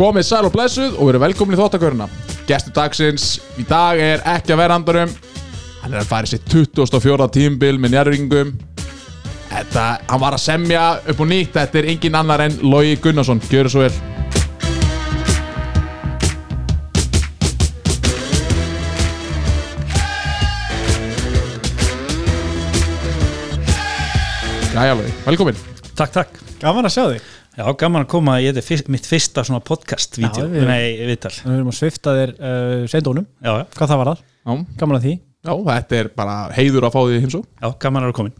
Komið sæl og blessuð og verið velkomin í þóttaköruna Gestur dagsins í dag er ekki að vera andarum Hann er að fara í sitt 24. tímbil með njárringum Þetta, hann var að semja upp og nýtt Þetta er engin annar en Logi Gunnarsson. Gjöru svo vel. Jæja Logi, velkomin. Takk, takk. Gaman að sjá þig Já, gaman að koma, ég þetta er fyrst, mitt fyrsta svona podcast vídeo, Já, við- nei, viðtal. Við erum að svifta þér uh, seindónum Já, já, Hvað það var það? Já, Gaman að því? Já, þetta er bara heiður að fá því heimsó já, gaman að vera komin.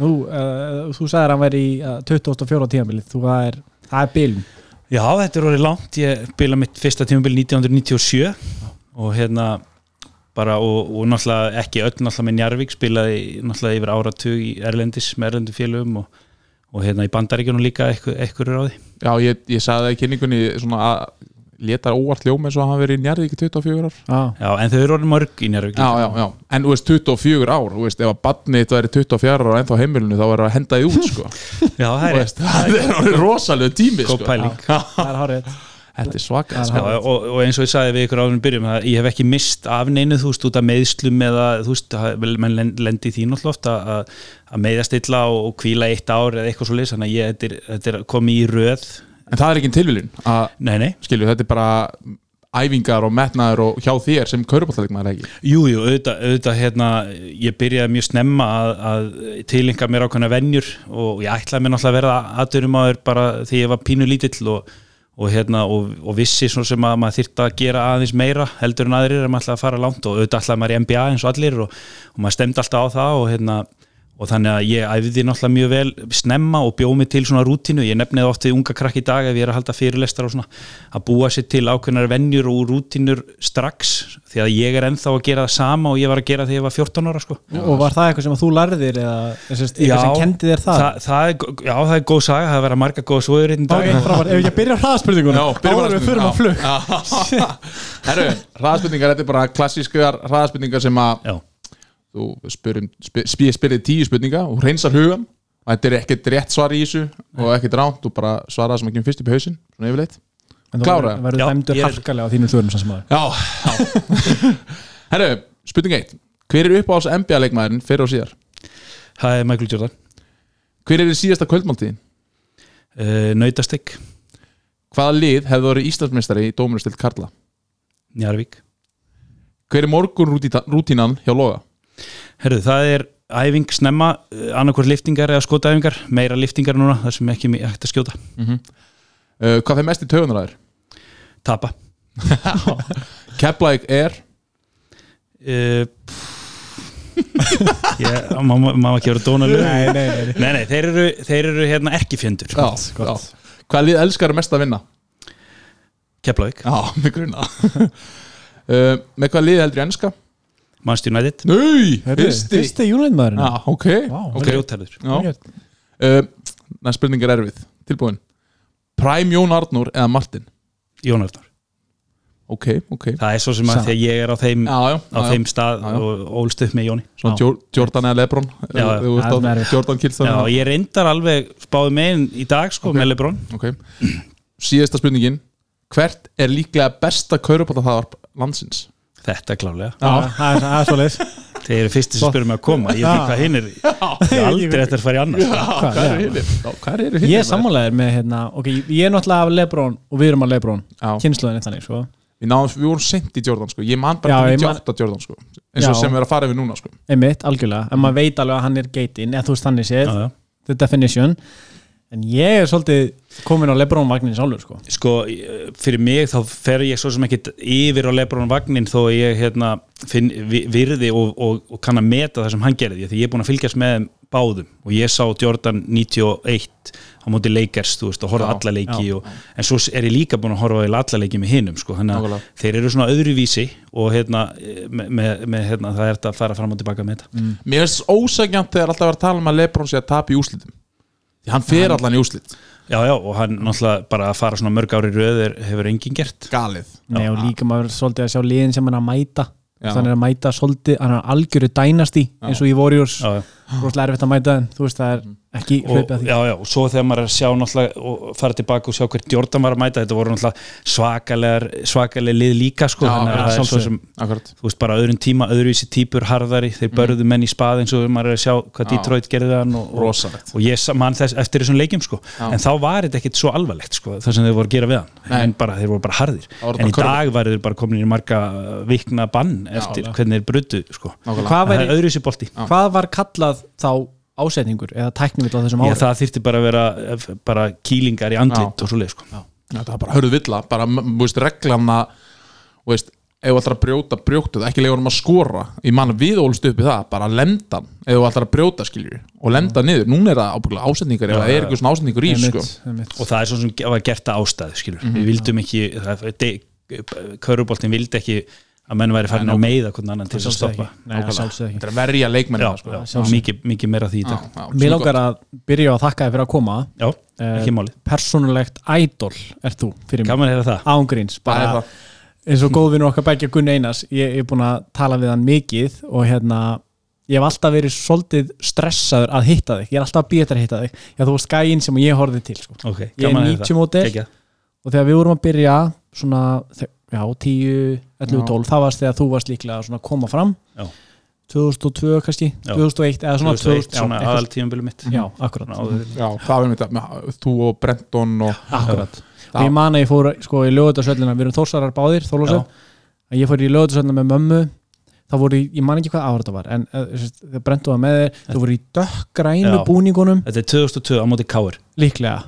Nú, uh, Þú sagðir að hann væri í uh, 24. tímabilið. Þú það er, það er bilun. Já, þetta er orðið langt, ég bila mitt fyrsta tímabil 1997 og hérna bara og, og náttúrulega ekki öll náttúrulega með Njarvík spilaði náttúrulega yfir áratug í Erlendis með Erlendu félögum og, og hérna í Bandaríkjunum líka eitthvað, eitthvað er á því. Já, ég, ég sagði það í kynningunni svona að leta óvart ljóm eins og hann hafi verið í Njarðvík í 24 ár Já, Já, en þau eru orðið mörg í Njarvík. Já, já, já, en þú veist 24 ár þú veist, ef að badni þetta væri 24 ára ennþá á heimilinu þá verður að henda því út sko. Já, það er það er orðið rosalega tími góð sko. pæling. það er hárið Þetta er svaka og, og eins og ég sagði við ykkur áður við byrjum að ég hef ekki mist af neinu þú veist út af meðslum eða þú veist, það- menn len- lendi í því náttúrulega oft að, að- meðast illa og, kvíla eitt ár eða eitthvað svo leys þannig að ég, þetta, er, þetta er komið í röð. En það er ekki nei, skilju, þetta er bara æfingar og metnaður og hjá þér sem kaurubáttalegmaður ekki? Jú, jú, auðvitað, auðvitað hérna, ég byrjaði mjög snemma að, að tilenga mér ákveðna venjur og ég ætlaði mér náttúrulega að verða aðdurum aður bara því ég var pínu lítill og, og, hérna, og, og vissi svo sem að maður þyrfti að gera aðeins meira heldur en aðrir er maður ætlaði að fara langt og auðvitað ætlaði maður í NBA eins og allir og, og maður stemdi alltaf á það og hérna og þannig að ég æfði náttúrulega mjög vel snemma og bjóð mig til svona rútínu. Ég nefnið oft við unga krakk í dag ef ég er að halda fyrirlestar og svona að búa sér til ákveðnar venjur og rútínur strax því að ég er ennþá að gera það sama og ég var að gera þegar ég var 14 ára sko. Og var það eitthvað sem að þú lærðir eða eitthvað sem kendi þér það? það, það er, já, það er góð saga, það er verið marga góð svoður einn dag. Ef að byrja á þú spyrir, spyr, spyr, spyrir tíu spurninga og hreinsar hugan og þetta er ekkert rétt svar í þessu og ekkert ránt, þú bara svara það sem ekki um fyrst upp í hausinn, svona yfirleitt En þú verður- dæmdur harkalega á þínum svörum sem sem aður Já, já. Herru, spurning 1 Hver er uppáhalds NBA-leikmaðurinn fyrir og síðar? það er Michael Jordan Hver er í síðasta kvöldmáltíðin? uh, Nautastek, Hvaða lið hefði orðið Íslandsmeistari í dómunastilt Karla? Njarvík Hver er morgun rútínan hjá Loga? Herðu, það er æfing snemma, annarkvort liftingar eða skotæfingar, meira liftingar núna þar sem ekki mi- hægt að skjóta, Uh, hvað fyrir mest í tögunar þær? tapa Keflæk er uh, ég, má, má ekki vera dónalög Nei, nei, nei, nei. nei, þeir eru, þeir eru hérna ekki fjöndur. Hvaða lið elskar mest að vinna? Keflavík, Já, með grunna uh, Með hvaða lið heldur í ennska? Manchester United. Nei, fyrsti. Fyrsti júnæðmaðurinn Já, ok, Vá, ok. grjótærður Já. uh, Næst spurning er erfið. Tilbúin. Prime Jón Arnur eða Martin? Jón Arnar, Ok, ok. Það er svo sem að Sa- því að ég er á þeim, Já, já, á já, þeim stað Já, já. og ólst upp með Jóni. Svona Já. Jor- Jordan eða Lebron? Já, já. Þú veist Það er á erfitt. Jordan Kilstan Já, ég reyndar alveg spáði megin í dag sko með Lebron. Ok. Síðasta spurningin. Hvert er líklega besta kaurubáttaþaðarp landsins? Þetta klálega, Já, það er- er svo leið þeir eru fyrsti sem spyrum að koma. Ég Já. veit hvað hinn er ég er aldrei eftir að fara í annars Já, Hvað, hvað já. Já, hvað eru hinir? Ég er sammálaðir með hérna Ok, ég er náttúrulega af Lebron og við erum af Lebron. Já. Kynnslóðin þannig, sko. Við, náðum, við vorum sent í Jordan sko. Ég man bara Já, ég 98 Jordan sko. Eins og Já. sem við erum að fara yfir núna sko. Einmitt, algjörlega. En maður veit alveg að hann er geitin Eða þú veist þannig séð. Já, já. The definition En ég er svolítið komin á Lebron-vagnin sjálfur, sko. Sko, fyrir mig þá fer ég svo sem ekkit yfir á Lebron vagnin þó að ég hérna, finn vi- virði og, og, og kann að meta það sem hann gerði því ég er búin að fylgjast með báðum. Og ég sá Jordan 91 á móti leikers, þú veist, og horfa Já, alla leiki já. og, en svo er ég líka búin að horfa á alla leiki með hinum, sko, þannig að þeir eru svona öðruvísi og hérna, með, með, með hérna, það er þetta að fara fram og tilbaka með þetta. Mér finnst ósækjant þegar alltaf var að tala um að Lebron sé að tapa í úslitum Því hann fer allan í úslit Já, já, og hann náttúrulega bara að fara svona mörg ári röður hefur enginn gert. Galið. Nei, og líka maður svolítið að sjá liðin sem hann er að mæta. Já. Þannig er að mæta svolítið Hann er algjöru dænasti eins og í Warriors. Já, já. Rosalega erfitt að mæta en þú veist það er ekki og, hlaupið að því. já, já, og svo þegar maður er að sjá náttúrulega og fara tilbaka og sjá hvert Jordan var að mæta þetta voru náttúrulega svakalegar svakaleg lið líka sko Já, þannig að það er svo sem Akkurat. þú veist bara öðrum tíma, öðruvísi típur harðari, þeir börðu menn í spað eins og maður er að sjá hvað. Detroit gerði hann og, og, og ég sa- man þess eftir þessum leikjum sko. Já. en þá var þetta ekkit svo alvarlegt sko það sem þeir voru að gera við hann. Nei. en bara, þeir voru bara harðir. En í dag var þeir bara komin í marga vikna bann eftir já. hvernig þeir bruttu sko. Það er öðruvísi bolti. Hvað var kallað þá ásetningur eða tæknivill á þessum Já, árum það þyrfti bara að vera eh, bara kýlingar í andlit Já. og svoleið sko. Já, það er bara hörðu villa bara, veist, reglan að þú veist, ef þú ætlar að brjóta, brjóta það ekki leiður um að skora, ég man við ólst upp í það, bara lenda hann, ef þú ætlar að brjóta skiljur, og lenda niður, núna er það ábygglega ásetningar, Já, það er já. eitthvað svona ásetningur í, sko og það er svo sem var gert að ástæðu skilur. Mhm. við vildum ekki köruboltin vildi ekki að menn væri farin Nei, að meiða hvernig annan til að stoppa. ekki. Ekki. þetta er að verja já, sko. mikið, meira því í dag. Mér langar að byrja að þakka þér fyrir að koma. Já, ekki Eh, málið. Persónulegt ædol er þú fyrir mig er Ángríns, bara eins og góðvinur okkar begja Gunni Einars ég er búin að tala við hann mikið og hérna ég hef alltaf verið svolítið stressaður að hitta þig. Ég er alltaf þetta að hitta þig. Já þú varst gæinn sem ég horfið til sko. Ok, ég er gaman er 90 mótil og þegar við vorum að byrja svona, já 10, 11, Já. 12 það varst þegar þú varst líklega að koma fram Já. 2002 kannski, Já. 2001 eða svona 2001, 2000, svona já, eitthvað- aðal tímabili mitt já, akkurat já, það er mitt þú og Brenton og akkurat Já. og ég man að ég fór sko í lögutarsöllina við erum þórsarar báðir, þólusöld að ég fór í lögutarsöllina með mömmu það voru, í- ég man ekki hvað ára þetta var en þegar brentu það með þeir það voru í dökkgrænu búningunum. Þetta er 2002 á móti Káur líklega.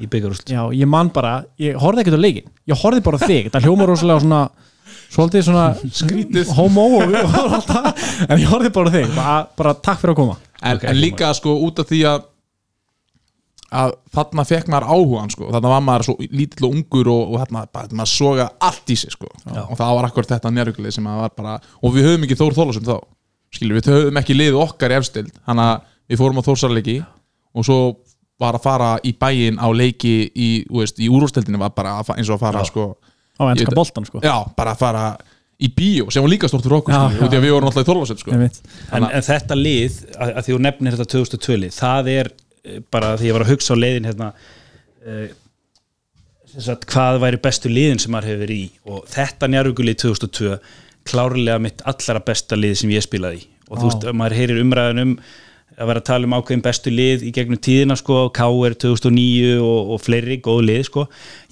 Já, ég man bara, ég horfði ekkert á leikin ég horfði bara á þig, það hljóma rosalega svona svolítið svona Skrítið. homo og, og allt það en ég horfði bara á þig, bara, bara takk fyrir að koma. En, Ok, en líka sko út af því að að þarna fekk maður áhugan sko, þarna var maður svo lítill og ungur og, og þarna bara, maður soga allt í sig sko. Og það var akkur þetta njárvíkulið sem að var bara og við höfum ekki Þór Þólasum þá skilur við höfum ekki liðið okkar í efstild þannig að við fórum á Þórsarleiki og svo var að fara í bæinn á leiki í, í úrústildinu var bara eins og að fara sko, á ennska boltan sko. Já, bara að fara í bíó sem var líka stort fyrir okkur Já, já. við vorum alltaf í Þólasum sko. Einmitt. en, en þetta lið, að, að því þú nefnir þetta 2002 lið, það er bara því ég var að hugsa á leiðin hérna uh, sagt, hvað væri bestu liðin sem maður hefur verið í? Og þetta njárugulið 2002 klárlega mitt allara besta lið sem ég spilaði í. Og þú veist, maður heyrir umræðan um að vera að tala um ákveðin bestu lið í gegnum tíðina sko, KR 2009 og, og fleiri góð lið sko.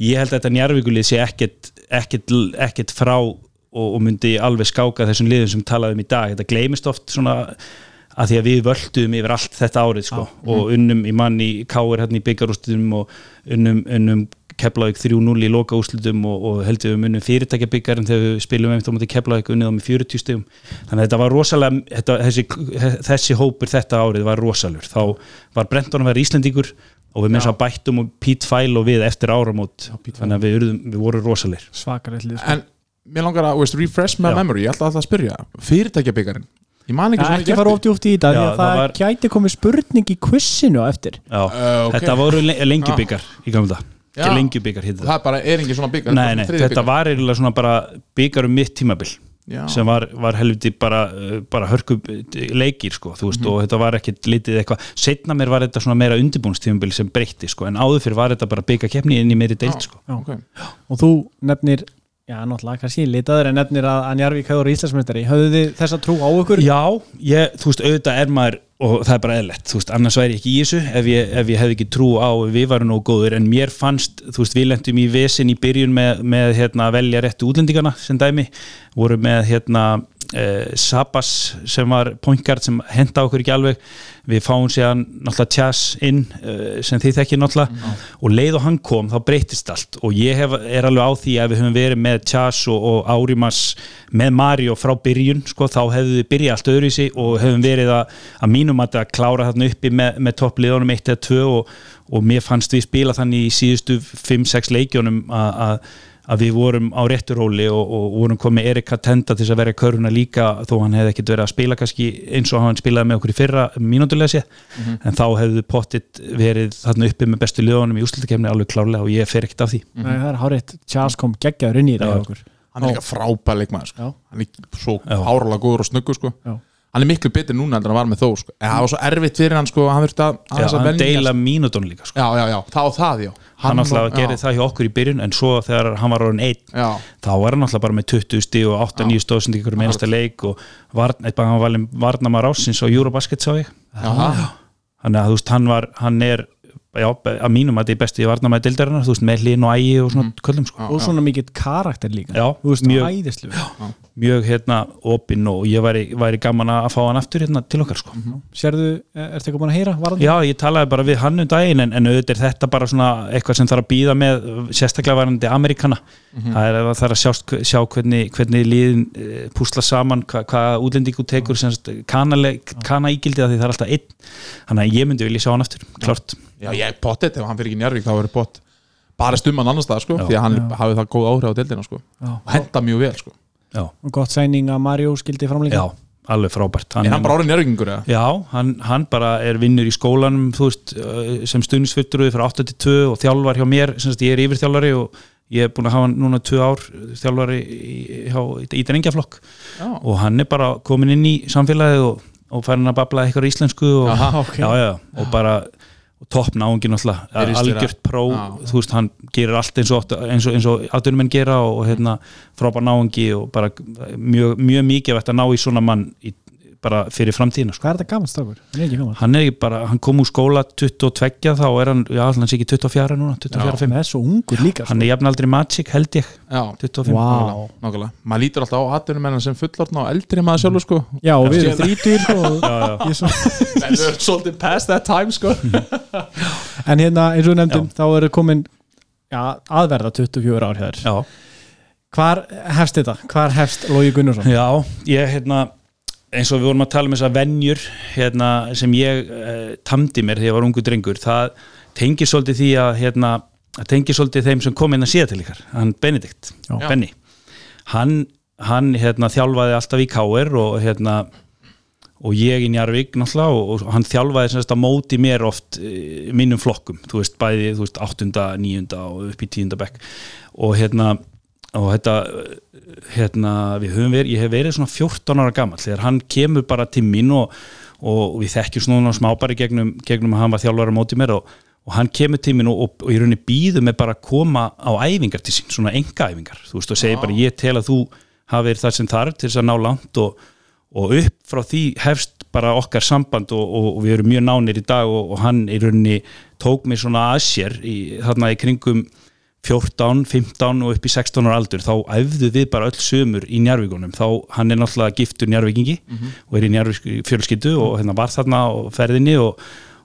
ég held að þetta njárvíkulið sé ekkert, ekkert, ekkert frá og, og myndi alveg skáka þessum liðum sem talaðum í dag, þetta gleymist oft svona að því að við völdum yfir allt þetta árið sko, og unnum í manni KR hérna í byggarústum og unnum, unnum Keflavík 3-0 í loka úslutum og, og heldur við unnum fyrirtækjabyggarinn þegar við spilum einmitt á móti Keflavík unnið á með 40 stegum þannig að þetta var rosalega þetta, þessi, þessi hópur þetta árið var rosalur þá var Brenton að vera Íslendingur og við minnst að bættum og Pete Fæl og við eftir áramót. Þannig að við, urðum, við vorum rosalir svakar eitthvað sko. en mér langar að veist, refresh my Já. memory, ég ætla alltaf að spyrja. Fyrirtækjabyggarinn, ég man ekki svona ekki fara of djúpt í þetta því Já, að það það var- gæti komið spurning í quizinu á eftir. Já, Uh, ok. þetta voru le lengjubyggar í gamla ekki lengjubyggar hittu það er bara, er engin svona byggar Nei, nei, þetta var eiginlega svona bara byggar um mitt tímabil Já. sem var, var helviti bara, uh, bara hörku leikir sko, þú veist, og þetta var ekkit litið eitthvað, setna mér var þetta svona meira undirbúnstímabil sem breytti, sko, en áður fyrir var þetta bara bygga keppni inn í meiri deild, sko. Já. okay. og þú nefnir já, náttúrulega kannski litaður en nefnir að, að Njarvík hefur Íslandsmyndari höfðu þið þessa trú á okkur? Já, ég, þú veist, auðvitað er maður og það er bara eðlert, þú veist, annars væri ég ekki í þessu ef ég, ef ég hefði ekki trú á að við varum nógu góður, en mér fannst, þú veist, við lendum í vesin í byrjun með, með hérna, að velja réttu útlendingana sem dæmi, voru með hérna eh, Sabas sem var pointgard sem henda okkur ekki alveg. Við fáum séðan náttúrulega Tjas inn eh, sem þið þekkir náttúrulega. Og leið og hann kom þá breytist allt. Og ég hef, er alveg á því að við höfum verið með Tjas og, og Árimas með Mario frá byrjun sko, þá hefðu við byrjað allt öðru í sig og hefum verið að, að mínum að klára þarna uppi með, með toppliðunum 1 eða 2 og, og mér fannst við spila þannig í síðustu 5-6 leikjónum að, að við vorum á rétturóli og, og vorum komið Erika Tenda til að vera í körfuna líka þó hann hefði ekkert verið að spila kannski eins og hann spilaði með okkur í fyrra mínútulega sér en þá hefðu pottit verið þarna uppi með bestu liðunum í úslutakefni alveg klárlega og ég fer ekkert af því. Nei, það er hárétt, Charles kom geggjaður inn í okkur. Hann er líka frábæð leikmaður sko. Hann er svo hárala góður og snöggur sko. Hann er miklu betur núna en hann var með þó sko. en það var svo erfitt fyrir hann sko, hann þurfti að, Já, að hann deila mínúton líka sko. já, já, já, þá það, já. Hann alltaf gerði það hjá okkur í byrjun en svo þegar hann var orðin einn já, þá var hann alltaf bara með 20 stíg og 8-9 stóðsend ykkur með einasta leik og var, eitthvað hann var valin varnamar ásins á Eurobasket sá ég. Þannig að þú veist hann var, hann er já, að mínum að þetta er besti varnamæði dildarinnar þú veist með hlín og ægi og svona köllum sko. og svona mikill karakter líka. Já, veist, mjög. æðislu mjög hérna opinn og ég væri, væri gaman að fá hann aftur hérna til okkar sko. sérðu, er þetta ekki búin að heyra varandi? Já, ég talaði bara við hann um daginn en, en auðvitað er þetta bara svona eitthvað sem þarf að býða með sérstaklega varandi Amerikana það er að það er að sjást, sjá hvernig, hvernig líðin e, púsla saman hva, hvað útlendingu tekur semst, kanaleg, kanaígildi að því það er alltaf einn. Þannig að ég myndi vilja sjá hann aftur, klart já, ég er pottet ef hann fyrir ekki í Njárvík þá verður pott bara stumman annars það sko, Já. því að hann hafi það góð áhrif á deildina sko, Já. og henda mjög vel sko Já, og gott sæning að Mario skildi framleika já alveg frábært er hann bara orðin Njárvíkingur eða? Já, hann, hann bara er vinnur í skólanum þú veist, sem stuðnisfutturuði frá 82 og þjálfar hjá mér sem sagt, ég er yfirþjálfari og ég er búin að hafa hann núna 2 ár þjálfari í, hjá, í drengjaflokk Já. og hann er bara komin inn í samfélagið og, og færin að babla eitthvað íslensku og, Aha, ok. já, já, og bara og topp náungi náttúrulega Virðist vera- algjört pró, þú veist, hann gerir allt eins og, eins og, eins og atvinnumenn gera og, hérna, frábær náungi og bara mjög, mjög mikið að ná í svona mann í, bara fyrir framtíðina sko. hvað er þetta gaman strákur? hann er ekki gaman hann er ekki bara, hann kom úr skóla 22 þá er hann, já, hann sé ekki 24 núna 24, 5, það er svo ungur líka hann er jafn aldrei Magic held ég. Já, 25, Vá. nákvæmlega, maður lítur alltaf á atvinnumennan sem fullorðna og eldri maður sjálfur sko. Já og við erum þrítur en við erum svolítið past that time sko. En hérna, eins og nefndum, þá eru komin já, aðverða 24 ár hér. já, Hvar hefst þetta? Hvar hefst Lógi Gunnarsson? já, ég hérna eins og við vorum að tala um þessar venjur hérna, sem ég uh, tamdi mér þegar ég var ungu drengur, það tengir svolítið því að hérna, tengir svolítið þeim sem kom inn að síða til ykkar, hann Benedikt Já. Benny, hann, hann hérna, þjálfaði alltaf í KR og hérna og ég í Njarvík náttúrulega og, og hann þjálfaði semst að móti mér oft e, mínum flokkum, þú veist, bæði þú veist, 8. 9. og upp í 10. bekk og hérna og þetta, eh, hérna við höfum verið, ég hef verið svona 14 ára gammal þegar hann kemur bara til mín og, og við þekkjum svona smábari gegnum, gegnum að hann var þjálfari á móti mér og, og hann kemur til mín og, og, í rauninni býður mig bara að koma á æfingar til sín, svona enga æfingar þú veist, og segir bara ég tel að þú hafi verið það sem þarf til þess að ná langt og, og upp frá því hefst bara okkar samband og, við erum mjög nánir í dag og, og hann í rauninni tók mig svona að sér í, þarna í kringum 14, 15 og upp í 16 ára aldur þá æfðu við bara öll sömur í Njarvíkunum þá hann er náttúrulega giftur Njarvíkingi og er í Njarvík fjölskyldu og hérna var þarna á ferðinni og,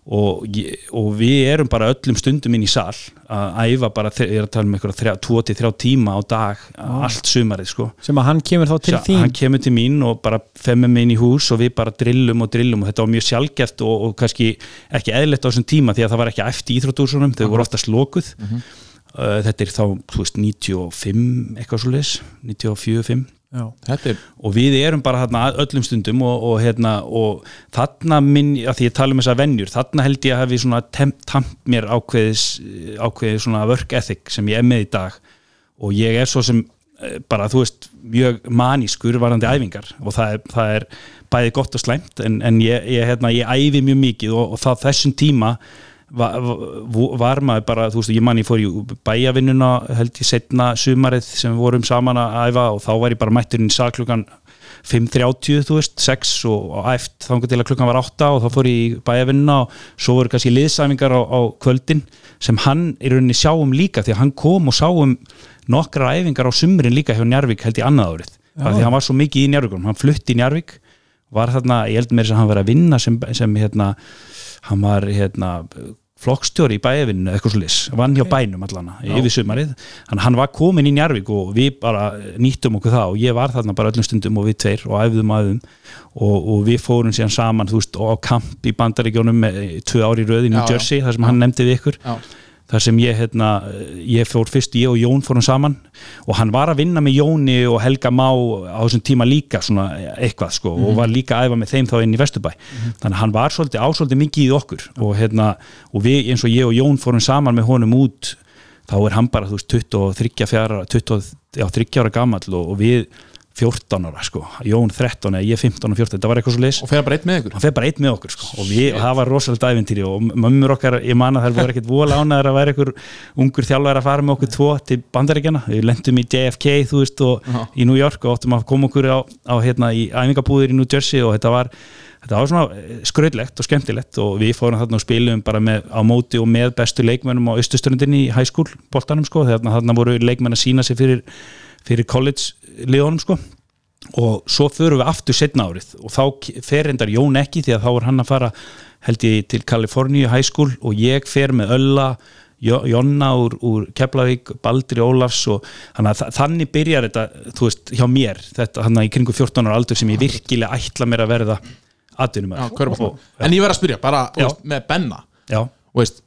og, og við erum bara öllum stundum inn í sal að æfa bara, ég er að tala um eitthvað 2-3 tíma á dag allt sumarið sko. Sem að hann kemur þá til Sjá, þín? hann kemur til mín og bara femmur mig inn í hús og við bara drillum og drillum og þetta var mjög sjálfgeft og, og kannski ekki eðlilegt á þessum tíma því að það var ekki eftir íþróttúrsunum, þau voru oftast lokuð. Uh, þetta er þá, veist, 95 eitthvað svo leis, 94, 5 Já. þetta er, og við erum bara þarna að öllum stundum og, og, hérna, og þarna minn, að því ég tala um þessar venjur þarna held ég að hafi tamt mér ákveðis ákveðis svona work ethic sem ég er með í dag. Og ég er svo sem eh, bara þú veist mjög manískur varandi æfingar. Og það er, það er bæði gott og slæmt en, en ég, ég, hérna, ég æfi mjög mikið og, og það þessum tíma var, var maður bara, þú veist, ég man ég fór í bæjavinnuna held ég setna sumarið sem við vorum saman að æfa og þá var ég bara mætturinn í salklukkan 5.30, þú veist, 6 og, æft þangar til að klukkan var 8 og þá fór ég í bæjavinnuna og svo voru kannski liðsæfingar á, á kvöldin sem hann í rauninni sjáum líka því að hann kom og sáum nokkra æfingar á sumrin líka hjá Njarvík held ég annað árið, því hann var svo mikið í Njarvíkunum, hann flutti í Njarvík var þarna, ég held mér að hann var að vinna sem, sem hérna, hann var hérna, flokkstjóri í bæjavinnu eitthvað svo lis, vann hjá bænum allana yfir sumarið, hann, hann var komin í Njarvík og við bara nýttum okkur það og ég var þarna bara öllum stundum og við tveir og æfðum aðum og, og við fórum síðan saman, þú veist, á kamp í bandaríkjónum tvö ári í röðin í Já, já. Jersey, þar sem hann nefndi við ykkur. Já, þar sem ég, hérna, ég fór fyrst ég og Jón fórum saman og hann var að vinna með Jóni og Helga Má á þessum tíma líka svona eitthvað sko og var líka að æfa með þeim þá inn í Vesturbæ. Þannig að hann var svolítið ásvolítið mikið í okkur og hérna, og við eins og ég og Jón fórum saman með honum út þá er hann bara, þú veist, 23 fjara 23 ára gamall og, og við 14 ára sko, Jón 13 eða ég 15 og 14, þetta var eitthvað svo leis og fer bara eitt með ykkur? Hann fer bara eitt með okkur sko. og, við, og það var rosalega ævintýri og mömmur okkar, ég man að það voru ekkert vola ánæður að vera einhver ungur þjálfar að fara með okkur tvo til bandaríkjana við lendum í JFK þú veist og Já. í New York og áttum að koma okkur á, á hérna í æfingabúðir í New Jersey og þetta var þetta var svona skröðlegt og skemmtilegt og við fórum þarna og spilum bara með, á móti og með bestu leikmennum á austusturundinni í high school boltanum sko, þarna fyrir, fyrir college liðunum sko. Og svo förum við aftur setna árið. Og þá fer endar Jón ekki því að þá er hann að fara held ég til Kaliforníu high school. Og ég fer með Ölla Jo- Jonna úr, úr Keflavík Baldri Ólafs og þannig að þa- þannig byrjar þetta, þú veist, hjá mér þetta hann í kringu 14 ára aldur sem ég virkilega ætla mér að verða körfubolta. en ég verð að spyrja, bara veist, með Benna. Já, og veist,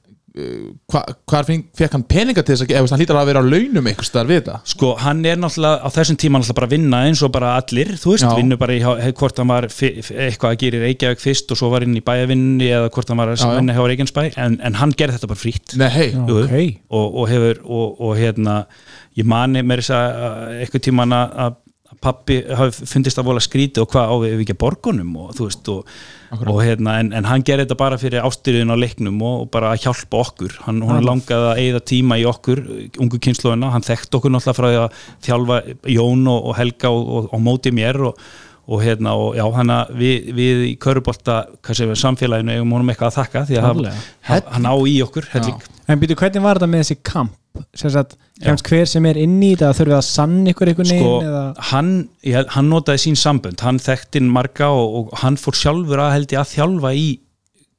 hvað fekk hann peninga til þess að, eða hann hlýtar að vera á launum eitthvað staðar við þetta sko hann er náttúrulega á þessum tíma náttúrulega bara að vinna eins og bara allir þú veist, Já. vinnur bara í hjá- he- hvort hann var eitthvað að gera í Reykjavík fyrst og svo var inn í bæjavinni eða hvort hann var að vinna hjá Reykjavínsbæ en, en hann gerði þetta bara frítt Nei, hei, Já. Jú, ok. og, og hefur og, og hérna ég mani með þess að eitthvað tíman að að pappi hafi fundist að vola skríti og hvað á við ekki að borgunum og þú veist og, og hérna en, en hann gerði þetta bara fyrir ástyrðin á leiknum og, og bara að hjálpa okkur. Hann, langaði að eigða tíma í okkur ungu kynsluðina, hann þekkt okkur náttúrulega frá því að þjálfa Jón og, og Helga og móti mér og og hérna og já hann að við, við í Körubolta samfélaginu eigum honum eitthvað að þakka því að hann, hann, á í okkur helling. En býtu, hvernig var þetta með þessi kamp? Sem sagt, kemst hver sem er inn í þetta þurfið að sann ykkur einhvern sko, veginn eða... hann, ég, hann notaði sín sambönd. Hann þekkti marga og, og hann fór sjálfur að held ég að þjálfa í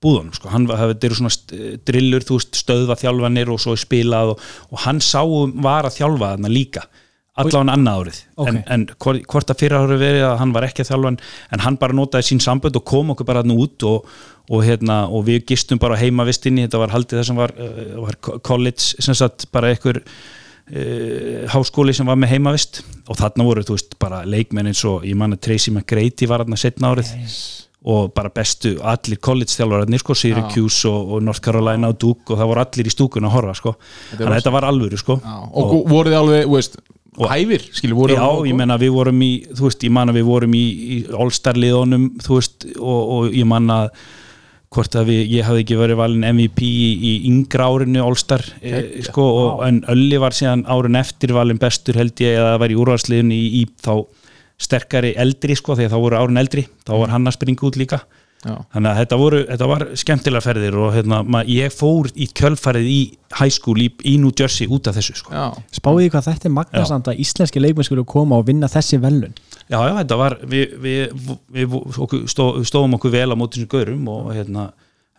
búðunum, sko, hann var- þetta eru svona st- drillur, þú veist, stöðva þjálfanir og svo spilað og, og hann sá um var að þjálfa þarna líka allavega annað árið, Ok. en, en hvort, að fyrra árið verið að hann var ekki að þjálfa en, hann bara notaði sín sambönd og kom okkur bara hann út og, og, hérna, og við gistum bara heimavistinni, þetta var haldið það sem var, uh, var college, sem sagt bara einhver uh, háskóli sem var með heimavist. Og þarna voru, þú veist, bara leikmenn eins og ég man að Tracy McGrady var þarna setna árið. Og bara bestu allir college þjálfararnir, sko, Syracuse og, og North Carolina og Duke og það voru allir í stúkun að horfa, sko, þannig að þetta var alvöru, sko. Já, og, og voruð þið alveg, þú veist, hæfir skilur, voruð Já, ég menna við vorum í þú veist, ég man að við vorum í, í All-Star liðunum, þú veist og, og ég man að hvort að við, ég hafði ekki verið valin MVP í, í yngra árinu All-Star e, sko, og, en Ölli var síðan árin eftir valin bestur held ég eða það var í úrvarsliðinu í, í þá sterkari eldri sko, þegar þá voru árin eldri þá var hann að springa út líka. Já. þannig að þetta, voru, þetta var skemmtilega ferðir og hérna, ma, ég fór í kjölfarið í high school í, í New Jersey út af þessu sko. Já, Spáði því hvað þetta er magnasamt að íslenski leikmenn skulle koma og vinna þessi velun Já, já, þetta var við, við, við, okkur, stó, stóðum okkur vel á móti þessum gaurum og hérna,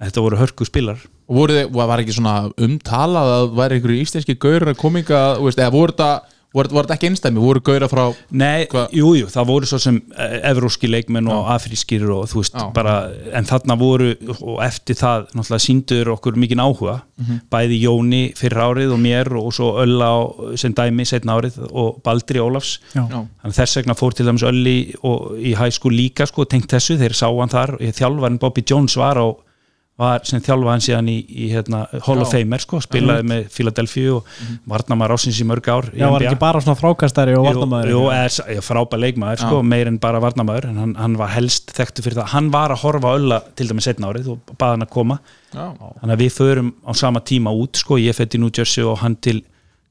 þetta voru hörku spilar. Og voruð þið, var ekki svona umtalað að væri einhverju íslenski gaur að kominga, þú veist, eða voru þetta voru þetta ekki einstæmi, voru gaura frá Nei, Hva? jú, jú, það voru svo sem eh, evróski leikmenn og afrískir og þú veist, Já. bara, en þarna voru og eftir það, náttúrulega síndur okkur mikinn áhuga, Mhm. bæði Jóni fyrir árið og mér og svo Ölla á- sem dæmi setna árið og Baldri Ólafs. Þannig þess vegna fór til dæmis Ölli og í high school líka sko, tengt þessu, þeir sá hann þar og þjálfarinn Bobby Jones var á var sem þjálfa hann síðan í, í hérna, Hall of Já. Famer, sko, spilaði með Philadelphia og mm -hmm. varnamæður ásins í mörg ár Já, var ekki bara svona frákastari og Jú, varnamæður jú, er, frábær leikmaður sko, meir en bara varnamæður en hann, hann var helst þekktu fyrir það. Hann var að horfa Ölla til dæmis setna árið og baða hann að koma. Já, þannig að við förum á sama tíma út sko, ég fætti New Jersey og hann til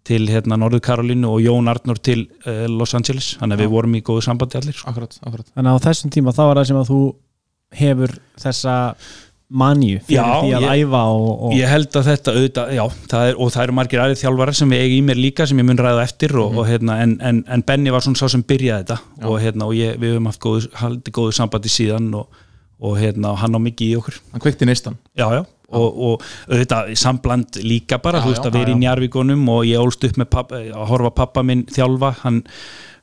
til hérna Norður Karolínu og Jón Arnur til uh, Los Angeles, þannig að við vorum í góðu sambandi allir sko. akkurat, akkurat. Þannig að á þessum tíma þá var það sem að þú hefur þessa manju fyrir Já, því að ég- æfa og, og Ég held að þetta auðvitað, já, það er, og það eru margir aðrið þjálfarar sem við eigi í mér líka sem ég mun ræða eftir og, og hérna, en, en, en Benny var svona sá sem byrjaði þetta og hérna, og ég, við höfum haft góðu, haldið góðu sambandi síðan og, og hérna, og hann á mikið í okkur. Hann kveikti neistan. Já, já, og, og auðvitað sambland líka bara, Já, þú veist já, að vera já, í Njarvíkonum og ég ólst upp með pappa, að horfa pappa minn þjálfa, hann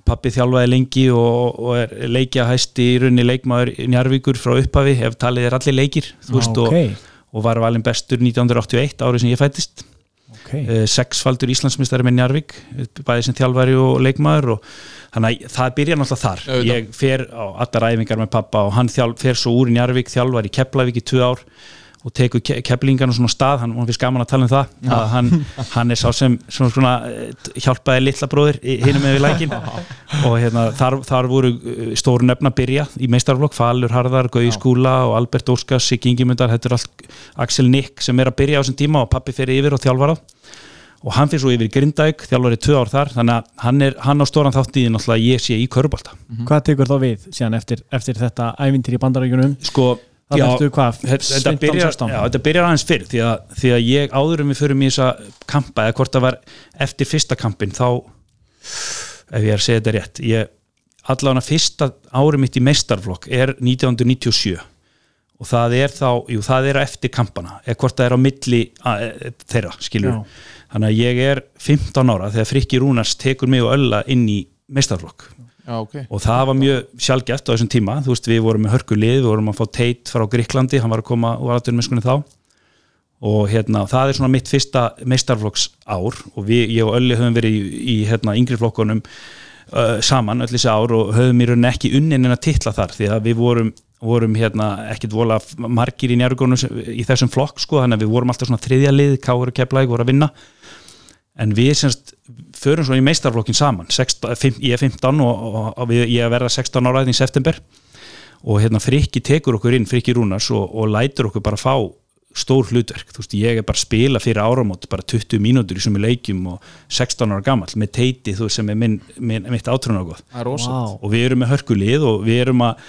pappi þjálfaði lengi og, og er leikja hæsti í rauninni leikmaður Njarvíkur frá upphafi, ef talið er allir leikir þú veist, ok, og, og var valinn bestur 1981 árið sem ég fættist ok. Uh, sexfaldur Íslandsmyndstari með Njarvík bæði sem þjálfari og leikmaður og þannig að það byrja náttúrulega þar. Auðvitað. ég fer á allar æfingar með pappa og hann þjálf, fer svo úr Njarvík þjálfar í Keflavík í tvö ár og tekur ke keplingan og svona stað, hann, finnst gaman að tala um það að hann, hann er sá sem svona, svona eh, hjálpaði litla bróðir hinum með við lækin og hérna, þar, þar voru eh, stóru nefn að byrja í meistarflokk, Falur Harðar, Gauði Skúla og Albert Óskars, Siggi Ingimundar, þetta er allt Axel Nick sem er að byrja á þessum tíma og pappi fyrir yfir og þjálfara og hann fyrir svo yfir í Grindavík, þjálfari tvö ár þar þannig að hann, er, hann á stóran þátt í náttúrulega ég sé í Körbólta Hvað tekur þá við síðan eftir, eftir þetta ævintýr í bandarækjunum? sko, Það ertu hvað, þetta, þetta, 15, byrjar, 16? já, þetta byrjar aðeins fyrr því að, því að ég áður um við förum í þessa kampa eða hvort það var eftir fyrsta kampin þá ef ég er að segja þetta rétt ég, allavega fyrsta ári mitt í meistarflokk er 1997 og það er þá, jú það er eftir kampana eða hvort það er á milli að, e, þeirra, skilur Já. þannig að ég er 15 ára þegar Frikki Rúnars tekur mig og Ölla inn í meistarflokk Já, ok. Og það var mjög sjálfgeft á þessum tíma. Þú veist við vorum með hörkulið, við vorum að fá teit frá Gríklandi, hann var að koma úr aðtunum þá. Og hérna það er svona mitt fyrsta meistarflokks ár og við, ég og Ölli höfum verið í, í hérna yngri flokkunum uh, saman öll þessi ár og höfum í rauninni ekki unnin en að titla þar því að við vorum, vorum hérna ekkit vola margir í njárgónu í þessum flokk sko, þannig að við vorum alltaf svona þriðja lið, Káur og Keflæk voru að vinna en við semst förum svo í meistarflokkin saman 16, fimm, ég er 15 og, og, og við, ég er að verða 16 ára í september. Og hérna Frikki tekur okkur inn Frikki Rúnars og, og lætur okkur bara fá stór hlutverk, þú veist, ég er bara að spila fyrir áramót, bara 20 mínútur í sumu leikjum og 16 ára gammal með teiti þú veist, sem er minn, minn, mitt Það er rosa Vá. og við erum með hörkulið og við erum að,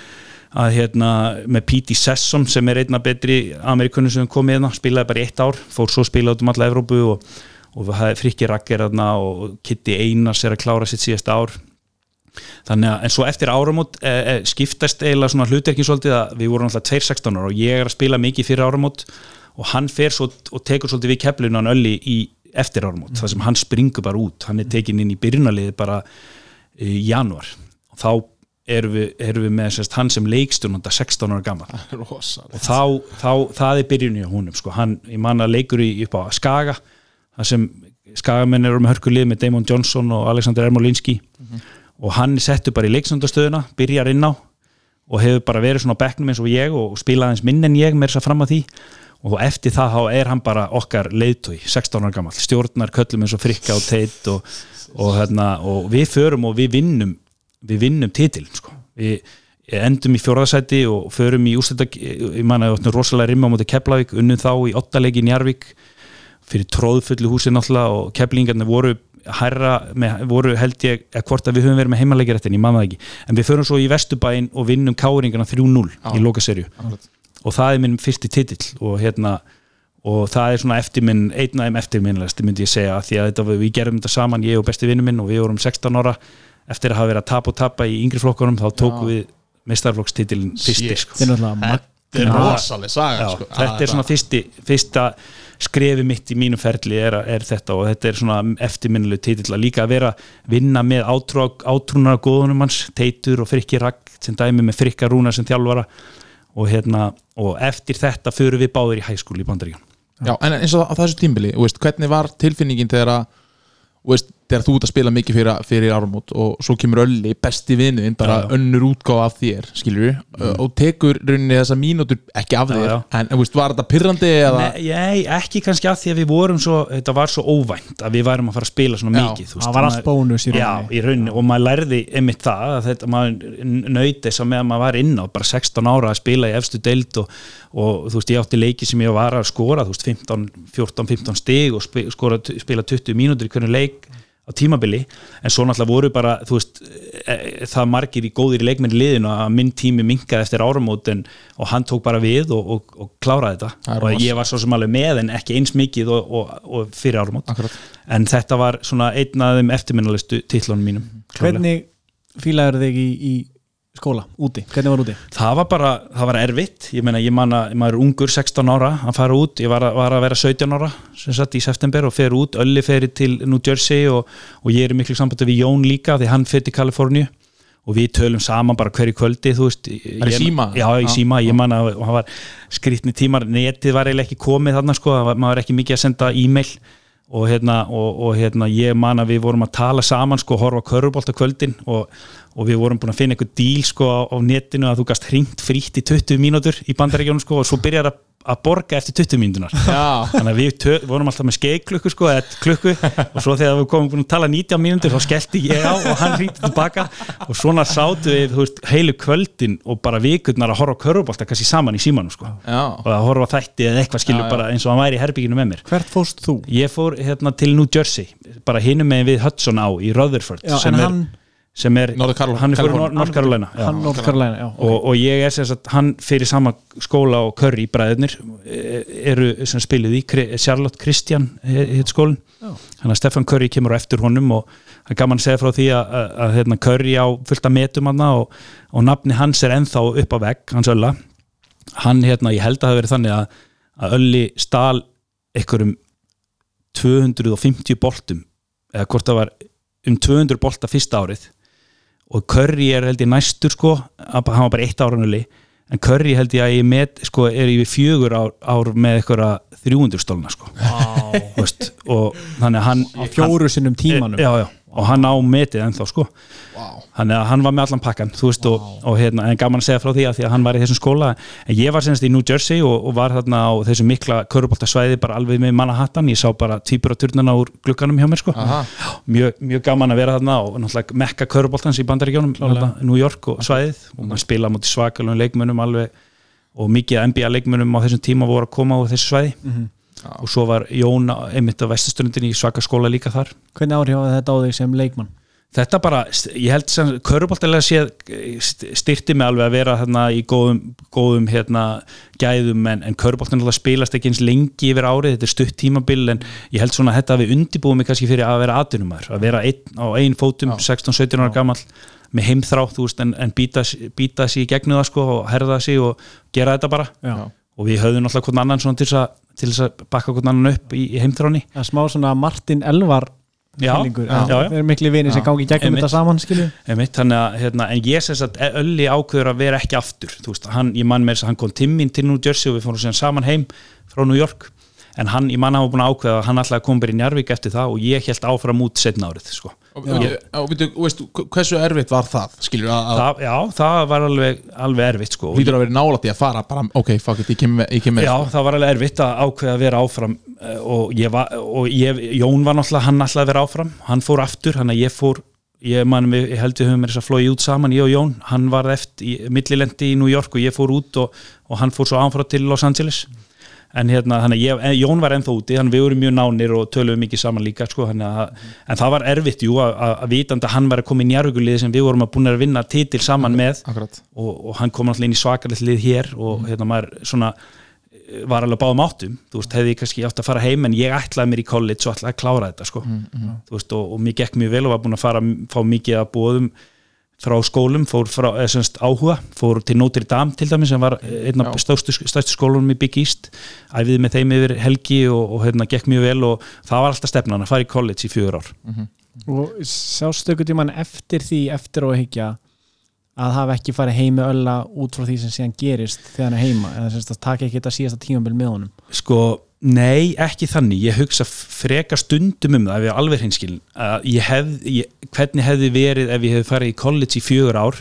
að hérna, með Pete Sessom sem er einna betri amerikunum sem kom með hérna, spilaði bara eitt ár fór svo spila út um alla Evrópu og, og Frikki hérna, og Kitty Einars er að klára sitt síðasta ár. Þannig að en svo eftir áramót e, e, skiptast eiginlega svona hlutverkin svolítið að við vorum alltaf 2-16 ára og ég er að spila mikið fyrir áramót og hann fer svo og tekur svolítið við keflinu hann Ölli í eftir áramót, mm. þar sem hann springur bara út. Hann er tekin inn í byrjunaliði bara í januar og þá erum við, erum við með sérst, hann sem leikstjónanda 16 ára gammal og þá, þá, það er byrjunni á húnum sko. hann, ég man að leikur í, upp á Skaga þar sem Skagamenn eru með hörkulið með Damon Johnson og Alexander Ermolinski. Og hann settur bara í leiksöndastöðuna byrjar inn á og hefur bara verið svona á bekknum eins og ég og spilað eins minn en ég með þess að fram að því. Og eftir það er hann bara okkar leiðtói, 16 ára gammal, stjórnar köllum eins og frikka og teit og, og, hérna, og við förum og við vinnum við vinnum titilin sko. við endum í fjórðasæti og förum í úrstætta, ég man að við áttum rosalega rimma á móti Keflavík, unnum þá í ottaleiki í Njarvík fyrir tróðfullu húsi náttúrulega og keflingarnir voru hærra, með, voru held ég eða hvort að við höfum verið með heimaleikir eftir, ég man það ekki. En við förum svo í Vesturbæin og vinnum káringana 3-0 í lokaserju og það er minn fyrsti titill og hérna og það er svona eftirminn, einn af þeim eftirminnlegast myndi ég segja, því að þetta, við gerum þetta saman ég og besti vinnu minn og við vorum 16 ára. Eftir að hafa verið að tapa og tapa í yngri flokkunum þá tókum við meistarflokkstitilin fyrsti sko. Þetta er náttúrulega Þetta er magna. rosaleg saga sko. þetta er svona fyrsti, fyrsta skrefi mitt í mínu ferli er, er þetta og þetta er svona eftirminnileg titill að líka að vera vinna með átrú, átrúnar góðunum hans, Teitur og Frikki Ragg sem dæmi með Frikka Rúna sem þjálfara og, hérna, og eftir þetta fyrir við báðir í hæskúli í Bandaríkan Já, en eins og á þessu tímbili, hvernig var tilfinningin þegar að þegar þú ert að spila mikið fyrir, fyrir áramót og svo kemur Ölli, besti vinnuðinn bara Já, já. önnur útgáð af þér skilur við, og tekur rauninni þessa mínútur ekki af þér, já. en veist, var þetta pirrandi eða, Nei, ekki kannski að því að við vorum svo þetta var svo óvænt að við værum að fara að spila svona Já, mikið það var allt bónus í Já, rauninni. í rauninni og maður lærði einmitt það að þetta maður nöyt þess að meðan maður var inn á bara 16 ára að spila í efstu deild og, og þú veist ég átti leiki sem ég var að skora þú veist 15, 14, 15 stig og spi- skora, spila 20 mínútur í hvernig leik á tímabili en svo náttúrulega voru bara þú veist e, e, það margir í góðir í leikmenni liðinu að minn tími minkaði eftir áramót en, og hann tók bara við og, og, og kláraði þetta og ég var svo sem alveg með en ekki eins mikið og, og, og fyrir áramót Akkurat. en þetta var svona einn af þeim eftirminnalistu titlunum mínum klárlega. Hvernig fílaður þig í, í skóla, úti? Hvernig var úti? það var bara, það var erfitt. Ég meina, ég man að maður er ungur 16 ára að fara út, ég var að, var að vera 17 ára sem sagt í september og fer út. Ölli fer til New Jersey og, og ég er í miklu sambandi við Jón líka því hann fer til Kaliforníu. Og við tölum saman bara hverju kvöldi þú veist Bara í ég- síma? já, í síma, ég man að og það var skrýtni tímar, netið var eiginlega ekki komið þarna sko, það maður var ekki mikið að senda e-mail og hérna, og, og hérna ég man að við vorum að tala saman sko, horfa körubólt á kvöldin og, og við vorum búin að finna eitthvað díl sko á, á netinu að þú gast hringt frítt í 20 mínútur í bandaríkjónum sko og svo byrjar að, að borga eftir 20 mínútunar Já, þannig að við tö- vorum alltaf með skeikklukku sko, eða klukku og svo þegar við komum að tala 19 mínútur þá skellti ég á og hann hringdi tilbaka og svona sátu við veist, heilu kvöldin og bara vikurnar að horfa á körfubólta kannski saman í símanum sko. já, og að horfa þætti eða eitthvað já. bara eins og hann væri í herbygginu með mér Hvert fóst þú? ég fór hérna til New Jersey bara hinum megin við Hudson á í Rutherford Já, sem, er, hann, sem er hann er fyrir. North Carolina hann og, og ég er sem sagt, hann fyrir sama skóla og Curry bræðurnir eh, eru sem spiluð í Charlotte Christian hitt skólin þannig að Stefan Curry kemur á eftir honum og það er gaman að segja frá því að, að, að hérna, Curry á fullt að metum hann og, og nafni hans er ennþá upp á vegg hans ölla. Hann hérna, ég held að það hafi verið þannig að, að ölli stal einhverjum 250 boltum eða hvort það var um 200 bolta fyrsta árið og Curry er held ég næstur sko að- hann var bara eitt áranuli en Curry held ég að ég met sko er yfir fjögur ár, ár með eitthvað 300 stólna sko. Veist, og þannig að hann á fjóru sinnum tímanum. Já, já, og hann á metið ennþá sko. Þannig að hann var með allan pakkan veist og, og hérna, en gaman að segja frá því að því að hann var í þessum skóla, en ég var senast í New Jersey og, og var þarna á þessu mikla köruboltasvæði bara alveg með Manhattan. Ég sá bara týpur á turnana úr glugganum hjá mér sko. Mjög, mjög gaman að vera þarna og náttúrulega mekka köruboltans í bandaríkjónum þarna, New York og svæðið. Og maður spila mútið svakalum leikmönnum alveg og mikið NBA leikmönnum á þessum tíma voru að koma á þessu svæði og svo var Jón einmitt á vestusturundin í svaka skóla líka þar. Hvernig áhrif hafa þetta á þig sem leikmann? Þetta bara, ég held sem köruboltilega séð styrti mig alveg að vera þarna í góðum, góðum hérna, gæðum en, en köruboltin spilast ekki eins lengi yfir árið, þetta er stutt tímabil en ég held svona að þetta við undibúið mig kannski fyrir að vera atvinnumar, að vera einn, á einn fótum 16-17 ára gamall með heimþrátt, en, en býta, býta sig í gegnu það sko og herða sig og gera þetta bara. Já. Og við höfðum náttúrulega hvern annan svona til þess að, að bakka hvern annan upp í, í heimþráni það er smá svona Martin Elvar Já, já, já. það er miklu vini sem gangi gegnum Einmitt. þetta saman Einmitt, þannig að, hérna, en ég sem sagt Ölli ákveður að vera ekki aftur veist, hann, ég man með þess að hann kom timminn til New Jersey og við fórum saman heim frá New York. En hann, ég man hafa búin að ákveða að hann að koma bara í Njarvík eftir það og ég held áfram út setna árið sko. Og, veistu, hversu erfitt var það? Skilur að, að það, já, það var alveg, alveg erfitt sko. Og hlýtur að vera nálægt í að fara bara, ok, fuck it, ég kem með, ég kem með Já, það var alveg erfitt að ákveða að vera áfram eh, og, ég var, og ég, Jón var náttúrulega hann ætlaði að vera áfram, hann fór aftur hann að ég fór, ég, man, ég held við höfum með þess að flói út saman, ég og Jón hann var eftir, millilendi í New York og ég fór út og, og hann fór svo áfram til Los Angeles en hérna, ég, Jón var ennþá úti við vorum mjög nánir og töluðum mikið saman líka sko, að, en það var erfitt jú að, að, vitandi að hann var að koma í njárvíkulið sem við vorum að búin að vinna titil saman með. og, og hann kom alltaf inn í svakalegt lið hér og hérna maður svona eh, var alveg báðum áttum, þú veist, hefði ég kannski átt að fara heim en ég ætlaði mér í college og ætlaði að klára þetta sko, þú veist, og, og mér gekk mjög vel og var búin að fara, fá mikið að búðum frá skólum, fór frá eða semst áhuga, fór til Notre Dame til dæmi sem var einn af stærstu, skólunum í Big East, æfiði með þeim yfir helgi og, og hérna gekk mjög vel og það var alltaf stefnan að fara í college í fjögur ár. Og sástu ykkur tíman eftir því eftir og higgja að hafa ekki farið heim með ölla út frá því sem síðan gerist þegar hann er heima eða semst að taka ekki þetta síðasta tímabil með honum? Sko, nei, ekki þannig ég hugsa freka stundum um það ef ég er alveg hinskilin að ég hef, ég, hvernig hefði verið ef ég hefði farið í college í fjögur ár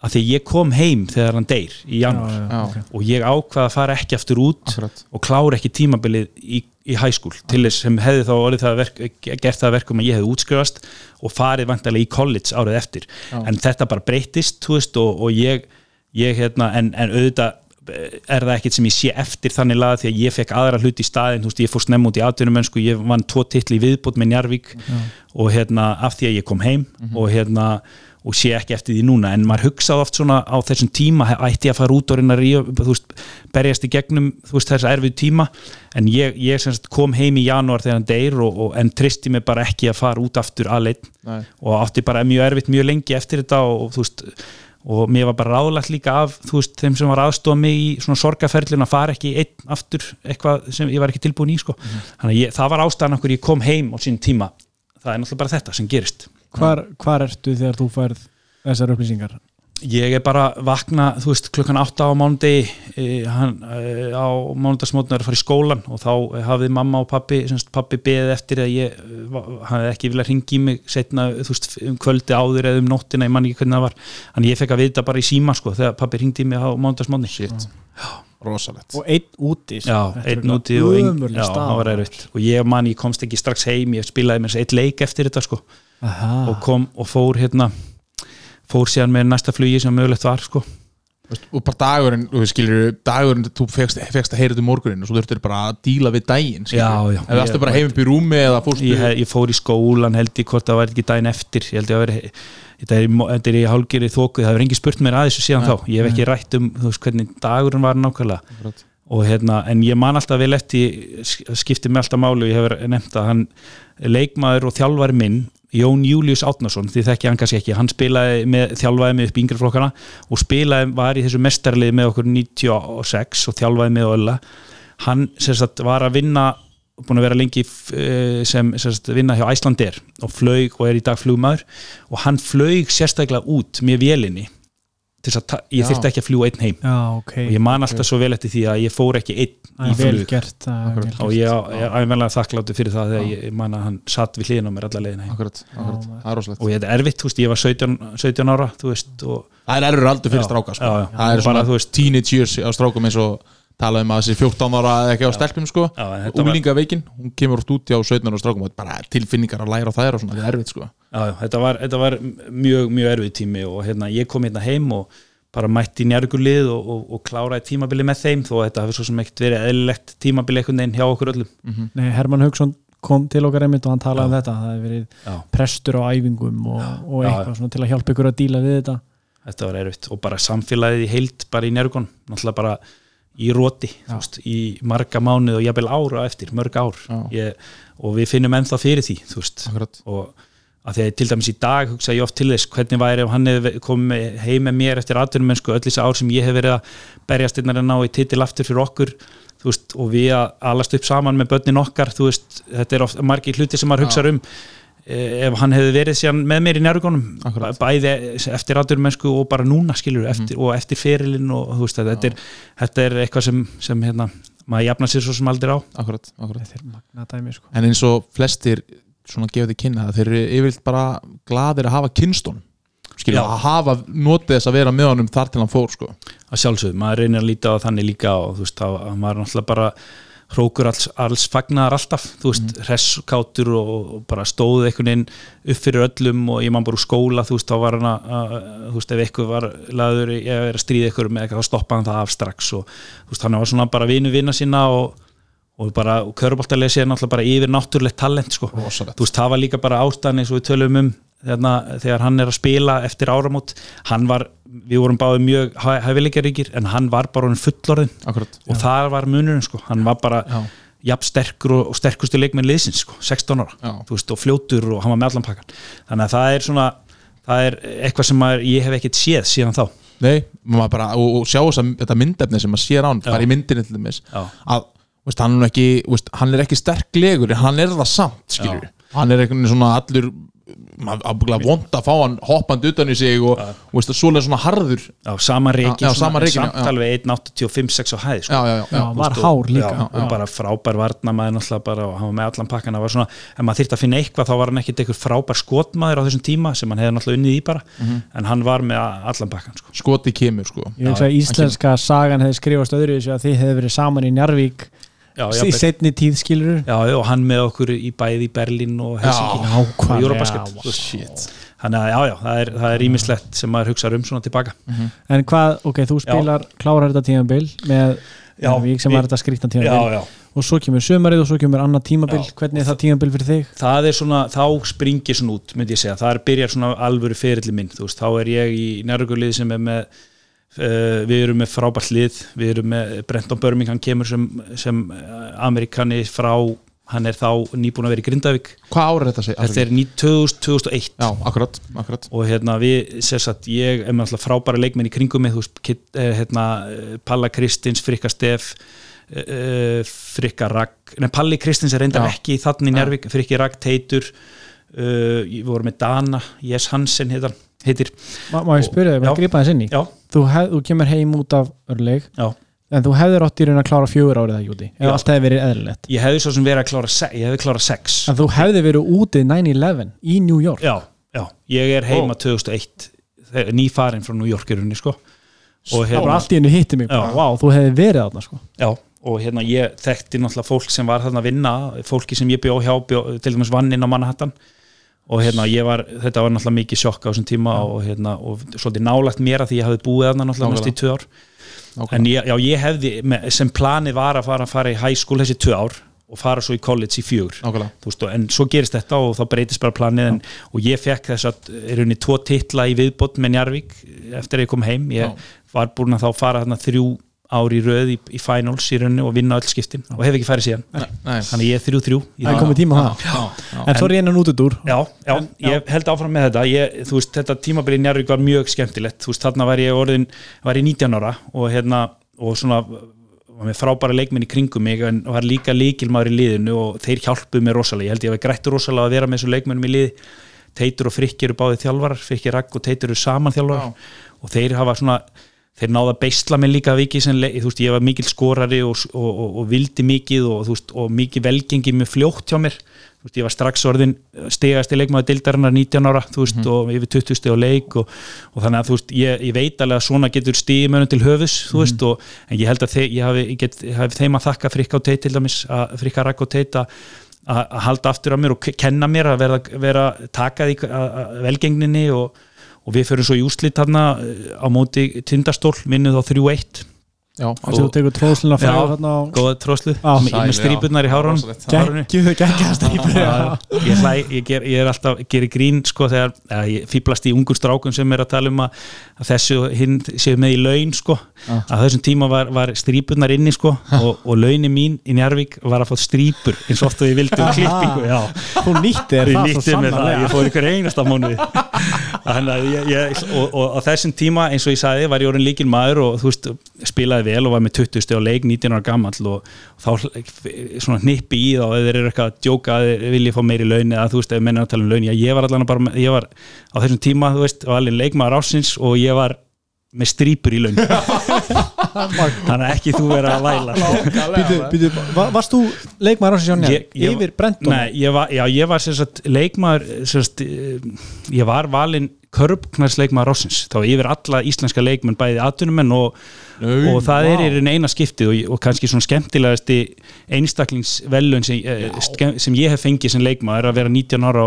að því ég kom heim þegar hann deyr í janúar Já. ok. og ég ákvaða að fara ekki aftur út Akkurat og klára ekki tímabilið í, í high school til þess sem hefði þá orðið það að verk, gert það að verkum að ég hefði útskrifast og farið vantarlega í college árið eftir Já. en þetta bara breytist veist, og, og ég, ég hérna, en, en auðvitað er það ekkert sem ég sé eftir þannig laga því að ég fekk aðra hluti í staðin, veist, ég fór snemm út í atvinnumönsku, ég vann tvo titli í viðbót með Njarvík og hérna af því að ég kom heim og hérna og sé ekki eftir því núna, en maður hugsaði oft svona á þessum tíma, ætti ég að fara út og reyna að ríða, veist, berjast í gegnum veist, þess erfið tíma, en ég, ég sagt, kom heim í janúar þegar hann deyr og, og, en tristi mig bara ekki að fara út aftur aðleitt og átti bara mjög erfitt mjög lengi eftir þetta og, og þú veist og mér var bara ráðlagt líka af þú veist, þeim sem var aðstofa mig í svona sorgaferlin að fara ekki einn aftur eitthvað sem ég var ekki tilbúin í sko. þannig að ég, það var ástæðan okkur ég kom heim á sín tíma. Það er náttúrulega bara þetta sem gerist. Hvar, hvar ertu þegar þú færð þessar upplýsingar ég er bara vakna, þú veist, klukkan 8 á mánundi e, hann, e, á mánudagsmótinu er að fara í skólan og þá hafði mamma og pappi, semst pappi beðið eftir að ég e, va- hafði ekki viljað ringi í mig setna, þú veist, um kvöldi áður eða um nóttina, ég man ekki hvernig það var, þannig ég fekk að vita bara í síma sko, þegar pappi ringdi í mig á rosalegt. Og einn úti sko. Já, einn úti og ein, ömurleg já, það var erfitt. Og ég man, ég komst ekki strax heim ég spilaði mér eitt leik eftir þetta sko. Aha. og kom og fór hérna fór síðan með næsta flugi sem mögulegt var sko. Og bara dagurinn, þú skilur dagurinn, þú fegst, fegst að heyra þetta um morgunin og svo þurftir bara að díla við daginn. Já, já. ef það Ég- bara heim upp í rúmi ég, ég fór í skólan held ég hvort það var ekki daginn eftir. Ég held ég að vera þetta er, í er í hálgeri þóku, það hefur engi spurt mér að þessu síðan þá. Ég hef ekki rætt um veist, hvernig dagurinn var nákvæmlega. Og hérna, en ég man alltaf vel eftir skipti mig alltaf máli og ég hefur nefnt að hann leikmaður og þjálfari minn Jón Július Átnason, því þekki hann kannski ekki hann spilaði með, þjálfaði með upp í yngri flokkana og spilaði, var í þessu mestarlið með okkur 96 og þjálfaði með Ölla. Hann sagt var að vinna búin að vera lengi eh, sem sagt, vinna hjá Æslandir og flög og er í dag flugmaður. Og hann flög sérstaklega út með vélinni til þess að ta- ég Já. þyrfti ekki að fljúa einn heim. Já, ok. Og ég man alltaf svo vel eftir því að ég fór ekki einn Það í flug og ég, er æfnlega þakkláttu fyrir það þegar ég, ég man að hann satt við hliðin á mér alla leiðina heim. Akkurat, akkurat, Já, það er rosalegt. Og ég er erfitt, þú veist, ég var 17, 17 ára þú veist, og það er erfur aldur fyrir Já, stráka sko. já, já. það er Bara, veist- teenage years á strákum eins og tala um að þessi 14 ára ekki á stelpum sko. Þetta var- úlingaveikin, hún kemur oft út á 17 ára strákum og þetta er bara tilfinningar að læra á þær og svona, það er erfitt sko. já, þetta, var, þetta var mjög, mjög erfið tími og hérna, ég kom hérna heim og bara mætti í njárgulið og, og, og kláraði tímabili með þeim þó þetta hafi svo sem ekkert verið eðlilegt tímabili einhvern veginn hjá okkur öllum. Nei, Herman Haugsson kom til okkar einmitt og hann talaði um þetta það hefur verið já. prestur á æfingum og, og eitthvað svona til að hjálpa ykkur að díla við þetta. Þetta var erfitt og bara samfélagið í heild bara í njárgun, náttúrulega bara í róti, þú veist, í marga mánuð og jafnvel ára eftir, mörg ár. Ég, og við finnum ennþá fyrir því þú veist, Akkurat. og að því að til dæmis í dag hugsa ég oft til þess hvernig væri ef hann hefði komið heim með mér eftir atvinnum mennsku öll þessi ár sem ég hef verið að berjast innan að ná í titil aftur fyrir okkur veist, og við að alast upp saman með börnin okkar, þú veist, þetta er oft margir hluti sem maður hugsa um ef hann hefði verið síðan með mér í Akkurat. bæði eftir atvinnum mennsku og bara núna skilur, eftir, og eftir ferilinn og þú veist, þetta er, þetta er eitthvað sem, sem hérna, maður jafna sér svo sem aldrei á Akkurat, akkurat. er dæmi sko. en eins og flestir svona gefa þig kynna það þeir eru yfirleitt bara gladir að hafa kynstun skilja, Já. að hafa notið þess að vera með honum þar til hann fór sko. að sjálfsögðu, maður reynir að líta á þannig líka og þú veist, að maður er náttúrulega bara hrókur alls, alls fagnar alltaf þú veist, mm. hresskátur og, og bara stóð einhvern veginn upp fyrir öllum og ég man bara úr skóla, þú veist, þá var hann að, þú veist, ef eitthvað var laður að vera að stríða ykkur með eitthvað, þá stoppaði hann það af strax og þú veist, hann var svona bara vinu vinna sína og, og bara, og köruboltarlega sér náttúrulega bara yfir náttúrulegt talent, sko Rosalegt. þú veist, það var líka bara ástæðan eins og við tölum um þegar, þegar hann er að spila eftir áramót hann var, við vorum báði mjög hæfileikaríkir en hann var bara fullorðin Akkurat. og það var munurinn sko hann var bara Já. jafn sterkur og, og sterkustu leikmenn liðsins sko, 16 ára Já. þú veist, og fljótur og hann var með allan pakkan þannig að það er svona það er eitthvað sem maður, ég hef ekkert séð síðan þá Nei, bara, og, og sjá þess að þetta myndefni sem maður sér á hann, Já. bara í myndinni til dæmis Já. að veist, hann, er ekki, veist, hann er ekki sterklegur en hann er það samt Já. hann er veginn svona allur maður vond að fá hann hoppandi utan í sig og, og veist, svolega svona harður á sama reiki, Já, já, sama rekinn, já, samt já. alveg 1.85-6 á hæð sko. já, já, já, Já, já. var veist, hár og- líka já, og bara frábær náttúrulega bara og hann var með allan pakkan það var svona, ef maður þyrfti að finna eitthvað þá var hann ekkit eitthvað frábær skotmaður á þessum tíma sem hann hefði náttúrulega unnið í bara Mhm. en hann var með allan pakkan sko. skoti kemur sko ég íslenska sagan hefði skrifast öðru þessu að þið hefði verið saman í Njarvík já, í setni tíð skilur já, og hann með okkur í bæði í Berlín og Helsinki. og veist. þannig að já, já, það er, ímislegt sem maður hugsa um svona tilbaka. En hvað, ok, þú spilar klárar þetta tímabil með Njarvík sem var þetta skrýtna tímabil. Og svo kemur sömarið og svo kemur annað tímabil. Hvernig er það tímabil fyrir þig? það er svona, þá springir svona út myndi ég segja, það er byrjar svona alvöru ferilli minn, þú veist, þá er ég í nærgurlið sem er með uh, við erum með frábært lið, við erum með Brenton Birmingham kemur sem, sem uh, Amerikani frá hann er þá nýbúin að vera í Grindavík. Hvað ára er þetta að þetta segja? er 2000, 2001 já, akkurat, akkurat. Og hérna við, sérsagt, ég er með alltaf frábæra leikmenn í kringum mig, þú veist, eh, hérna, eh, Palla Kristins, Frikka Stef eh, eh, Frikka Ragg. Nei, Palli Kristins er reyndar Já. ekki þannig í Njárvík, Frikki Ragg Teitur uh, við vorum með Dana Jes Hansen heitir, heitir. Má, má ég spyrja þig, maður grípa þess inn í? Þú, hef, þú kemur heim út af örleik já. en þú hefðir átt í raun að klára fjögur árið það júti ef allt hefði verið eðlilegt. Ég hefði svo sem verið að klára se- ég hefði klárað sex. En þú hefði verið úti 9-11 í New York. Já, já, ég er heima 2001 þegar- nýfarinn frá New York í rauninni sko. Og hérna, allt í hennu hitti mig wow, þú hefði verið þarna sko. Já, og hérna ég þekkti náttúrulega fólk sem var þarna að vinna fólki sem ég bjó hjá, bjó, til dæmis vann inn á Manhattan og hérna ég var, þetta var náttúrulega mikið sjokk á þessum tíma og hérna, og svolítið nálagt mér að því ég hafði búið þarna náttúrulega næst í tvö ár. En ég, já, ég hefði, sem planið var að fara að fara í high school þessi tvö ár og fara svo í college í fjögur. Nákvæmlega. Veist, en svo gerist þetta og þá breytist bara planið en, og ég fekk þess að er unni tvo titla í viðbót með Njarvík eftir að ég kom heim. Ég var búin að þá fara þarna þrjú ár í röð í, í finals í rauninni og vinna öll skiptin og hef ekki farið síðan. Nei. þannig ég er þrjú þrjú það er því. komið tíma á það. Já, já. en svo er ég enn út út úr. Já, já, ég held áfram með þetta. Ég, þú veist, þetta tímabili í Njarvík var mjög skemmtilegt. Þú veist, þarna var ég orðin, var ég 19 ára og hérna, og svona var með frábæra leikmenn í kringum mig en var líka líkilmaður í liðinu og þeir hjálpuðu mér rosalega, ég held ég að grættu rosalega að vera með þessu leikmennum í liði Teitur og Frikki eru báðið þjálfarar, Frikki Ragg og Teitur eru saman þjálfarar. Og þeir hafa svona þeir náða að beisla mig líka vikið sem veist, ég var mikil skorari og, og, og, og vildi mikið veist, og mikið velgengi með fljótt hjá mér. Veist, ég var strax orðin stegast í leikmaður dildarinnar 19 ára, veist, og yfir 20 steg á leik og, og þannig að ég, ég veit alveg að svona getur stigið mönnum til höfus, og en ég held að þeir, ég hafi, ég get, ég hafi þeim að þakka frikka á teit til dæmis, að frikka rakk á teit að halda aftur af mér og kenna mér að vera, vera taka því að- að velgengninni og, og við förum svo í úslit þarna eh, á móti tindastól, vinnum þá 3-1 Já, þannig að þú tekur tróðsluna frá Já. þarna á góða tróslu Já. með, strípunar í hárunni. geggjuð geggjaða strípur ég, hlæ, ég, ger, ég er alltaf gerir grín sko þegar ég fýblast í ungur strákum sem er að tala um að, að þessu hinn séu með í laun sko. Að þessum tíma var, var strípunar inni sko og, og launin mín í Njarvík var að fá strípur eins og oft og ég vildi um klippingu já. Þú nýtti þér það svo mér það, ég fór ykkur einasta mánuði. Þannig að ég, ég, og, og á þessum tíma eins og ég sagði var ég orðin líkin maður og þú veist spilaði vel og var með 20 steg á leik 19 ára gamall og, og þá svona hnippi í þá eða þeir eru eitthvað að djóka að þeir vilja fá meiri laun eða þú veist ef menn er að tala um laun, já ég var allan bara ég var á þessum tíma þú veist var alveg leikmaður ásins og ég var með strýpur í laun. Þannig að ekki þú vera að væla. Býtu, býtu, va- varst þú leikmaður á sér sjónja Ég- ég- yfir Brenton? Nei, ég var, já, ég var sem sagt leikmaður sem sagt, eh, ég var valinn körbknarsleikmaður ásins þá yfir alla íslenska leikmenn bæði atvinnumenn og, Nau, og það vá. er raun eina skiptið og, og kannski svona skemmtilegasti einstaklingsvelun sem, sem ég hef fengið sem leikmaður að vera 19 ára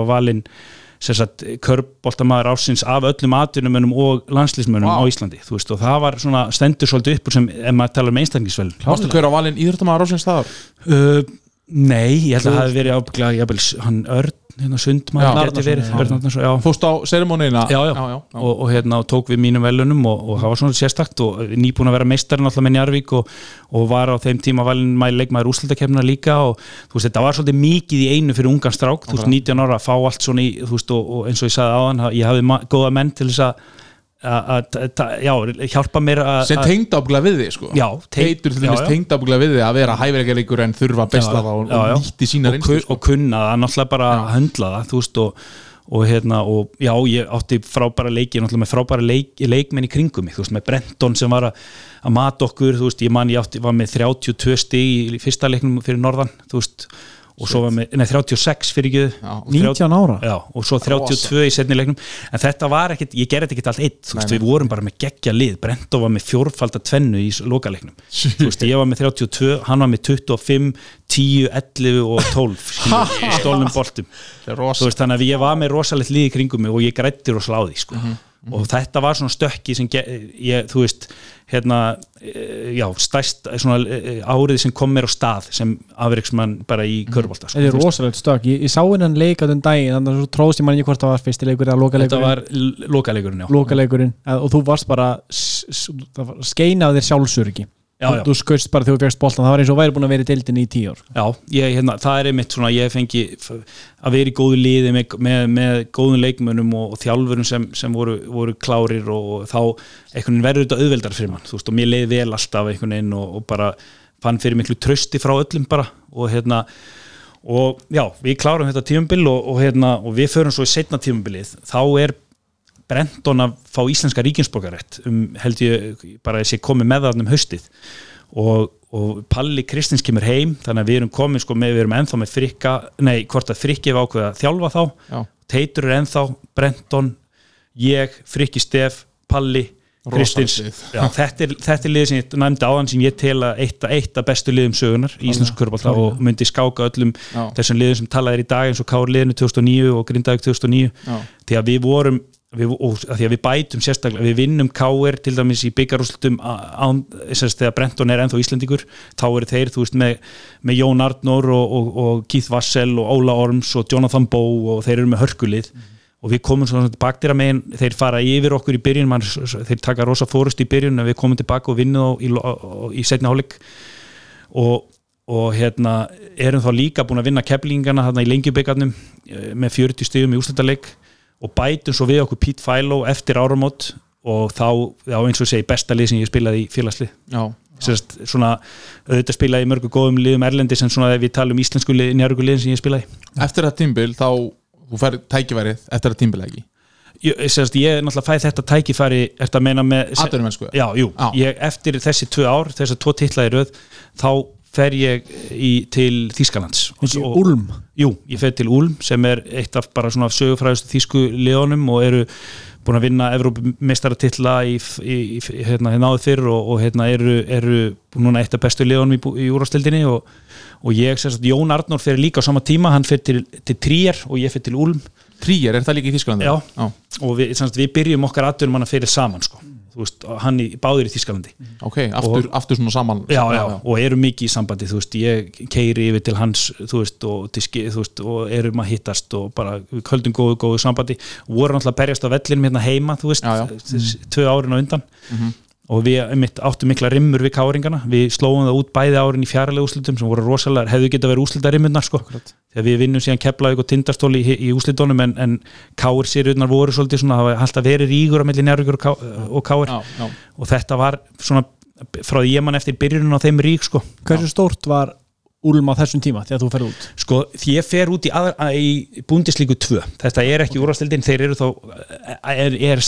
sem sagt körbóltamaður ásins af öllum atvinnumönnum og landslýsmönnum Vá. á Íslandi veist og það var svona stendur svolítið uppur sem ef maður talar um einstaklingsvelun Varstu hver á valinn íþróttamæður ásins staðar? Uh, nei, ég held að það hafi verið ábygglega jafnvel, hann Örn, hérna Sundmann Fóst á serimóniðina? Já, já, já, já. Og, og hérna og tók við mínum velunum og, og það var svona sérstakt og nýbúin að vera meistarinn alltaf með Njarvík og, og var á þeim tíma valin mæli leikmaður úrslutakefna líka og þú veist, þetta var svolítið mikið í einu fyrir ungan strák, þú veist, 19 ára að fá allt svona í, þú veist, og, og eins og ég sagði áðan ég hafði góða menn til þess að, já, hjálpa mér að Sem tengd ábygglega við þig sko. Já, Teitur til dæmis tengd ábygglega við þig að vera hæfileikaríkur en þurfa að bestla það og, og nýtti sína og, og kunna það, náttúrulega bara að höndla það þú veist og, og hérna og já, ég átti frábæra leiki náttúrulega með frábæra leik, leikmenn í kringum mig þú veist, með Brenton sem var að, að mata okkur þú veist, ég man ég átti, var með 32 stig í fyrsta leiknum fyrir norðan þú veist, og svo var með, nei 36 fyrir ekki Já, 19 ára? Já, og svo 32 í setni leiknum. En þetta var ekkit, ég gerði ekkit allt eitt þú veist, við vorum bara með geggja lið. Brento var með fjórfalda tvennu í veist, ég var með 32, hann var með 25 10, 11 og 12 skilur, í stólnum boltum. Veist, þannig að ég var með rosalegt lið í kringum mig og ég grætti rosalega á því sko. Mhm, og þetta var svona stökki sem ég, þú veist, hérna eh, já, stærst svona, eh, árið sem kom mér á stað sem afreiksmann bara í körbólta sko. Þetta er rosalegt stökk, ég, ég sá hennan leik á þenn daginn, þannig að svo tróðst ég mann ekki hvort það var fyrsti leikur eða þetta lokaleikurinn var l- lokaleikurinn, já. Lokaleikurinn. Og þú varst bara s- s- það var- skein af þér sjálfsörgi Já, já. þú skaust bara þegar þú fegst boltan, það var eins og væri búin að vera í deildinni í tíu ár. Já, ég, hérna, það er einmitt svona ég fengi að vera í góðu liði með, með, með góðum leikmönnum og, og þjálfurum sem, sem voru, voru klárir og, þá verður þetta auðveldar fyrir mann, þú veist, og mér leiði vel alltaf einhvern veginn og, og bara fann fyrir miklu trösti frá öllum bara og hérna og já, við klárum þetta tímumbil og, og hérna, og við förum svo í setna tímumbilið, þá er Brenton að fá íslenska ríkinsborgarætt um held ég bara að sé komið með það um haustið og, og Palli Kristins kemur heim þannig að við erum komið sko með, við erum ennþá með frikka, nei, hvort að frikki við ákveða að þjálfa þá, Já. Teitur er ennþá Brenton, ég, Frikki Stef Palli, Kristins lið. já, þetta, er, þetta er liðið sem ég nefndi áðan sem ég tel að eitt, eitt af bestu liðum sögunar í Íslensku körbálta og myndi skáka öllum Já. þessum liðum sem talaðir í dag eins og Káur liðinu 2009 og Grindavík 2009 Já. því að við vorum við, og, því að við bætum sérstaklega við vinnum Káur til dæmis í byggarúslutum þegar Brenton er ennþá Íslandíkur þá eru þeir, þú veist, með, með Jón Arnór og, og, og Keith Wassel og Óla Orms og Jonathan Bow og þeir eru með hörkulið. Og við komum svona bakdýra megin þeir fara yfir okkur í byrjun man, þeir taka rosa fórust í byrjun en við komum tilbaka og vinnum í, í setna hálfleik. Og, og hérna erum þá líka búin að vinna keflingana þarna í lengjubeikarnum með 40 stigum í úrslutaleik og bætum svo við okkur Pete Philo eftir áramót og þá, já eins og segi besta lið sem ég spilaði í félagslið. Sérst, svona, auðvitað spilaði í mörgu góðum liðum erlendis en svona við talum íslensku lið, njörgu liðin sem ég spilaði. Eftir það tímbil þá þú fær tækifærið eftir það tímbil ekki? Ég, sérst, ég náttúrulega fæ þetta tækifæri eftir að meina með já, jú. Ég, eftir þessi tvö ár þessar tvo titlaði röð þá fer ég í, til Og- Úlm Jú, ég fer til Úlm sem er eitt af bara svona sögufræðustu þýsku liðunum og eru búin að vinna Evrópumeistaratitla í, í, í hérna, náðu fyrr og, og hérna, eru, eru núna eitt af bestu liðunum í, úrastildinni og, og ég, sagt, Jón Arnór fer líka á sama tíma, hann fer til, til Tríer og ég fer til Úlm Tríer, er það líka í Þísklandi? Já. Já. og við, sagt, við byrjum okkar aðdurum hann að fyrir saman sko. Veist, og hann í, báðir í Þýskalandi. Ok, aftur, aftur svona saman. Já, já, og eru mikið í sambandi þú veist, ég keiri yfir til hans þú veist, og, til, ski- þú veist, og erum að hittast og bara við höldum góðu, góðu sambandi. Og voru náttúrulega berjast á vellinum hérna heima þú veist, Já, já. tvö árin á undan og við einmitt, áttum mikla rimmur við káringana, við slóum það út bæði árin í fjaralega úslitum sem voru rosalega hefðu geta verið úslita rimmurnar sko. Þegar við vinnum síðan Keflavík og Tindastóli í, í úslitunum en, en káir sérurnar voru svolítið svona, það var alltaf verið rígur á milli njárvíkur og, Ká- og káir. Já, já. og þetta var svona frá því ég mann eftir byrjunin á þeim rík sko. Hversu stórt var Úlm á þessum tíma þegar þú ferð út? sko því ég fer út í, að, að, í búndislíku 2, þetta er ekki úrvastildin þeir eru þá er, er,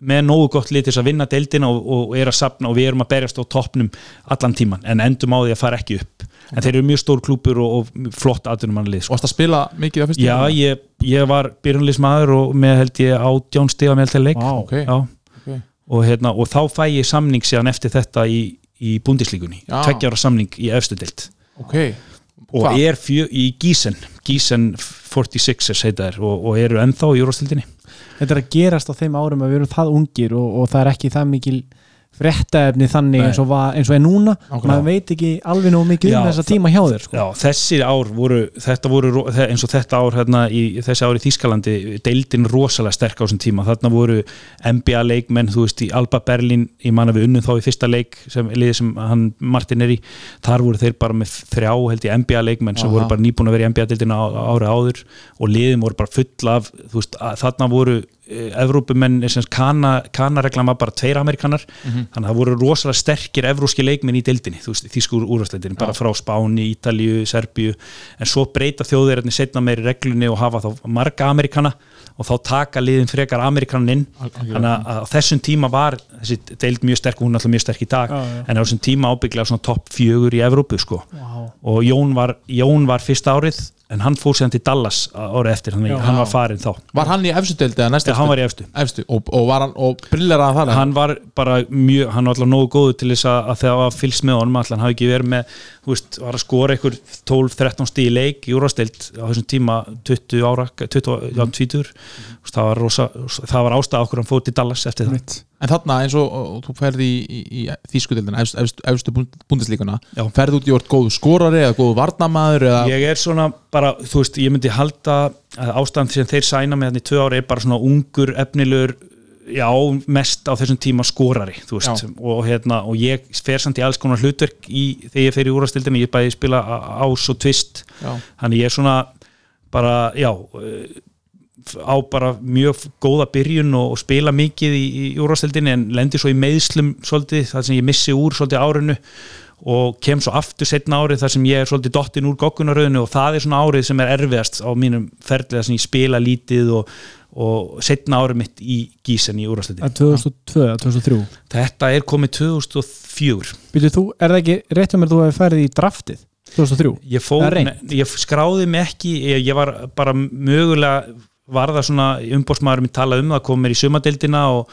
með nógu gott litis að vinna deildina og, og er að sapna og við erum að berjast á toppnum allan tíman en endum á því að fara ekki upp en þeir eru mjög stór klúpur og, og flott aðdunumannlið Og sko. varst að spila mikið á fyrstu já, ég, ég var byrjunlismæður og með held ég átján stiga með til leik Vá, ok. já, Ok. og, hérna, og þá fæ ég samning síðan eftir þetta í, í búndislíkunni Já. tveggjára samning í efstu deild Ok, og Hvar? er fjö, í Gísen Gísen 46ers heita þær og, og eru ennþá í úrvastildinni Þetta er að gerast á þeim árum að við erum það ungir og, og það er ekki það mikil fréttaefni þannig eins og, var, eins og er núna Nákvæmlega. maður veit ekki alveg nóg mikið um þessa tíma hjá þér sko. Já, þessi ár voru, voru eins og þetta ár hérna í þessi ár í Þýskalandi, deildin rosalega sterk á þessum tíma, þarna voru NBA leikmenn, þú veist, í Alba Berlin ég manna við unnum þá í fyrsta leik sem, sem hann Martin er í þar voru þeir bara með þrjá, held ég, NBA leikmenn sem Aha. voru bara nýbúin að vera í NBA deildina á, árið áður og liðin voru bara full af veist, þarna voru Evrópumenn, sem kana, kanareglan var bara tveir amerikanar, þannig að það voru rosalega sterkir evróski leikmenn í deildinni þýskur úrvarsleitinni, bara frá Spáni, Ítalíu Serbíu, en svo breyta þjóðverðinni setna meiri reglunni og hafa þá marga amerikana og þá taka liðin frekar amerikanin inn. Þannig að á þessum tíma var þessi deild mjög sterk og hún er alltaf mjög sterk í dag. Já, já. en á þessum tíma ábygglega svona topp fjögur í Evrópu sko. Vá. og Jón var, Jón var fyrsta árið en hann fór síðan til Dallas árið eftir þannig Já. að hann var farinn þá. Var hann í efstu deildi eða næstu Þegar hann var í efstu. Efstu. Og, og og brilleraði það hann var bara mjög, hann var alltaf nógu góður til þess að, að þegar það var fylgst með honum alltaf hann hafi ekki verið með, þú veist, var að skora einhver 12-13 stíð í leik í úrvastild á þessum tíma 20 ára 20, já, 20 það var, rosa, það var ástæða okkur hann fór til Dallas eftir það. Mitt. En þarna eins og, og þú ferði í, í, í þýsku deildina, efstu, efstu, efstu búndislíkuna ferði út í orð góðu skorari eða góðu varnamaður eða ég er svona bara, þú veist, ég myndi halda að ástæðan sem þeir sæna með þannig tvö ári er bara svona ungur, efnilegur já, mest á þessum tíma skorari þú veist, og hérna og ég fer samt í alls konar hlutverk í, þegar ég fer í úrastildinni, ég bæði spila á- ás og tvist, Já. þannig ég er svona bara, já á bara mjög góða byrjun og, og spila mikið í, í úrvastildinni en lendir svo í meðslum svolítið, það sem ég missi úr svolítið árinu og kem svo aftur setna árið þar sem ég er svolítið dottin úr goggunaröðinu og það er svona árið sem er erfiðast á mínum ferðlega sem ég spila lítið og, og setna árið mitt í gísen í úrvastildinni. Það er 2002 eða 2003 Þetta er komið 2004 Býtu þú, er það ekki rétt um að þú hefði færið í draftið 2003? ég, ne, ég skráði mig ekki ég, ég var bara mögulega var það svona umbórsmaður minn talaði um það, kom mér í sumadeildina og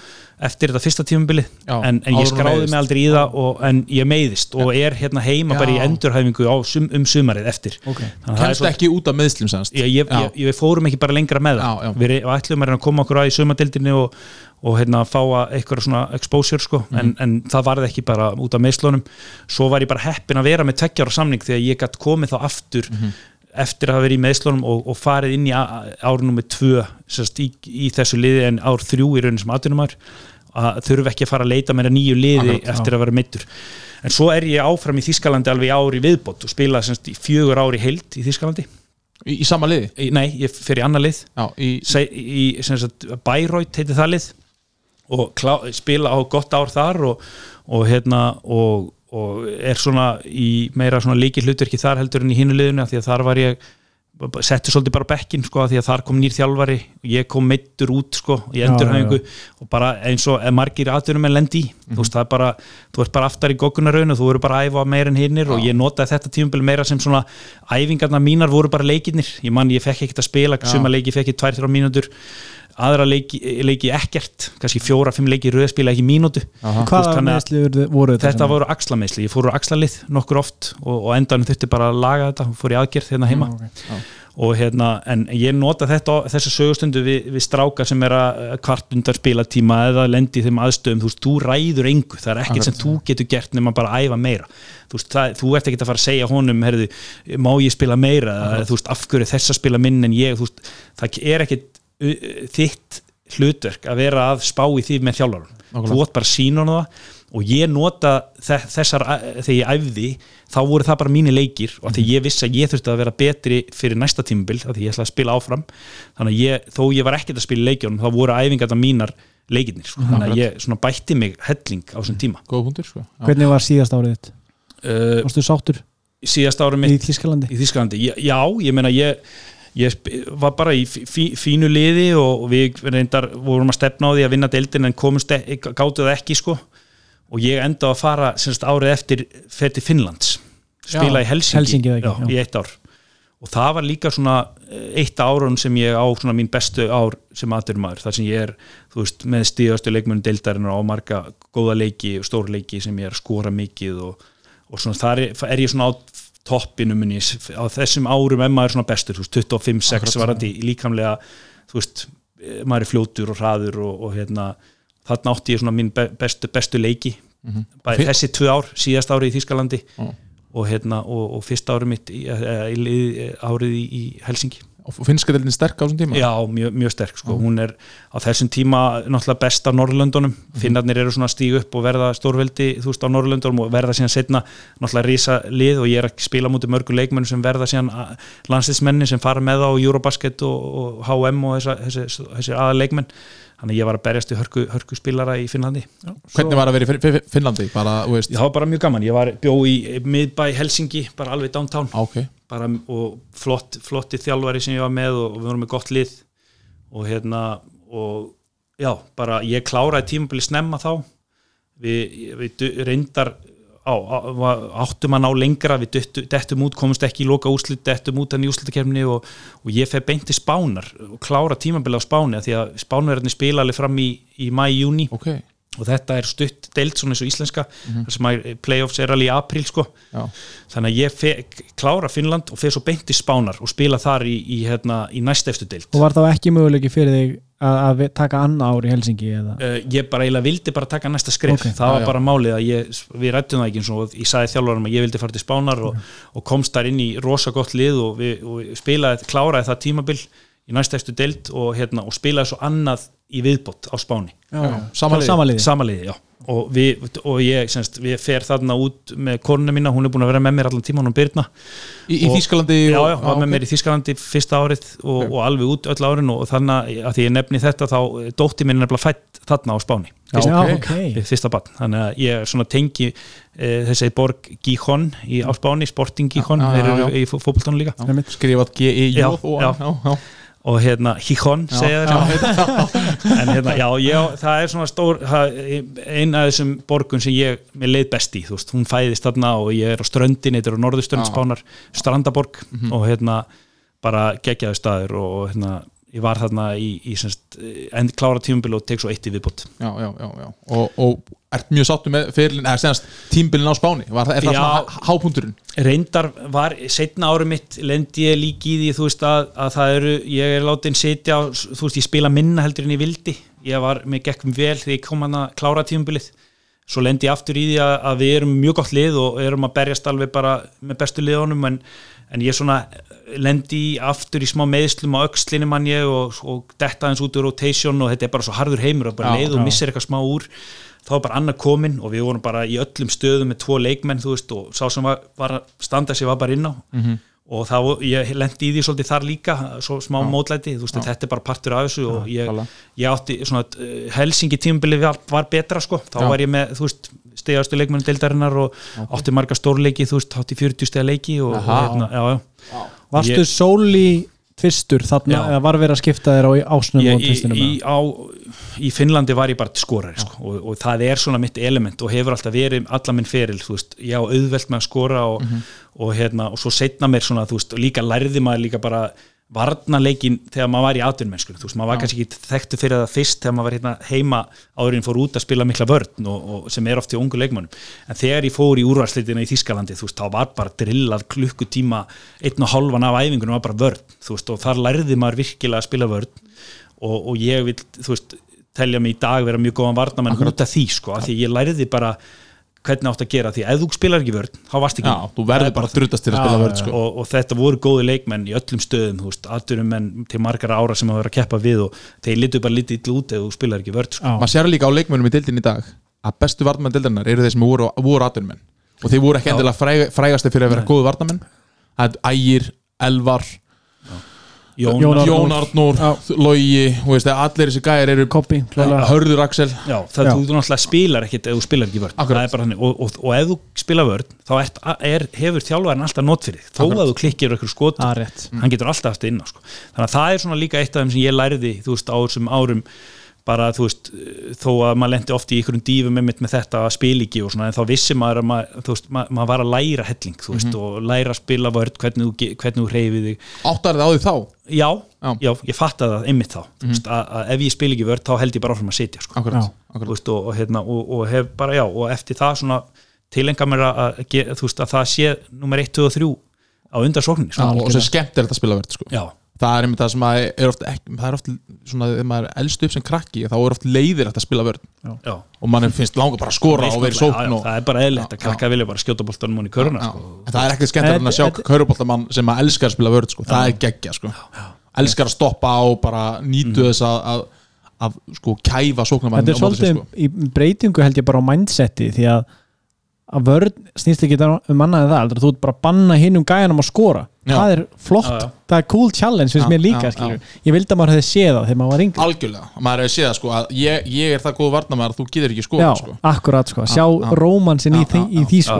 eftir þetta fyrsta tímubili Já, en, en ég skráði mig aldrei í það og, en ég meiðist og er hérna heima Já. bara í endurhæfingu á, um sumarið eftir Ok. Þannig að það er Kemst svo- ekki út af meðslum semst ég, ég, ég, ég fórum ekki bara lengra með það Já, já. við ætlum að koma okkur að í sumadeildinni og, og hérna fá að eitthvað svona exposure sko, Mhm. en, en það varði ekki bara út af meðslunum, svo var ég bara heppin að vera með tveggjára samning þegar ég gætt komið þá aftur Mhm. Eftir að hafa verið í meðslunum og, og farið inn í á- ár nummer tvö sérst, í, í þessu liði en ár þrjú í raunin sem atvinnumar að þurfi ekki að fara að leita meira nýju liði Akkurat, eftir að vera meittur en svo er ég áfram í Þískalandi alveg ári viðbót og spila semst, í fjögur ári heild í Þískalandi Í, í sama liði? Í- Nei, ég fer í annar lið. Já, í, Bayreuth heiti það lið og klá, spila á gott ár þar og, og hérna og, og er svona í meira svona líki hlutverki þar heldur en í hinu liðinu af því að þar var ég setti svolítið bara bekkin sko því að þar kom nýr þjálfari og ég kom meittur út sko í Já, endurhæfingu og bara eins og margir atvinnum en lendi í þú veist það er bara, þú ert bara aftar í goggunarraun og þú eru bara að æfa meira en hinnir og ég notaði þetta tímabil meira sem svona æfingarna mínar voru bara leikirnir. Ég mann ég fekk ekkert að spila, suma leiki fekk ég tvær, þrjá mínútur aðra leiki, leiki ekkert kannski fjóra, fimm leiki rauðspila ekki mínútu. Hvaða meðsli voru þetta? þetta voru axlameisli, ég fór úr axlalið nokkur oft og, og endan þurfti bara að laga þetta. Fór í aðgerð hérna heima. Og hérna, en ég nota þetta þessa sögustundu við, við stráka sem er að kvartundar spilatíma eða lendi í þeim aðstöðum, þú veist, þú ræður engu. Það er ekkert sem þú getur gert nema bara að æfa meira. Þú veist, það, þú ert ekki að fara að segja honum herðu, má ég spila meira? Þú veist, af hverju þess að spila minn en ég? Þú veist, það er ekkit þitt hlutverk að vera að spá í því með Nákvæmlega. þú átt bara sína honum það og ég nota þe- þessar þegar ég æfði, þá voru það bara mínir leikir og því ég vissi að ég þurfti að vera betri fyrir næsta tímabil, af því ég ætla að spila áfram þannig að ég, þó ég var ekkert að spila í leikjónum þá voru æfingarna mínar leikirnir sko. þannig að ég svona bætti mig helling á þessum tíma punktur sko. Hvernig var síðast árið þitt? uh, Varstu sáttur síðast í mitt Þískalandi? í Þísklandi, já, já, ég meina ég ég var bara í fí, fí, fínu liði og við reyndar vorum að stefna á því að vinna deildin en komust e- gátu það ekki sko. Og ég enda að fara semst, árið eftir fer til Finnlands. Spila Já, í Helsingi, Helsingi, ekki? já, í eitt ár. Og það var líka svona eh, eitt árun sem ég á svona mín bestu ár sem aðdurumadur, þar sem ég er þú veist, með stíðastu leikmunum deildarinnar á marga góða leiki og stór leiki sem ég er skora mikið og, og svona þar er, er ég svona á toppinu minni. Á þessum árum ef maður er svona bestur, þú veist, 25-6 varandi líkamlega, þú veist eh, maður er fljótur og hraður og, og hérna, þarna átti ég svona be- bestu, bestu leiki. Bæði Fi- þessi tvö ár, síðast árið í Þýskalandi Já. og, hérna, og, og fyrsta árið mitt í, eh, í, í, árið í, í Helsingi og finnska deildin sterk á þessum tíma? Já, mjög, mjög sterk sko. hún er á þessum tíma náttúrulega best á Norrlöndunum, finnarnir eru svona að stíga upp og verða stórveldi, þú veist, á Norrlöndunum og verða síðan setna náttúrulega rísa lið og ég er að spila mútið mörgum leikmenn sem verða síðan landsliðsmenni sem fara með á Eurobasket og, og HM og þessi aða leikmenn þannig að ég var að berjast í hörku, hörku spilara í Finnlandi. Hvernig var að vera í Fin- Fin- Finnlandi? Bara, Það var bara mjög gaman, ég var bjó í miðbæ Helsingi, bara alveg downtown. Á, ok. Bara, og flott, flotti þjálfari sem ég var með og, og við vorum með gott lið. Og hérna og já, bara ég kláraði tímabili snemma þá. Við, við reyndar á, á, áttum að ná lengra við dettum, dettum út, komumst ekki í loka úslit dettum út að nýjúslitakefni og, og ég fer beint til Spánar og klára tímabili á Spáni því að Spánverðinni spila alveg fram í, í mæ-júni ok, og þetta er stutt deilt svona eins og íslenska þar sem að playoffs er alveg í apríl sko. Já, þannig að ég fe, klára Finnland og fer svo beint í Spánar og spila þar í, í, hérna, í næstefstu deild. Og var þá ekki möguleiki fyrir þig að, að taka anna ár í Helsingi uh, ég bara eiginlega vildi bara taka næsta skrif Ok. það var bara málið að ég, við rættum það ekki eins og ég sagði þjálfarum að ég vildi fara til Spánar og, og komst þar inn í rosa gott lið og við, og spilaði, kláraði það tímabil í næstefstu deild og, hérna, og spilaði svo annað í viðbót á Spáni. Já, já. sama. Sama og, við, og ég, semst, við fer þarna út með konuna mína, hún er búin að vera með mér allan tíman hún Birna. Í, í Og- Þýskalandi já, og, já, var með mér í Þískalandi fyrsta árið og, og alveg út öll árin og þannig að því ég nefni þetta þá dótti er nefnilega fætt þarna á Spáni. Já, Já, ok. ok. okay. fyrsta barn, þannig að ég tengi e, þessi borg Gijón í, á Spáni, Sporting Gijón þeir eru í fótboltanum líka. Skrifað G-I-J Já, og hérna Gijón segja þér en hérna, já, ég, það er svona stór eina af þessum borgun sem ég, mér leið best í, þú veist, hún fæðist þarna og ég er á ströndin, þetta eru norðustönd Já. spánar strandaborg. Og hérna bara geggjaði staður og hérna ég var þarna í, í semst, end klára tímabil og tek svo eitt í viðbót já, já, já, já. Og, og ert mjög sáttu með tímbilin á Spáni Var er það Já. svona há- hápunkturinn? reyndar var setna árum mitt lendi ég líki í því þú veist að, að það eru, ég er látin sitja á, þú veist ég spila minna heldur en ég vildi ég var, mér gekkum vel þegar ég kom hann að klára tímabilið svo lendi ég aftur í því að, að við erum mjög gott lið og erum að berjast alveg bara með bestu liðunum en, en ég svona lendi í aftur í smá meðslum á öxlinni mann ég og, og detta eins út úr rotation og þetta er bara svo harður heimur og bara Já, leið og já. missir eitthvað smá úr. Þá var bara annað komin og við vorum bara í öllum stöðum með tvo leikmenn þú veist og sá sem var, var að standa sig var bara inn á og þá, ég lendi í því svolítið þar líka svo smá mótlæti, þú veist, þetta er bara partur af þessu og ég, ég átti svona uh, Helsingi tímabilið var, var betra sko, þá Já. var ég með, þú veist stegastu leikmennu deildarinnar og átti marga stórleiki, þú veist, átti 40 stega leiki og, og hérna, já, já. Varstu Ég- sóli fyrstur þarna eða var verið að skipta þér á ásnum ég, og tvistinum í, á, í Finnlandi var ég bara skorari sko, og, og það er svona mitt element og hefur alltaf verið alla minn feril þú veist, ég á auðvelt með að skora og, og, hérna, og svo setna mér svona þú veist, líka lærði maður líka bara varnaleikin þegar maður var í atvinnmennsku þú veist, maður var kannski ekki þekktu fyrir það fyrst þegar maður var hérna heima áðurinn fór út að spila mikla vörn og, og sem er oft í ungu leikmannum en þegar ég fór í úrvarsleitina í Þískalandi þú veist, þá var bara drillað klukkutíma einn og hálfan af æfingunum var bara vörn þú veist, og þar lærði maður virkilega að spila vörn. Og, og ég vil, þú veist telja mig í dag vera mjög góðan varnamenn út af því, sko, af því ég lærði bara hvernig átt að gera, því ef þú spilar ekki vörn þá varst ekki Já, þú verður bara að druttast til að spila vörð sko. og, og þetta voru góði leikmenn í öllum stöðum, þú veist, atvinnum menn til margar ára sem hafa verið að keppa við og þeir litu bara lítið illa út ef þú spilar ekki vörð sko. Já. maður sér líka á leikmönnum í dildin í dag að bestu varnamenn dildarinnar eru þeir sem voru, voru atvinnumenn og þeir voru ekki endilega fræg, frægasti fyrir að vera góðu varnamenn það Ægir, Elvar Jón, Jón. Jón og veist, allir þessi gæjar eru Koppi, klálega Hörður Axel Já, það Já. þú náttúrulega spilar ekkit ef þú spilar ekki vörn Akkurat. Það er bara þannig, og, og, og ef þú spilar vörn þá ert, er, hefur þjálfarinn alltaf not fyrir þig. þó Akkurat. að þú klikkir ykkur skot rétt hann getur alltaf haft það inn á sko. þannig að það er svona líka eitt af þeim sem ég lærði þú veist, á þessum árum bara þú veist, þó að maður lendi oft í einhverjum dífum með, með þetta að spila ekki og svona, en þá vissi maður að maður, veist, maður, maður var að læra helling, þú veist, og læra að spila vörð, hvernig þú, hvernig þú reyfið þig áttar þið á því þá já, Já. já, ég fattaði það einmitt þá, þú veist, að, að ef ég spila ekki vörð þá held ég bara áfram að sitja, sko akkurat, akkurat. veist, og, og, hérna, og, og hef bara, já, og eftir það svona tilenga mér að, að, þú veist, að það sé nummer 1, 2 og 3 á undarsókninni, sko. og svo skemmt er þetta að spila vörð sko. já, það er einmitt það sem að er oft ekki, það er oft svona þegar maður er elst upp sem krakki þá er oft leiðir að spila vörð já. Og mann finnst langa bara að skora og vera í sókn og, það er bara eðlilegt að krakka vilja bara skjóta boltanum hún í köruna sko. það er ekkert en að sjá kauruboltamann sem að elskar að spila vörð sko. það er geggja sko. elskar að stoppa á bara nýtu þess að, að, að sko kæfa sóknarmann Þetta er svolítið í breytingu held ég bara á mindseti því að að vörn snýst ekki um annað en það heldur, þú ert bara að banna hinn um gæjanum að skora. Já. það er flott, Já, já. það er cool challenge finnst mér líka, ég vildi að maður hefði séð það þegar maður var yngri. Algjörlega, maður hefur séð það sko að ég, ég er það góð varnamæður að þú getur ekki skora já, sko. akkurat sko, sjá já. rómansinn í, í því sko.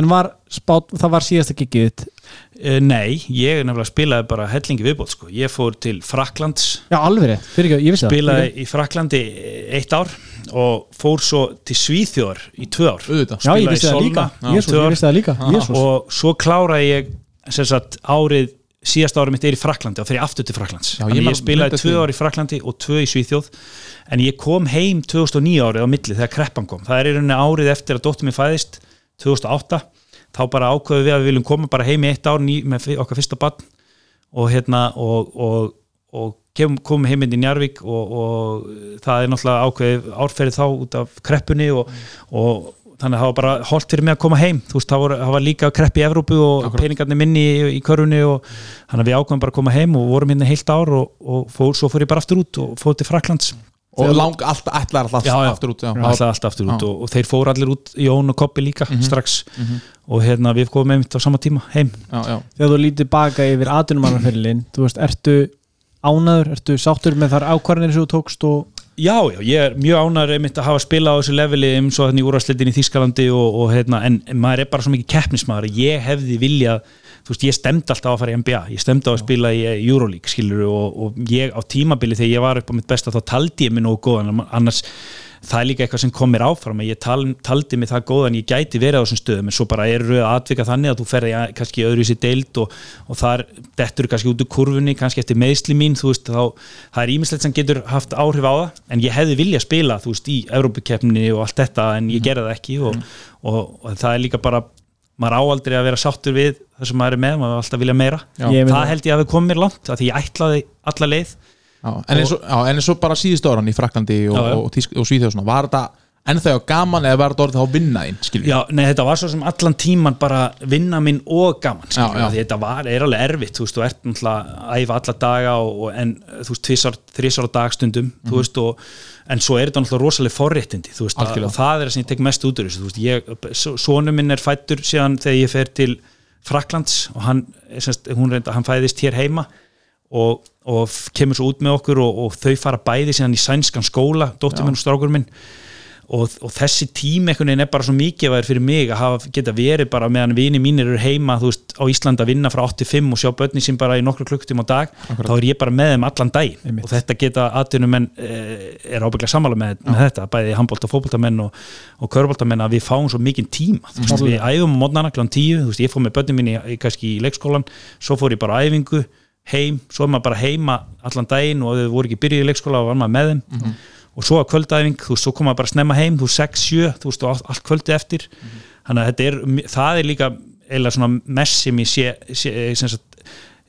En var spát, það var síðasta Eh, Nei, ég nefnilega spilaði bara hellingi viðbót sko. ég fór til Fraklands já, alveg rétt, fyrir ekki, ég vissi það. Spilaði Fyrirgefðu. í Fraklandi eitt ár og fór svo til Svíþjóðar í tvö ár. Auðvitað. Já, ég vissi það líka, ár. ég vissi það líka. Jesús, og svo kláraði ég sem sagt árið síðasta árið mitt er í Fraklandi og ég aftur til Fraklands Já, ég ég spilaði tvö ár í Fraklandi og tvö í Svíþjóð. En ég kom heim 2009 árið á milli þegar kreppan kom. Það er í rauninni árið eftir að dóttur mér fæðist 2008 þá bara ákveðu við að við viljum koma bara heim í eitt ár ný, með okkar fyrsta barn. Og hérna og, og, og kem, komum heim inn í Njarvík og, og það er náttúrulega ákveðið árferði þá út af kreppunni og, og þannig að það var bara holdt fyrir mig að koma heim. Þú veist, það, voru, það var líka krepp í Evrópu og peningarnir minni í, í körunni og þannig að við ákveðum bara að koma heim og vorum hérna heilt ár og, og fór, svo fór ég bara aftur út og fór til Fraklands og lang, alltaf, ætlar alltaf Já, já. aftur út já. alltaf, alltaf aftur út og, og þeir fóru allir út Jón og Koppi líka strax og hérna við komum einmitt á sama tíma heim. Já, já. þegar þú lítið baka yfir atunumannarferilin þú veist, ertu ánaður ertu sáttur með þar ákvarðanir sem þú tókst og Já, já, ég er mjög ánæður einmitt að hafa spilað á þessu leveli eins og þannig úrvarsleitin í Þískalandi og, og hérna, en en maður er bara svo mikið keppnismæður ég hefði viljað, þú veist, ég stemdi alltaf að fara í NBA, ég stemdi á að spila í Euroleague, skilur, og, og ég á tímabili þegar ég var upp á mitt besta þá taldi ég mig nógu góðan, annars það er líka eitthvað sem kom mér áfram að ég tal, taldi mig það góðan ég gæti verið á þessum stöðum en svo bara er rauð atvika þannig að þú ferði kannski öðru í sér deild og, og þar dettur kannski út úr kurfunni, kannski eftir meðsli mín þú veist, þá, það er ímislegt sem getur haft áhrif á það, en ég hefði vilja spila þú veist, í Európa-keppni og allt þetta en ég gerði það ekki og, og, og það er líka bara, maður áaldri að vera sáttur við það sem maður er með, maður Já. En, eins og, bara síðustu áran í Fraklandi og, og, og, og Svíþjóð svona, var þetta ennþá gaman eða var þetta orðið þá vinnaðinn Já, nei, þetta var svo sem allan tíman bara vinna minn og gaman Já, já. þetta var, er alveg erfitt þú veist, þú ert náttúrulega að æfa alla daga og, og, en þú veist, þrísar á dagstundum þú veist, og, en svo er þetta náttúrulega rosalega forréttindi, þú veist, að, Mhm. Og það er það sem ég tek mest út úr þessu, þú veist, ég sonu minn er fættur síðan þegar ég fer til Fraklands og hann, semst, hún reynda, hann fæðist hér heima og, og kemur svo út með okkur og, og þau fara bæði síðan í sænskan skóla dóttir minn og strákur minn. Og, og þessi tími einhvern veginn er bara svo mikið fyrir mig að hafa, geta verið bara meðan vini mínir eru heima veist, á Íslandi að vinna frá 85 og sjá börni sín bara í nokkru klukktíma á dag þá er ég bara með þeim allan dag Einmitt. og þetta geta atvinnumenn eh, er ábygglega sammála með, með þetta bæði handbólt og fótboltamenn og, og körbóltamenn að við fáum svo mikinn tíma þú veist, við æfum á mótnana kl. 10 þú veist, ég fór með börni mín í, í, kannski í leikskólan svo fór ég bara æfingu heim, svo er maður bara heima allan daginn og þau voru ekki byrjuð í leikskóla var maður með þeim. Og svo að kvöldæfing, þú veist, svo koma bara snemma heim þú veist, 6-7, þú veist, og allt, kvöldi eftir. Þannig að þetta er, það er líka eiginlega svona mest sem ég sé, sé sem sagt,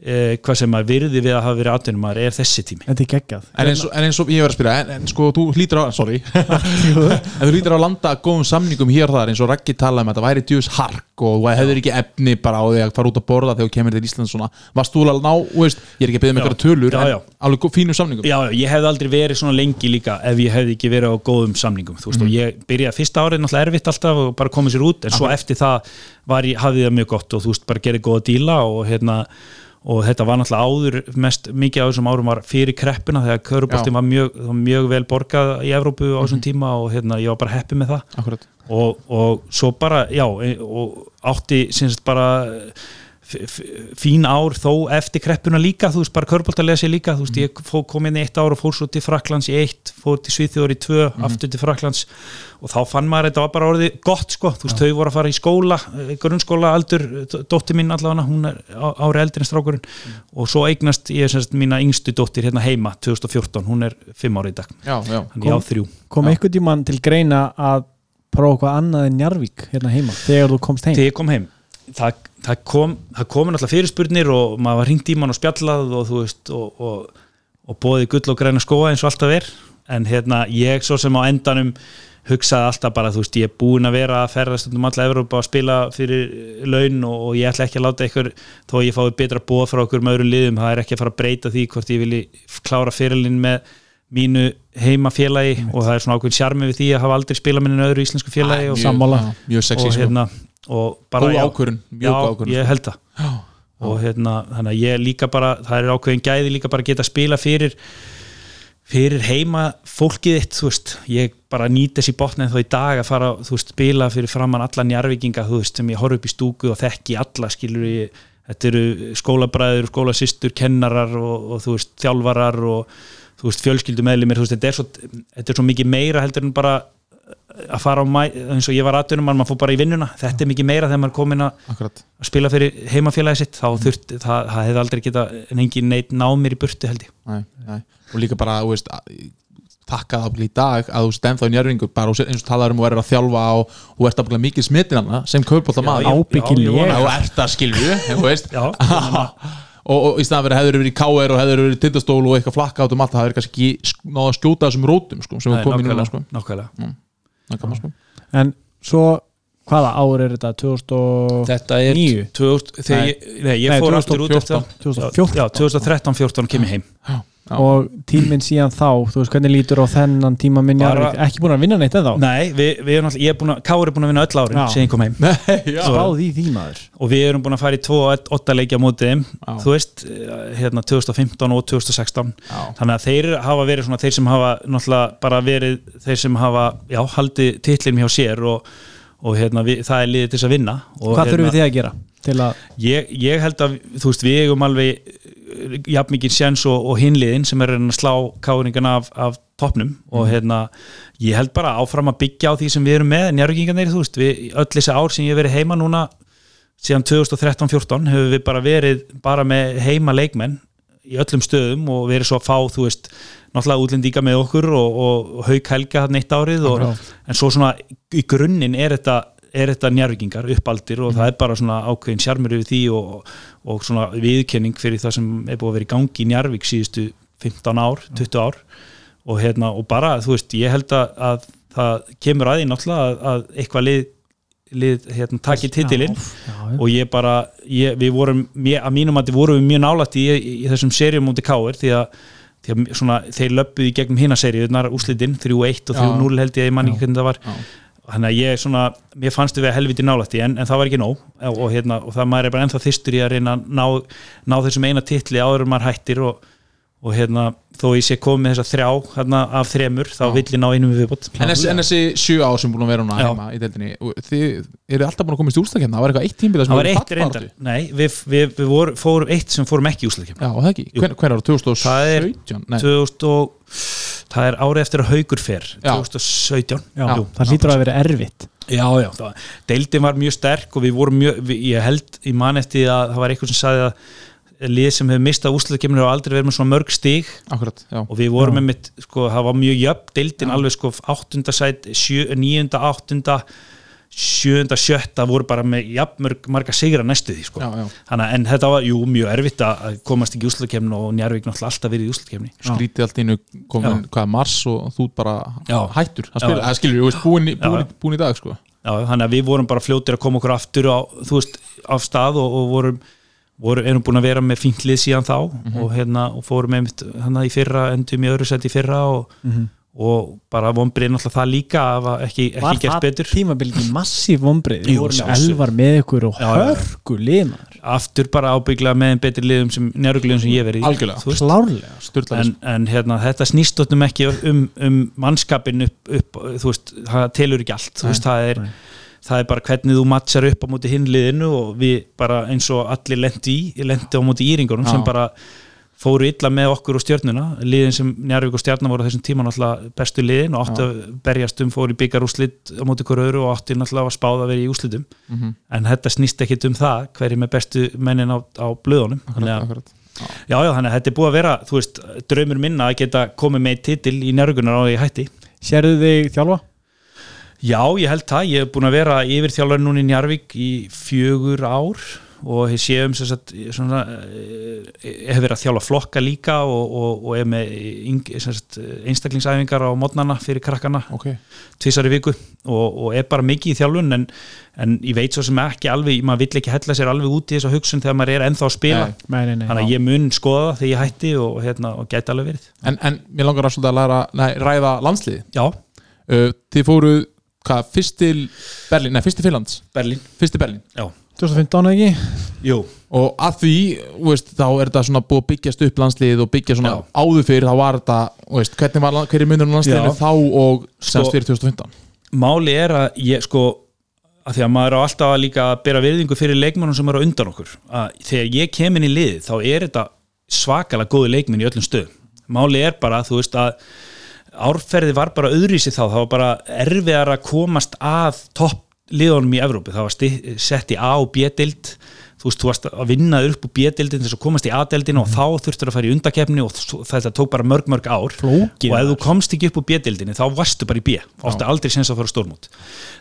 eh, hvað sem maður virði við að hafa verið atvinnum maður er þessi tími. Þetta er geggjað. En eins, og, en eins og ég var að spyrja en, en sko þú hlýtur á, sorry. En þú hlýtur á að landa góðum samningum hér og þar eins og Raggi talaði um að þetta væri djús hark og þú hefur ekki efni bara á því að fara út að borða þegar þú kemur til Ísland svona. Varst þú alveg að ná, þú veist, ég er ekki að byggja með Já. eitthvað tölur Já, en já. alveg gó- fínum samningum. Já, já, ég hefði aldrei verið svona lengi líka ef ég hefði ekki verið á góðum samningum þú veist, og ég byrjaði fyrsta árið náttúrulega erfitt alltaf og bara komið sér út, en svo eftir það var ég, hafði það mjög gott og þú veist, bara gerði góða díla og hérna og þetta var náttúrulega áður mest mikið á þessum árum var fyrir kreppuna þegar köruboltin var mjög, var mjög vel borgað í Evrópu á þessum tíma og hérna ég var bara heppi með það. Og, og svo bara, já e- og átti bara fín ár þó eftir kreppuna líka, þú veist, bara körbóltalega sér líka þú veist, ég fó, kom inn í eitt ár og fór svo til Fraklands í eitt, fór til Svíþjóður í tvö aftur til Fraklands og þá fann maður þetta var bara orðið gott, sko, þú veist, þau voru að fara í skóla, eh, grunnskóla aldur dóttir mín allavega, hún er ári eldri en strákurinn. Og svo eignast ég semst mína yngstu dóttir hérna heima 2014, hún er fimm ári í dag. Já, já, þannig ég á þrjú. Kom einhvern tímann til greina að prófa eitthvað annað en Njarvík hérna heima þegar þú komst heim? Þegar ég kom heim það, það kom það komin alltaf fyrirspurnir og maður var hringt í mann og spjallað og þú veist og, og, og bóðið gull og græna skóa eins og alltaf er en hérna ég svo sem á endanum hugsaði alltaf bara þú veist ég er búin að vera að ferðast um alla Evrópa að spila fyrir laun og, og ég ætla ekki að láta ykkur þó ég fái betra bóð frá okkur með öðrum liðum það er ekki að fara að breyta því hvort ég vilji klára fyrirlin með mínu heimafélagi og það er svona ákveðin sjarmi við því að hafa aldrei spilað með einu öðru íslensku félagi og, mjög, sammála. já, mjög sexy og sko. hérna og bara já, ákvörun, já, ákvörun ég held það. Já. og hérna, þannig að ég líka bara það er ákveðin gæði líka bara að geta að spila fyrir fyrir heima fólkið þitt, þú veist. Ég bara nýt þessi botnið þó í dag að fara þú veist, spila fyrir framann alla njarvíkinga þú veist, sem ég horf upp í stúku og þekki alla skilur ég, þetta eru skólabræður, skólasystur, kennarar og, og þú veist, þjálfarar og þú veist, fjölskyldumeðlimir, þú veist, þetta er svo, þetta er svo mikið meira heldur en bara að fara á mæ, eins og ég var aðdunum maður fór bara í vinnuna, þetta er mikið meira þegar maður er komin að að spila fyrir heimafélagi sitt. Þá þurft, það, það hefði aldrei geta en engin neitt náð mér í burtu held ég. Nei, nei. og líka bara, þú veist að- þakka það í dag að þú stend þá í njörfingu bara og eins og talaður um og er að þjálfa og þú ert að mikið smittin hana sem kaupbólta maður og ert að skilju, þú veist. Já, og, og í staðan fyrir hefur verið í KR og hefur verið í tindastól og eitthvað flakka át um allt það hefur kannski ekki sk- náð að skjóta þessum rótum sko, sem við komum í núna sko. nákvæmlega. Það gaman, sko. En svo, hvaða ár er þetta? 2009? Þetta er 2009? 2000, þegar ég, nei, ég Nei, fór aftur út eftir 2014. Já, 2013-14 kem ég heim Já. Og tíminn síðan þá, þú veist hvernig lítur á þennan tíma minn Bara- ekki búin að vinna neitt eða þá Nei, við, við erum alltaf, ég er búin að Káur er búin að vinna öll árin Já. sem ég kom heim Nei, já. spáð í því maður og við erum búin að fara í 2-8 leikja mótið þeim, Já. þú veist eh, hérna 2015 og 2016 Já. þannig að þeir hafa verið svona þeir sem hafa náttúrulega bara verið þeir sem hafa, já, haldið titlinum hjá sér og, og hérna við, það er liðið til þess að vinna og, hvað þurfum hérna, við þið að gera til að, ég, ég held að, þú veist, við eigum alveg jafn mikið sjens og, og hinliðin sem er að slá káringana af, af toppnum og hérna ég held bara áfram að byggja á því sem við erum með njárvíkingarnir, þú veist, við, öll þessi ár sem ég hef verið heima núna síðan 2013-14 hefur við bara verið bara með heima leikmenn í öllum stöðum og verið svo að fá, þú veist náttúrulega útlendinga með okkur og, og, og haug helga hann eitt árið og, en svo svona í grunninn er þetta er þetta njárvikingar uppaldir og það er bara svona ákveðin sjarmur yfir því og, og svona viðkenning fyrir það sem er búið að vera í gangi í Njarvík síðustu 15 ár, 20 ár. Og hérna og bara þú veist ég held að, að það kemur aðeins náttúrulega að, að eitthvað lið, lið hérna, takið titilinn. og ég bara, ég, við vorum mjög, að mínum að þið vorum við mjög nálægt í, í, í þessum serjum mútið káir því að, að svona, þeir löpuði gegnum hina serjuðnar úslitinn 3-1 og 3-0 held ég að ég manni hvernig það var. Já þannig að ég svona, mér fannst þau við að helviti nálætti en, en það var ekki nóg. Og, og, hérna, og það maður er bara ennþá þýstur í að reyna að ná, ná þessum eina titli áður maður hættir og, og hérna, þó ég sé komið með þessa þrjá hérna, af þremur, þá vill ég ná einum viðbútt En þessi, en þessi sjö ár sem búin að vera núna heima í deildinni, þið eru alltaf búin að komast í úrstakefna, það var eitthvað eitt tímbil Það var eitt reyndar, nei, við, við, við vor, fórum eitt sem fórum ekki í Já, og það er það, 2017? Það 2000 það árið eftir að haugur fer 2017 já, já, það lítur að vera erfitt já, já, það, deildin var mjög sterk og við vorum mjög, við, ég held í mann eftir að það var eitthvað sem sagði að lið sem hefur mistað úsluðkeminu og aldrei verið með svona mörg stíg Akkurat, og við vorum með mitt, sko, það var mjög jöfn deildin alveg sko 8. sæt 9. 8 sjönda, sjötta voru bara með jafnmörg marga sigra næstu því sko. já, já. Hanna, en þetta var jú mjög erfitt að komast ekki í úslakefni og Njarvík náttúrulega alltaf verið í úslakefni skrítið allt innu komin hvaða mars og þú bara já. hættur það skilur við, búin, búin, búin í dag sko. þannig að við vorum bara fljótir að koma okkur aftur á, veist, af stað og, og vorum, vorum erum búin að vera með finklið síðan þá mm -hmm. og, hérna, og fórum einmitt í fyrra endum í öðru sett í fyrra og mm -hmm og bara vonbrið náttúrulega það líka ekki, ekki gert betur. Var það tímabilið massíf vonbrið? Með elvar með ykkur og hörgu liðmar Aftur bara ábyggla með einn betri liðum sem njárugliðum sem ég verið í Klárlega En, en hérna, þetta snýstóttum ekki um, um mannskapin upp, upp þú veist, það telur ekki allt veist, það, er, það er bara hvernig þú matchar upp á móti hinliðinu og við bara eins og allir lendi í, lendi á móti íringunum sem bara fóru illa með okkur og stjórnuna liðin sem Njarvík og stjárna voru þessum tíma náttúrulega bestu liðin og áttu að berjast um fóru í byggarúslit á móti hverju öru og áttu náttúrulega að spáða að vera í úslitum mm -hmm. en þetta snýst ekkit um það hverju með bestu mennin á, á blöðunum. Akkurat, akkurat. Já, já, þannig að þetta er búið að vera þú veist, draumur minna að geta komið með titil í Njarvíkunar á því hætti. Serðu þig þjálfa? Já, ég held það, ég hef búin að vera yfir þjálfar núna í Njarvík í fjögur ár og ég sé um sagt, svona, ég hef verið að þjála flokka líka og, og, og er með einstaklingsæfingar á mótnana fyrir krakkana okay. tvísar í viku og, og er bara mikið í þjálfun en, en ég veit svo sem ekki alveg maður vill ekki hella sér alveg út í þessu hugsun þegar maður er ennþá að spila. Nei, nei, nei, þannig að ég mun skoða þegar ég hætti og, hérna, og gæti alveg verið. En, en mér langar að, að læra, nei, ræða landslið Já. Uh, Þið fóruð hvað, fyrst til Berlín, nei fyrst til Finlands Berlín. Fyrst til Berlín? Já 2015 ekki? Jú og að því, veist, þá er þetta svona búið að byggjast upp landslið og byggja svona Já. áður fyrir þá var þetta, veist, hvernig var hverju munur landsliðinu þá og semst sko, fyrir 2015 Máli er að ég sko að því að maður á alltaf að líka að bera virðingu fyrir leikmennum sem eru undan okkur að þegar ég kem inn í lið þá er þetta svakalega góði leikmenn í öllum stöð Máli er bara þú veist að árferði var bara öðruvísi þá, það var bara erfiðar að komast að topp liðunum í Evrópu, það var sett í A og B-dild þú veist, þú varst að vinna upp úr B-dildin þess að komast í A-dildin og mm. þá þurftur að fara í undakefni og þetta tók bara mörg mörg ár. Flókið og ef þú komst ekki upp úr B-dildin þá varstu bara í B, áttu aldrei sens að fara stórmút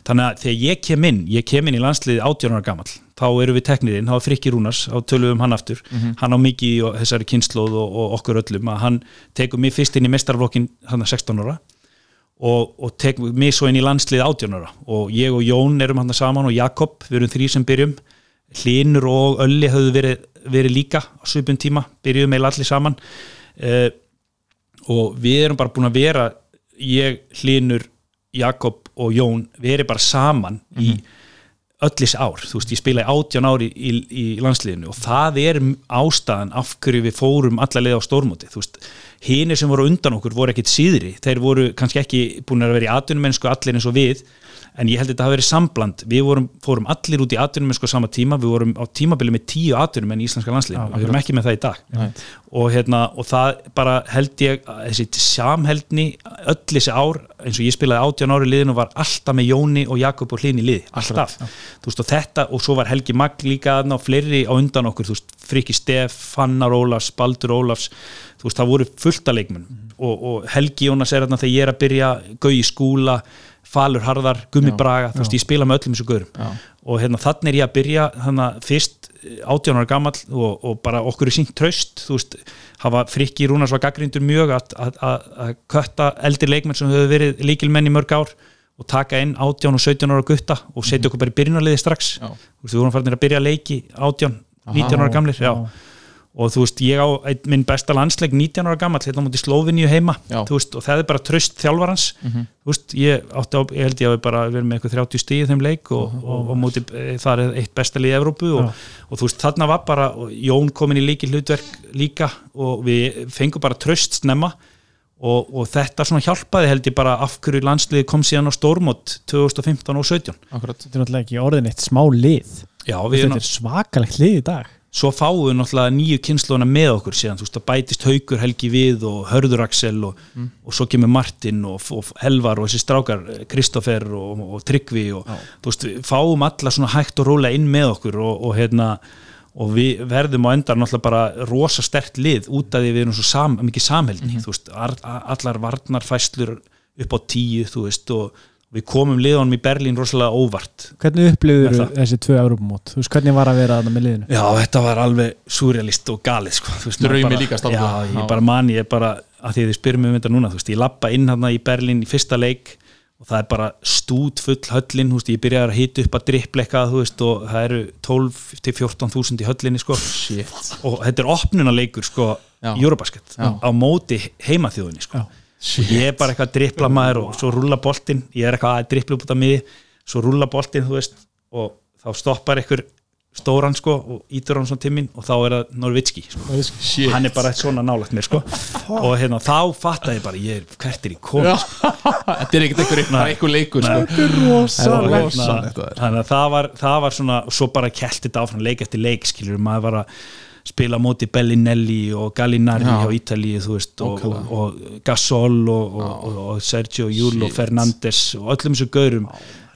þannig að þegar ég kem inn ég kem inn í landsliði 18 ára gammal þá eru við teknirinn, þá er Frikki Rúnars á töluðum hann aftur, mm -hmm. hann á mikið í þessari kynnslóð og, og okkur öllum að hann tekur mig fyrst inn í mestarflokkin hann er 16 ára og, og tek mig svo inn í landslið átjónara og ég og Jón erum hann saman og Jakob, við erum þrý sem byrjum Hlinur og Ölli hafðu verið, verið líka á svipun tíma byrjuðum meil allir saman uh, og við erum bara búin að vera ég, Hlinur, Jakob og Jón við erum bara saman mm -hmm. í mhm. öllis ár, þú veist, ég spila í átján ári í, í, í landsliðinu og það er ástæðan af hverju við fórum allarlega á stórmóti, þú veist hinir sem voru undan okkur voru ekkit síðri. Þeir voru kannski ekki búin að vera í atvinnumennsku allir eins og við en ég held að þetta hafi verið sambland. Við vorum, fórum allir út í atvinnumennsku á sama tíma. Við vorum á tímabili með tíu atvinnumenn í íslenska landslið við erum ekki með það í dag. Og, hérna, og það bara held ég þessi samheldni öll þessi ár, eins og ég spilaði 18 ári liðin og var alltaf með Jóni og Jakob og Hlini liði, alltaf. þú veist og þetta og svo var Helgi Magg líka og fleiri á undan okkur, þú veist Friki Steff, Fannar Ólafs, Baldur Ólafs þú veist það voru fullta leikmenn og, og Helgi Jónas er þarna þegar ég er að byrja gau í skúla, Falur Harðar Gummi Braga, þú veist ég spila með öllum þessu gaurum. Og hérna þannig er ég að byrja þannig að fyrst 18 ára gamall og, og bara okkur er sínt tröst þú veist, hafa Frikki Rúnars var gaggrindur mjög að, kötta eldri leikmenn sem höfðu verið líkilmenn í mörg ár og taka inn 18 og 17 ára gutta og setja okkur bara í byrjunarliði strax. Já. þú veist, við vorum farin að byrja leiki 18, 19 ára gamlir já. Og þú veist, ég á einn, minn besta landsleik 19 ára gammal, hérna mútið Slóviníu heima. Já. þú veist, og það er bara tröst þjálfarans. Þú veist, ég átti á, ég held ég að bara verið með eitthvað 30 stíð í þeim leik og, og, og mútið, það er eitt besta lið í Evrópu og, og þú veist, þarna var bara Jón komin í líki hlutverk líka og við fengum bara tröst snemma. Og, og þetta svona hjálpaði held ég bara af hverju landsliði kom síðan á stórmót 2015 og 17 Akkurat. Þetta er náttúrulega ekki orðin eitt smá lið. Já, við Þetta er svakalegt lið í dag svo fáum við náttúrulega nýju kynnslóna með okkur síðan, þú veist, það bætist Haukur Helgi við og Hörður Axel og, og svo kemur Martin og, og Helvar og þessi strákar, Kristoffer og, og Tryggvi og þú veist, við fáum alla svona hægt og rólega inn með okkur og, og hérna og við verðum á endar náttúrulega bara rosa stert lið út af því við erum svo sam, mikið samheldni, þú veist, ar, allar varnarfæslur upp á tíu, þú veist, og við komum liðanum í Berlín rosalega óvart Hvernig það. þessi tvö Európumót? Þú veist hvernig var að vera þarna með liðinu? Já, þetta var alveg surrealist og galið sko. Bara- líka stáldi. Já, ég bara man, ég bara að því að þið spyrum um þetta núna, þú veist, ég lappa inn hann í Berlín í fyrsta leik og það er bara stút full höllin, þú veist, ég byrjaði að hita upp að drippleika, þú veist, og það eru 12 til 14 þúsund í höllinni, sko Shit og þetta er opnunaleikur, sko Já. Eurobasket, á móti heimaþjóðinni, sko Já. Og ég er bara eitthvað að drippla maður og svo rúlla boltinn, ég er eitthvað að drippla út af mig, svo rúlla boltinn, þú veist og þá stoppar einhver stóran sko og ítur hann svona timminn og þá er það Norvitski sko. Shit hann er bara svona nálagt mér sko. Og hérna þá fattaði ég bara ég er hvert er í kom Já. Þetta er ekkert einhver, leikur sko. Þetta er rosalegt. þannig að það var, það var svona og svo bara kelti þetta áfram leik eftir leik skilur maður var að spila móti Bellinelli og Gallinari á Ítalíu veist og, og, og Gasol og, og, Sergio Júl og. Fernandes og öllum þessu gaurum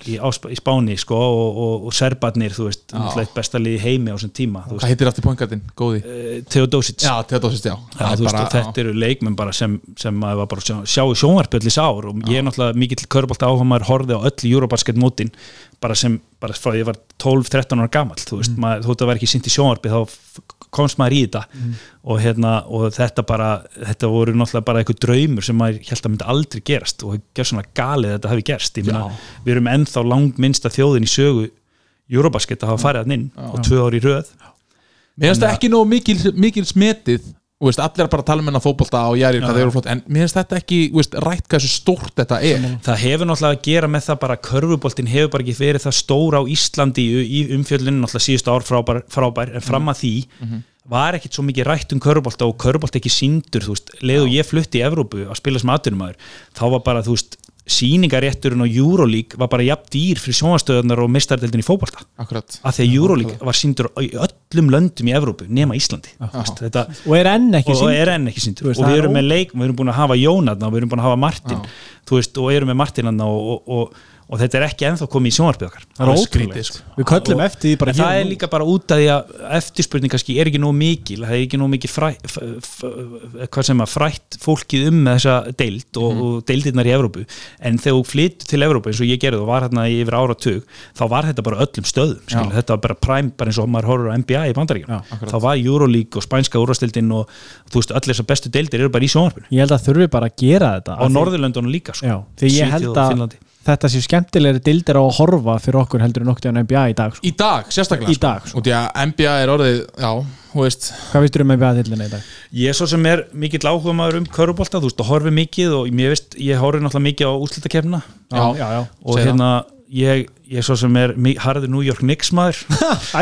í, í Spáni sko og, Serbarnir þú veist, náttúrulega eitt besta liði í heimi á þessum tíma Hvað heitir aftur poingatinn? Góði. Veist, Theodosic. Já, Theodosic, já. Já, veist, og þetta eru leikmenn bara sem, sem maður bara sjá, sjá í sjónvarpöllis ár og ég er náttúrulega mikill körbálta áhuga maður horfði á öll Eurobasket mótin bara sem, bara frá ég var 12-13 ára gamall, þú veist, maður, þú veist að vera ekki sýnt í sjónvarpi þá komst maður í þetta. Og hérna, og þetta bara þetta voru náttúrulega bara eitthvað draumur sem maður held að myndi aldrei gerast og gjör svona galið að þetta hafi gerst, ég meina við erum ennþá langminnsta þjóðin í sögu Eurobasket að hafa farið hann inn og tvö ári í röð. Mér finnst það ekki nógu mikil, mikil smetið veist, allir er bara að tala um hennar fótbolta og jæri hvað þeir eru flott, en mér finnst þetta ekki veist, rætt hvað þessu stórt þetta er. Það hefur náttúrulega að gera með það bara að körfuboltin hefur bara ekki verið það stór á Íslandi í, umfjöldinu náttúrulega síðustu ár frábær, frábær en fram að því var ekkit svo mikið rætt um körfubolta og körfubolta ekki síndur þú veist, leðu ég flutti í Evrópu að spila sem aðdunumæður, þá var bara þú veist síningarétturinn á Euroleague var bara jafn dýr fyrir sjónastöðunar og mistardeldin í fótbolta. Akkurat. Af því að Euroleague var síndur í öllum löndum í Evrópu nema Íslandi. Þú veist, þetta, Og er enn ekki og sýnd er enn ekki síndur og það við er erum með leik, við erum búin að hafa Jónatna og við erum búin að hafa Martin. Þú veist, og erum með Martin hann og, og, og, og þetta er ekki ennþá komið í sjónvarpið okkar. Það er ótrúlegt. sko. Við köllum Og- eftir því bara en það er líka bara út af því að eftirspurning kannski er ekki nóg mikil það er ekki nóg mikið fræ, f, f, hvað sem að frætt fólkið um með þessa deild og, og deildirnar í Evrópu. En þegar þú flyttu til Evrópu eins og ég gerði og var hérna í yfir áratug þá var þetta bara öllum stöðum skil, þetta var bara prime, bara eins og maður horfur á NBA í bandaríkjum, þá var Euroleague og spænska úrvastildin og þú veist allir þessar bestu deildir eru bara í sjónvarpinu. Ég held að þurfi bara að gera þetta sko. Ég þetta sé skemmtilegri dildir á að horfa fyrir okkur heldur en okkur en NBA í dag sko. Í dag, sérstaklega Í dag, sko. Og því að NBA er orðið, já, þú veist Hvað veistur um NBA dildina í dag? Ég er svo sem er mikill áhuga maður um körubólta, þú veist, og horfi mikið og mér veist, ég horfi náttúrulega mikið á úslitakefna Já, já, já. og Segðu hérna ég, ég svo sem er mi- harður New York Knicks maður.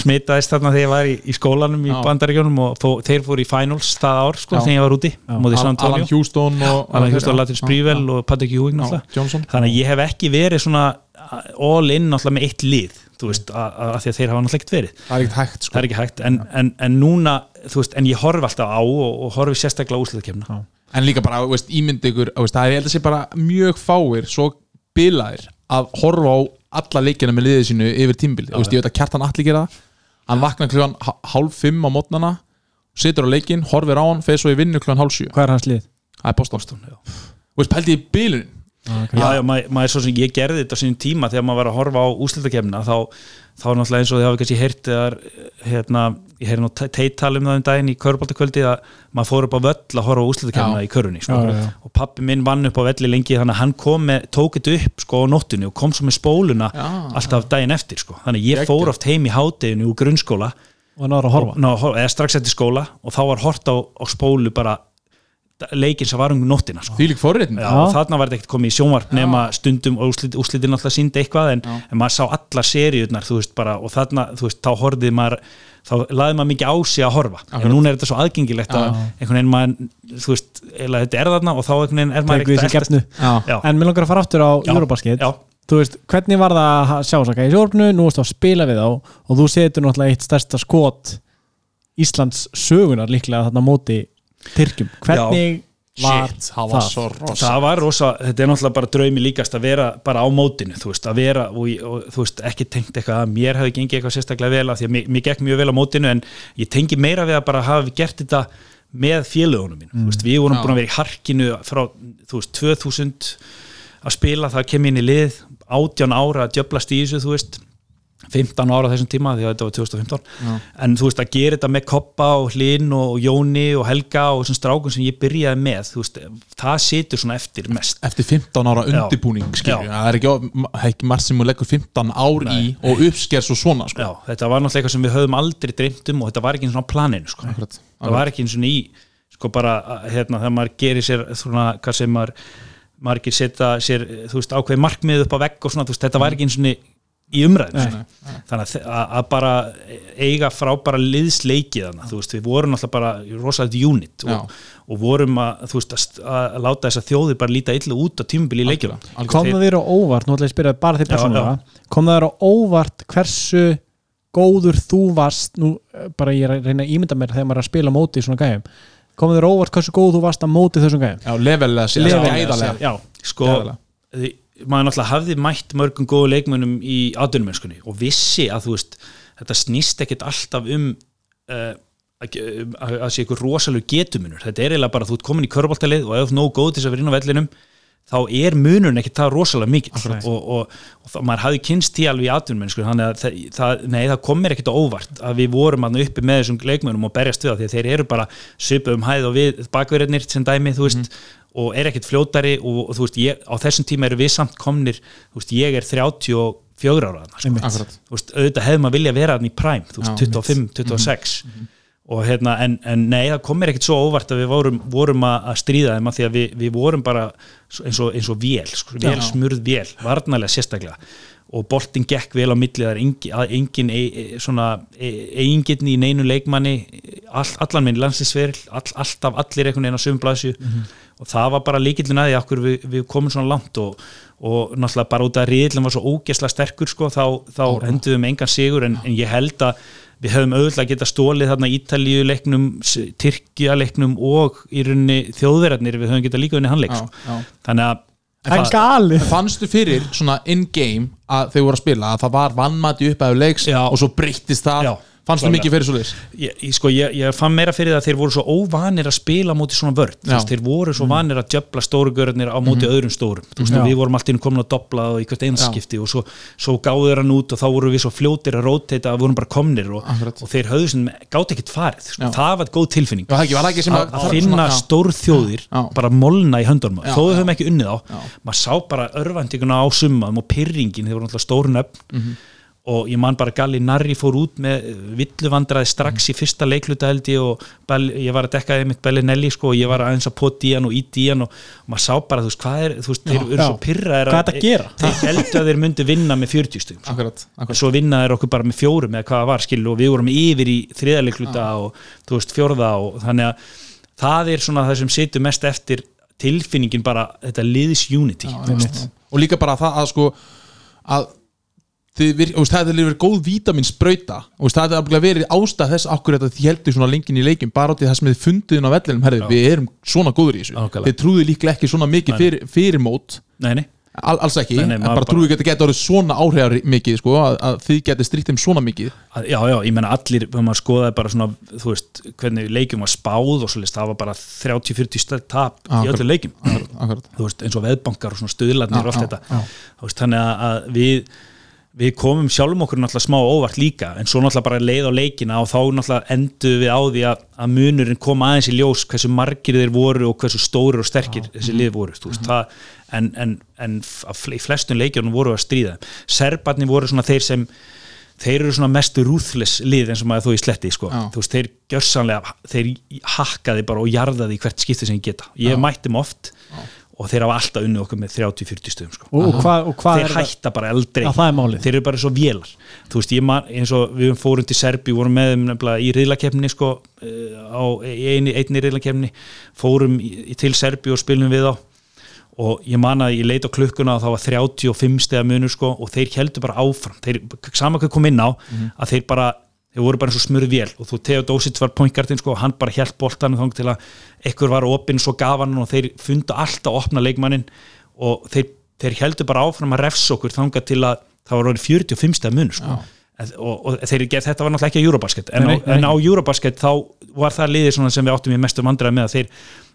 Smitaðist þarna þegar ég var í, í skólanum í Já. bandaríkjónum og þó, þeir fóru í finals það ár sko, Já. þegar ég var úti Alan Antonio, Houston og Alan Houston, Latin Já, Sprývel og Patrick Ewing þannig að ég hef ekki verið svona all in náttúrulega með eitt lið þú veist, að, að því að þeir hafa náttúrulega ekkert verið. Það er ekkert hægt sko. Það er ekki hægt, en, en, en núna þú veist, en ég horfi alltaf á og, og horfi sérstaklega úsliðkemna en líka bara, veist, ímynd ykkur veist, það er ég held að sé bara mjög fáir svo bilaðir að horfa á alla leikina með liðið sínu yfir tímbil þú veist, ég veit að kjartan allir gera það. Hann vaknar klugan hálf fimm á mótnana situr á leikin, horfir á hann fyrir svo í vinnu klugan hálf sjö. Hvað er hans lið? það er veist, pældi í bilun Já, já, maður ma er svo sem ég gerði þetta á sínum tíma þegar maður var að horfa á úslitakefna þá, þá náttúrulega eins og þið hafa kannski heyrt þegar, hérna, ég heyri nú teittali um það um daginn í körbóltakvöldi að maður fór upp á völl að horfa á úslitakefna Já. í körunni sko. Já, já, já. og pappi minn vann upp á velli lengi þannig að hann kom með, tók þetta upp sko á nóttunni og kom svo með spóluna Já. alltaf daginn eftir sko. þannig ég fór oft heim í hádeginu úr grunnskóla og náður að horfa Ná, hor- eða strax eftir skóla og þá var hort á, á spólu bara leikin sem var um nóttina sko. Já, og þarna var þetta ekkert komið í sjónvarp nema stundum og úrslit, úrslitin alltaf síndi eitthvað en, en maður sá allar seríurnar þú veist bara og þarna, þú veist, þá horfið maður þá laði maður mikið á sig að horfa. En núna er þetta svo aðgengilegt að einhvern veginn maður, þú veist, eða þetta er þarna og þá einhvern veginn er maður ekkert Já. Já, En mér langar að fara aftur á Já. Eurobasket. Já, Þú veist, hvernig var það að sjá saka í sjórfnu, nú ertu að spila við þá og þú setur náttúrulega eitt stærsta skot Íslands sögunar líklega þarna á móti Tyrkjum. Hvernig var Shit, það var rosa það var rosa, þetta er náttúrulega bara draumi líkast að vera bara á mótinu, þú veist, að vera og, og þú veist, ekki tengt eitthvað að mér hefði gengið eitthvað sérstaklega vel af því að mér, mér gekk mjög vel á mótinu en ég tengi meira við að bara hafa gert þetta með félögunum mín, þú veist, við vorum Já. búin að vera í harkinu frá, þú veist, 2000 að spila, það kem inn í lið 18 ára að djöblast í þessu, þú veist 15 ára þessum tíma því að þetta var 2015 en þú veist að gera þetta með Koppa og Hlinn og Jóni og Helga og þessum strákum sem ég byrjaði með veist, það situr svona eftir mest eftir 15 ára Já. Já. það er ekki, ekki margt sem hún leggur 15 ár í og uppsker svo svona sko. Já, þetta var náttúrulega eitthvað sem við höfum aldrei dreymt um og þetta var ekki eins og á planinu sko. Akkurat, það var ekki eins og í sko bara, hérna, þegar maður gerir sér svona, hvað sem maður margir setja sér, þú veist, ákveði markmið upp á vegg og svona, þú veist, þetta var ekki eins og í umræðinu, þannig að, að, að bara eiga frábæra liðsleikið þannig, þú veist, við vorum alltaf bara rosalega unit og, og vorum að, þú veist, að, að láta þess að þjóði bara líta illa út á tímubili í leikjum. Kom það þér á óvart, nú ætla ég að spyrja bara þér persónulega. Kom það þér á óvart hversu góður þú varst nú eh, bara ég er að reyna að ímynda mér þegar maður er að spila móti í svona gæjum. Kom það þér á óvart hversu góð þú varst að móti þessum gæjum? Já, levelega Levelega gæðalega. Já, sko því- maður náttúrulega hafði mætt mörgum góðu leikmönnum í atvinnumennskunni og vissi að þú veist þetta snýst ekkit alltaf um uh, að að- að sé ykkur rosalegu getumunur, þetta er eiginlega bara þú ert komin í körbáltalið og ef þú ert nógu góð til þess að vera inn á vellinum þá er munurinn ekki það rosalega mikill. Og, og, og það, maður hafði kynst því alveg í atvinnumennsku þannig að það, það, nei, það kom mér ekkit á óvart að við vorum að uppi með þessum leikmönnum og berjast við það því að þeir eru bara um og er ekkit fljótari og, og þú veist, ég, á þessum tíma eru við samt komnir, þú veist, ég er 34 ára sko. Þú veist, auðvitað hefði maður vilja vera þarna í prime, þú veist, Já, 25, 26 og hérna, en, en nei, það kom mér ekkit svo óvart að við vorum, vorum að, að stríða þeim að því að við, við vorum bara eins og, eins og vél, sko, vél Já. smurð vél, varnarlega sérstaklega. Og boltin gekk vel á milli það er engin, að engin e, e, svona eigingirni í neinu leikmanni all, allan minn landsinsveril all, alltaf allir einhvern veginn á sömum blæsju og það var bara líkillin að því okkur við, við komum svona langt og, og náttúrulega bara út að riðlum var svo ógesla sterkur sko, þá, þá enduðum engan sigur en, en ég held að við höfum auðvitað geta stólið þarna Ítalíu leiknum, Tyrkja leiknum og í rauninni þjóðverðarnir við höfum geta líka unni handleik sko. já. þannig að Það er fannstu fyrir svona in-game að þau voru að spila að það var vannmati upp að leiks Já. og svo breyttist það Já, fannstu klárlega. mikið fyrir svo liðs ég, sko, ég, ég fann meira fyrir það að þeir voru svo óvanir að spila móti svona vörd veist, þeir voru svo vanir að djöfla stóru görðnir á móti öðrum stórum. Þú veist, við vorum alltaf komin að dobla og í hvert einskipti og svo, svo gáðu þeir hann út og þá voru við svo fljótir að róteita að vorum bara komnir og, og þeir höfðu sem gátt ekkert farið sko. Það var góð tilfinning. Já, það ekki, var það ekki sem að, finna stórþjóðir bara molna í höndunum. Þó já. höfum ekki unnið á maður sá bara örvæntinguna á summaðum og pyrringin þeir voru stórun upp Mhm. Og ég man bara Galli Narri fór út með villuvandraði strax í fyrsta leikluta held ég og ég var að dekka einmitt Bellinelli sko og ég var aðeins að poti í hann og íti í hann og, maður sá bara þú veist hvað er, þú veist, þeir eru svo Hvað er að þeir heldur að þeir myndu vinna með 40 stugum sko. akkurat, akkurat. svo vinna þeir okkur bara með fjórum eða hvað var skilu og við vorum yfir í þriðaleikluta og þú veist fjórða og þannig að það er svona það sem situr mest eftir tilfinningin bara þetta liðis unity. Og líka bara það að sko að þið vir, og það hefði verið góð vítamins sprauta og það hefði alveg verið ástæð þess akkur þetta þið heldur svona lengin í leikin bara í það sem þið fundið inn á vellinum herri, við erum svona góður í þessu. Nákvæmlega. þið trúið líklega ekki svona mikið fyrir, fyrir mót nei, nei, Al, alls ekki, Nei, nei, en bara trúið ekki að geta orðið svona áhrifar mikið sko, að, að þið getið stríkt þeim svona mikið. Já, já, ég menna allir þegar maður skoðaði bara svona, þú veist hvernig leikjum var spáð og svolítið það var bara 30-40 stöð tap í öllu akkurat, þú veist, eins og veðbankar og svona stuðlarnir og allt þetta. Þú veist, þannig að, að við við komum sjálfum okkur náttúrulega smá óvart líka en svo náttúrulega bara leið á leikina og þá náttúrulega endur við á því að, að munurinn kom aðeins í ljós hversu margir þeir voru og hversu stórir og sterkir þessi lið voru veist, það, en, en, en í flestum leikjunum voru að stríða. Serbarnir voru svona þeir sem þeir eru svona mestu ruthless lið eins og maður þú í sletti sko. Já. þú veist, þeir gjörsanlega þeir hakkaði bara og jarðaði hvert skipti sem ég geta. Ég mætti þeim oft og þeir hafa alltaf unnið okkur með 30-40 stöðum sko. og, hvað, þeir er það? hætta bara er málið. þeir eru bara svo vélar. Þú veist, ég man, eins og við fórum til Serbi vorum með þeim nefnilega í riðlakefni sko, eh, á í einni, riðlakefni fórum til Serbi og spilum við á og ég man að ég leit á klukkuna og það var 35 stegar munur sko og þeir heldur bara áfram. Þeir, sama hvað kom inn á að þeir bara þeir voru bara eins og smurð vél og þú Theodosic var pointgardin sko og hann bara hjælt boltanum þang til að ekkur var opinn svo gaf hann og þeir fundu alltaf að opna leikmannin og þeir, þeir heldur bara áfram að refsa okkur þanga til að það var orðið 45 stað mun sko. En- og, og þeir, þetta var náttúrulega ekki á Eurobasket. En, Nei, á, nei, en á Eurobasket þá var það liðið sem við áttum í mestum vandræði með að þeir,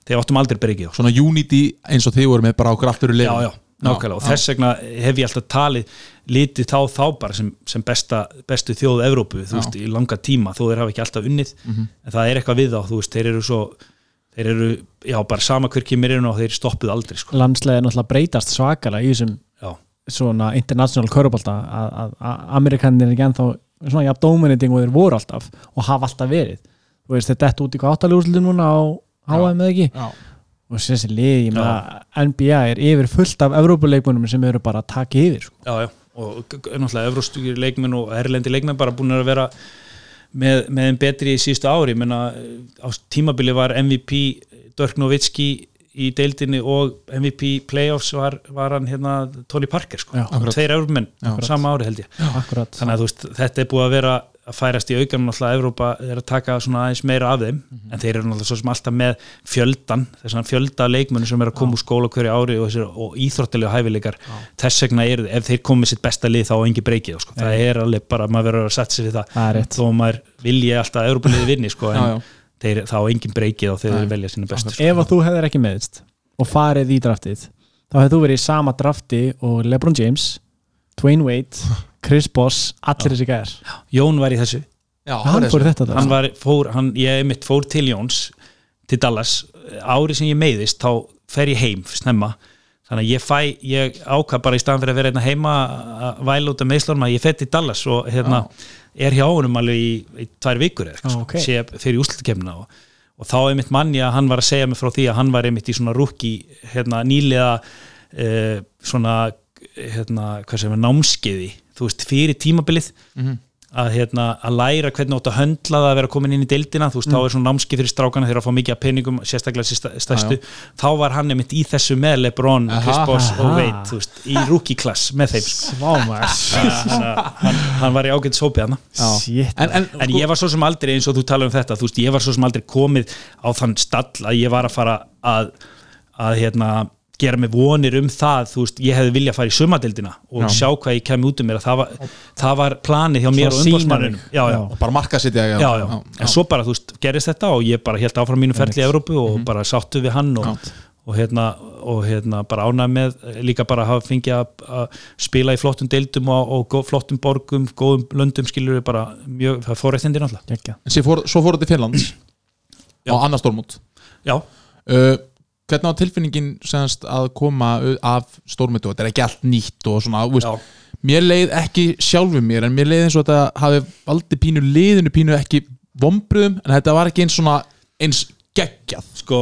þeir áttum aldrei bergið svona unity eins og þið voru með bara já, já, nákvæmlega og þess vegna hef ég alltaf talið litið þá þá bara sem, sem besta, bestu þjóðu Evrópu, þú veist, í langa tíma. Þó þeir hafa ekki alltaf unnið en það er eitthvað við þá, þú veist, þeir eru svo þeir eru, já, bara sama hver kemur inn og þeir stoppuð aldrei, sko. Landslega er náttúrulega breytast svakalega í þessum já, svona international körubólta að, amerikanir er ekki ennþá svona jafn dominating og þeir voru alltaf og hafa alltaf verið. Þú veist þetta er út í hvað áttaljóðslu núna á HM eða ekki? Já. Og þessi lið, ég meina NBA er yfir fullt af Evrópuleikmunum sem eru bara að taka yfir sko. já, já. Og náttúrulega Evróstugir leikmenn og erlendi leikmenn bara búin að vera með, með þeim betri í síðustu ári ég meina, á tímabili var MVP Dirk Nowitzki í deildinni og MVP Playoffs var, var hann hérna Tony Parker sko, Já, tveir Evrópumenn sama ári held ég. Akkurat. Þannig að þú veist, þetta er búið að vera að færast í aukan náttúrulega Evrópa er að taka svona aðeins meira af þeim en þeir eru náttúrulega svo sem alltaf með fjöldan þessan fjölda leikmennu sem er að koma úr skóla hverju ári og, og íþróttilega hæfileikar þess vegna eru, ef þeir komið sitt besta lið þá á engi breykið, sko. það er alveg bara maður verður að setja sig við það, er rétt. þó maður vilji alltaf að Evrópuliði vinni, sko, en Já, já. Þeir, þá á engin breykið og þeir eru velja sína bestu sko. ef að þú hefðir ekki meðist og farið í draftið þá hefði Chris Boss allir þessi gæðar, Jón var í þessu. Já hann fór þetta. Hann draft var, fór, hann, ég mitt fór til Jóns til Dallas, árið sem ég meiðist þá fer ég heim snemma. Þannig að ég fæ, ég ákvað bara í staðan fyrir að vera hérna heima að væla út af meðslunum að ég fer til Dallas og hérna er hjá honum alveg í, í tvær vikur eða sko, sé fyrir úslutkemna og, og þá er mitt manni að hann var að segja mig frá því að hann var einmitt í svona rúki hérna nýlega uh, svona hérna, hvað sem er námskeiði þú veist, fyrir tímabilið að, hérna, að læra hvernig átt að höndla það að vera komin inn í deildina, þú veist, þá er svona námski fyrir strákana þegar að fá mikið að peningum, sérstaklega stærstu, þá var hann einmitt í þessu með Lebron, Chris. Boss og. Wade, þú veist, í rookie class með þeim, sko. Hann, hann var í ágætt sópið Shit en, en, en ég var svo sem aldrei eins og þú tala um þetta þú veist, ég var svo sem aldrei komið á þann stall að ég var að fara að, að hérna, gera mig vonir um það, þú veist, ég hefði viljað fara í sumadeildina og Já. sjá hvað ég kemur út um mér. Að það var, það var planið hjá mér og sýna umbásmannunum og bara marka sitt já, já, en svo bara, þú veist, gerist þetta og ég bara held áfram mínu ferli í Evrópu og bara sáttu við hann og, Já. og hérna, og hérna bara ánæg með líka bara að hafa fengið að, spila í flottum deildum og, og flottum borgum, góðum löndum skilur við bara mjög, það fór eftir náttúrulega Gekja. en svo fór, svo þetta til Finlands á annars stórmót. Já, uh, hvernig á tilfinningin semast að koma af stórmótu þetta er ekki allt nýtt og svona, veist, mér leið ekki sjálfum mér en mér leið eins og þetta hafi valdi pínu liðinu pínu ekki vombriðum en þetta var ekki eins svona eins geggjað. Sko,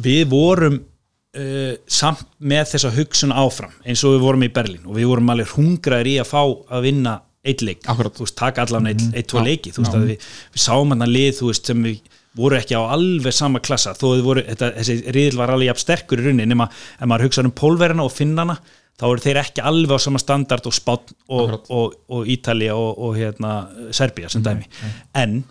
við vorum uh, samt með þessa hugsun áfram eins og við vorum í Berlín og við vorum alveg hungraðir í að fá að vinna eitt leik, Akkurat. þú veist, taka allan eitt, eitt tvo leiki, þú veist, við, við sáum hann að lið, þú veist, sem við voru ekki á alveg sama klassa, þó voru þetta, þessi riðil var alveg jafn sterkur í rauninni nema ef maður hugsaður um pólverina og finnana þá eru þeir ekki alveg á sama standard og Spán og, og, og Ítalía og, og hérna, Serbía Mhm, sem dæmi. en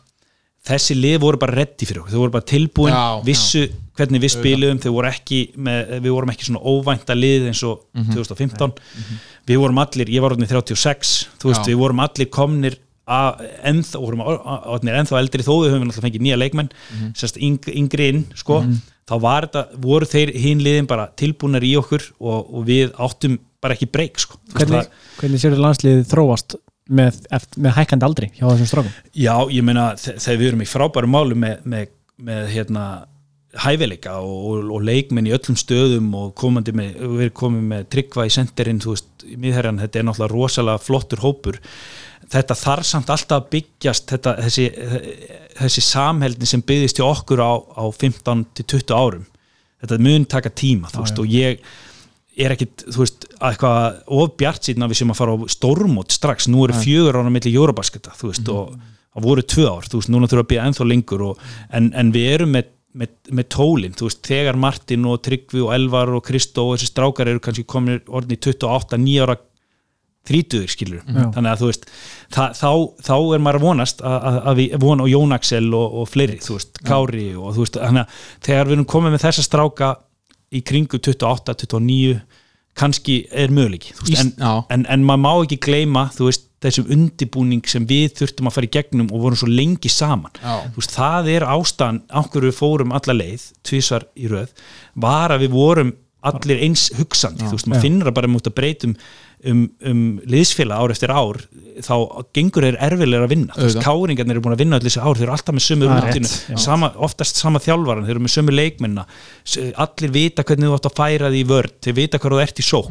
þessi lið voru bara reddi fyrir okkur, þau voru bara tilbúin Já, vissu hvernig við spiluðum þau voru ekki með, við vorum ekki svona óvænta lið eins og Mhm. 2015 við vorum allir, ég var orðin 36 þú veist, Já. við vorum allir komnir ennþá, vorum orðinir ennþá eldri þó við höfum náttúrulega fengið nýja leikmenn Mhm. sérst yng, yngri inn, sko. Þá var þetta, voru þeir hinn liðin bara tilbúnar í okkur og, og við áttum bara ekki breyk, sko. Hvernig, hvernig séu landsliðið þróast með, með hækkandi aldri hjá þessum strákum? Já, ég meina þe- þegar við erum í frábæru málu með, með, með hérna hæfileika og, og, leikmenn í öllum stöðum og komandi með, við erum komið með tryggva í senderinn, þú veist, í miðherjan þetta er náttúrulega rosalega flottur hópur þetta þarf samt alltaf að byggjast þetta, þessi, þessi samheldni sem byggðist hjá okkur á, á 15 til 20 árum. Þetta mun taka tíma, þú veist, og ég er ekkit, þú veist, að eitthvað of bjart síðan að við sem að fara á stórmót strax, nú eru fjögur ára milli Eurobasketa, þú veist, og það voru tvö ár, þú veist, núna þurfa að býja ennþá lengur og, en, en við erum með, með, með tólin, þú veist, þegar Martin og Tryggvi og Elvar og Kristó og þessi strákar eru kannski komin orðin í 28, 9 ára þrítuður skilur, Já. þannig að þú veist það, þá, þá er maður að vonast að, að, að við vona og Jón Axel og, og fleiri þú veist, Kári og þú veist þannig að þegar við erum komið með þessa stráka í kringu 28, 29 kannski er já. en, en, en maður má ekki gleyma þú veist, þessum undibúning sem við þurftum að fara í gegnum og vorum svo lengi saman Já. þú veist, það er ástæðan á hverju við fórum alla leið, tvísvar í röð var að við vorum allir eins hugsandi, þú veist, maður Já. finnur að bara mútt að breytum um, um liðsfélag ár eftir ár þá gengur þeir erfilega að vinna. Káringarnir eru búin að vinna allir þessi ár þeir eru alltaf með sömu sama, oftast sama þjálfaran þeir eru með sömu leikmenna. S- allir vita hvernig þú átt að færa því í vörd þeir vita hvað þú ert í sók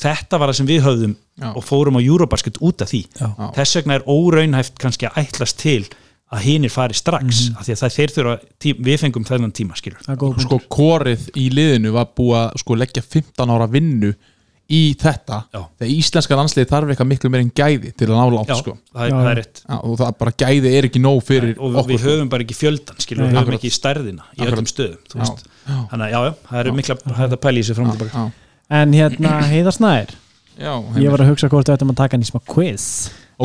þetta var það sem við höfðum. Já. og fórum á Eurobasket út af því. Já. þess vegna er óraunhæft kannski að ætlast til að hinir fari strax Mhm. af því að það þeir þurfa, við fengum þennan tíma skilur sko korið í liðinu var búið að sko leggja 15 ára vinnu í þetta Já. þegar íslenska landsliði þarf eitthvað miklu meir en gæði til að ná langt Já, sko. það, er, það er rétt. Og það bara gæði er ekki nóg fyrir og við, okkur við sko. höfum bara ekki fjöldan skilur, við höfum ekki stærðina í öllum stöðum þannig að já, já, það eru mikla það að pæla í sig fram og tilbaka. en hérna Heiðar Snær. Já, ég var að hugsa hvort við ættum að taka hann í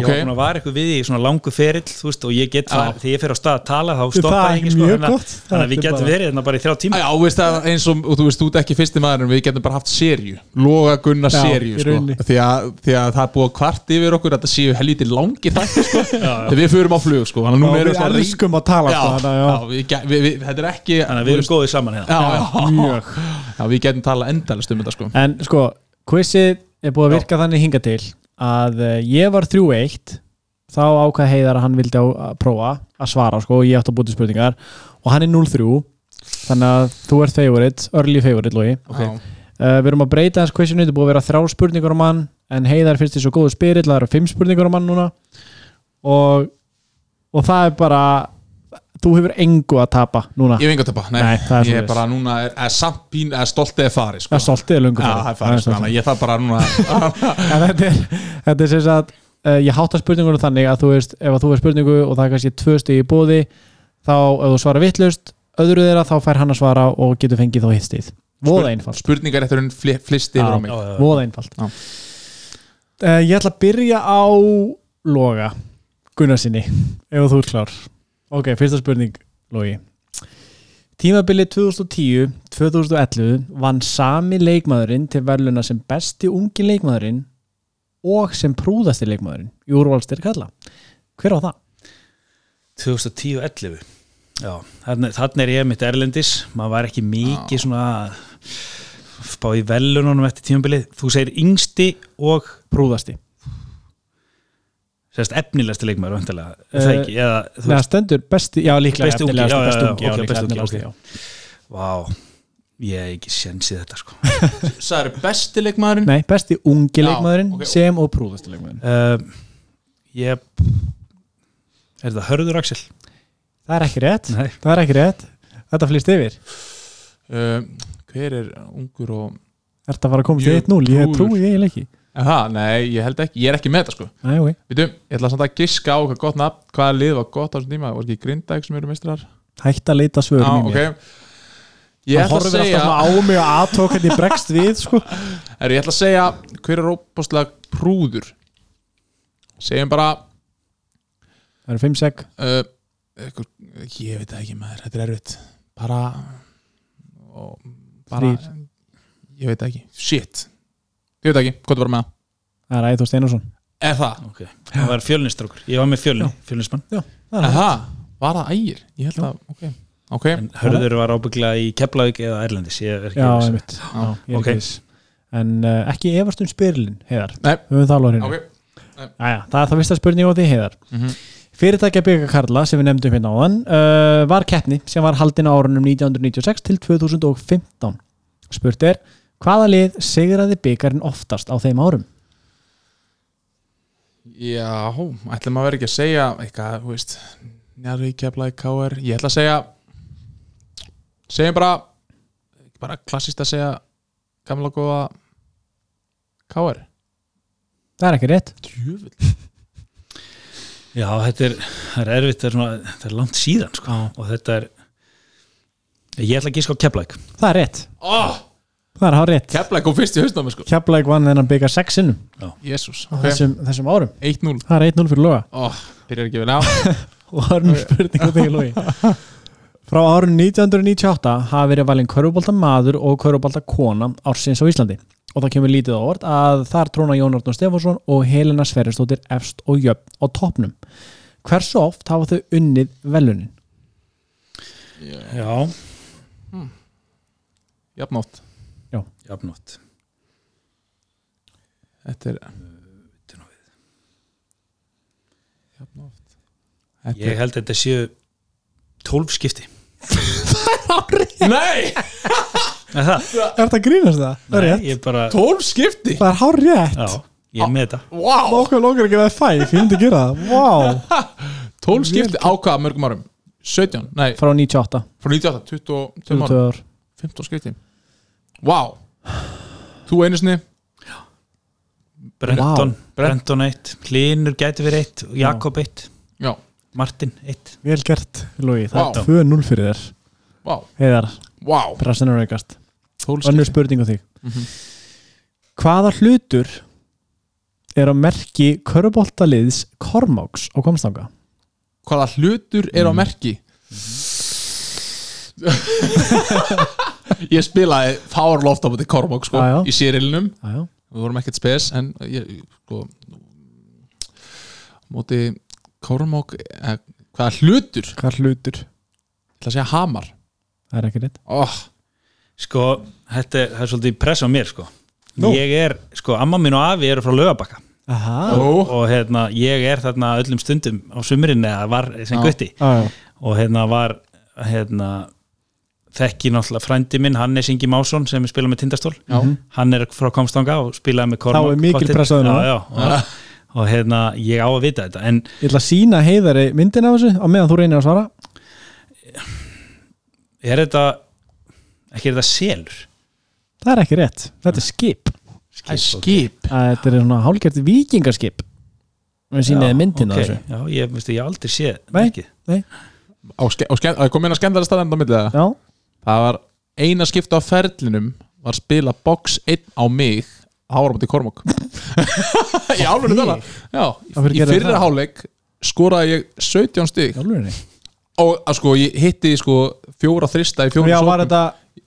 quiz ég var eitthvað við í svona langu ferill þú veist, og ég get Já. það, þegar ég fer á stað að tala þá Það stoppa er ég ekki sko, þannig að- við Það er getum bara- verið hérna bara í þrjá tíma. Já, veist að eins og, og þú veist, þú ert ekki fyrsti maður en við getum bara haft serju Loga Gunnar Já, serju, sko. því að, því að það er búið kvart yfir okkur að þetta séu helviti langi þætti, sko. Þegar við förum á flug, sko. Erum við svona- elskum að tala Já, sko, já, já, þetta er ekki þannig að við erum góðið saman hérna. Já, já, já, við getum talað endalist um þetta, sko. En sko, quizið er búið að virka þannig hinga til að uh, ég var 3-1 þá ákvað Heiðar að hann vildi að prófa að svara sko og ég átti að búti spurningar og hann er 0-3 þannig að þú ert favorite, early favorite Lói Ok. uh, Við erum að breyta þess quizinu, þetta búið að vera þrjá spurningar á mann en Heiðar finnst því svo góðu spyrill það eru fimm spurningar á mann núna. Og, og það er bara þú hefur engu að tapa núna. Ég hef enga að tapa, nei, Nei, það er ég er bara núna er, er samt pín, er stoltið er farið, sko. Það er stoltið er það er farið, sko, ég þarf bara núna þetta er, þetta er sem sagt uh, ég hátta spurningunum þannig að þú veist ef að þú er spurningu og það er kannski tvö stig í bóði þá ef þú svarar vittlust öðru þeirra þá fær hann að svara og getur fengið þá hitt stig. Voða einfalt, Spurningar eftir hún flist yfir á mig. voða einfalt. Uh, ég ætla að byrja á Loga Gunnarsinni ef þú ert klár ok, fyrsta spurning Logi Tímabilið 2010-2011 vann sami leikmaðurinn til verðluna sem besti ungi leikmaðurinn og sem prúðasti leikmaðurinn í úrvalstir kalla. Hver á það? 2010-11 já, þannig, er ég mitt erlendis maður var ekki mikið svona í velunum eftir tímabilið þú segir yngsti og Prúðasti. Sérst efnilegsti leikmaður vantilega, Eh, það ekki eða, veist, stendur besti, já líklega Besti ungi, efnilegasti, já, já, ungi, já, ok, líklega besti ungi, efnilegasti, ok. já. vá ég hef ekki sensið þetta sko Sæður besti leikmaðurinn Nei, besti ungi Já, leikmaðurinn ok. sem og prúðasti leikmaðurinn uh, ég er þetta Hörður Axel? Það er ekki rétt Nei. Það er ekki rétt Þetta flýst yfir uh, Hver er ungur og Er þetta að fara að koma til Jú, 1-0? Ég trúi eiginlega ekki Aha, Nei, ég held ekki, ég er ekki með þetta sko. Nei, ok. Vitum, ég ætla samt að giska á hvað gott nafn Hvaða lið var gott á þessum tíma. Var ekki Grindag sem eru mistrar Hætt að leita svörum í mér. ok. Ég Hann ætla að horfir segja alltaf svona á mig og aðtók henni bregst við sko. er, Ég ætla að segja Hver er óbáslega prúður? Segjum bara Það eru 5 sek. Uh, eitthvað, Ég veit það ekki maður. Þetta er erfitt. Bara og, bara, Þrír. Ég veit það ekki. Shit Ég veit ekki, hvað er bara með það. Það er Æþór Steinarsson. Er það? ok, það var fjölnistrákur ég var með fjölni, fjölnismann. Það Er það? Var það ægir? Ég held að, ok. Ok, en Hörður var ábygglega í Keflavík eða Erlendis ég er ekki Já, Já, ég ok. ekki viss. En uh, ekki efast um spyrlin, heiðar. Nei. Við höfum það alveg hérna Æja, það er það fyrsta spurning á því heiðar. Mhm. Fyrirtækja bygga Karla sem við nefndum hérna áðan uh, var keppni sem var haldin á árunum 1996 til 2015 Spurt er, hvaða lið sigraði byggarinn oftast á þeim árum? Já, ætlum að vera ekki að segja eitthvað, þú veist Njarvi, Keflaði, KR Ég ætla að segja segjum bara bara klassist að segja gamla góða KR Það er ekki rétt. Djöfull. Já, þetta er, það er erfitt það er, svona, það er langt síðan sko. og þetta er ég ætla að gíska á Keflavík. Það er rétt, oh, það er hár rétt. Keflaði kom fyrst í hausnámi sko. Keflæk vann þennan byggar 6 sinnum. Jésús, þessum, þessum árum. 1-0 Það er 1-0 fyrir loga. Oh, Byrjar ekki vel. Á og það er nú spurning á þig logi. Frá árun 1998 hafa verið valinn körfubolta maður og körfubolta kona ársins á Íslandi. Og það kemur lítið á orð að þar tróna Jón Arnór Stefánsson og Helena Sverrisdóttir efst og jöfn á toppnum. Hversu oft hafa þau unnið velunin? já, Jafnótt jafnótt Þetta er Jafnótt Þetta ég held að þetta séu 12 skipti. Nei, er það? Er þetta grínast það? Það er Nei, rétt. ég bara, 12 skipti? Það er hár rétt já, ég er með þetta. Wow, Okkur lókar ekki að það er fæ, ég myndi gera það. Vá! 12 skipti á hvað mörgum árum? 17, nei, Frá 98, frá 98, 22 22 árum ár. 15 skipti. Wow Þú einu sinni? Brenton, Vá. Brenton 1 Hlinur gæti verið 1, Jakob 1 Já, Martin 1 Vel gert, Lógi, það er 2-0 fyrir þér. Wow, Heiðar, wow pressin er aukast. 12 Önnur spurning á þig. Mhm. Hvaða hlutur er á merki köruboltaliðs Kormáks á komstanga? Hvaða hlutur er á Mm. Ég spilaði Fárloft á mútið Kormok sko, Já, já. í sérilinum Við vorum ekkert spes en ég, sko, mútið Kormok eh, Hvaða hlutur? Hvað hlutur? ætla að segja hamar. Það er ekki rétt. Oh, Sko, þetta er, það er svolítið press á mér sko. Nú. Ég er, sko, amma mín og afi eru frá Laugabakka. Aha. Ó, og hérna, ég er þarna öllum stundum á sumurinn eða var sem gutti. Og hérna var hérna þekki náttúrulega frændi minn, Hannes Ingi Másson sem er spilað með tindastól. Já, hann er frá Komstanga og spilaði með Kormák Þá er mikil Kvartett. pressa á honum. já, já, og, og hérna, ég á að vita þetta en Ég ætla að sína heiðari myndin af þessu á meðan þú reynir að svara. Er þetta ekki er þetta selur? Það er ekki rétt, þetta er skip. Það er skip. Að Þetta er svona hálfgert vikingaskip Við sínaði myndin af ok, þessu? Já, ég, veistu, ég aldrei séð Nei. merkið. á, á skemmt, að kom inn að staðan á millið það Já, Það var eina skipta á ferlinum var spila box 1 á mig Háramóti Kormok Í álunni hverju í fyrra hálfleik skoraði ég 17 stig. Jálfurinni og að sko ég hitti sko fjóra þrista í fjóra Já, var þetta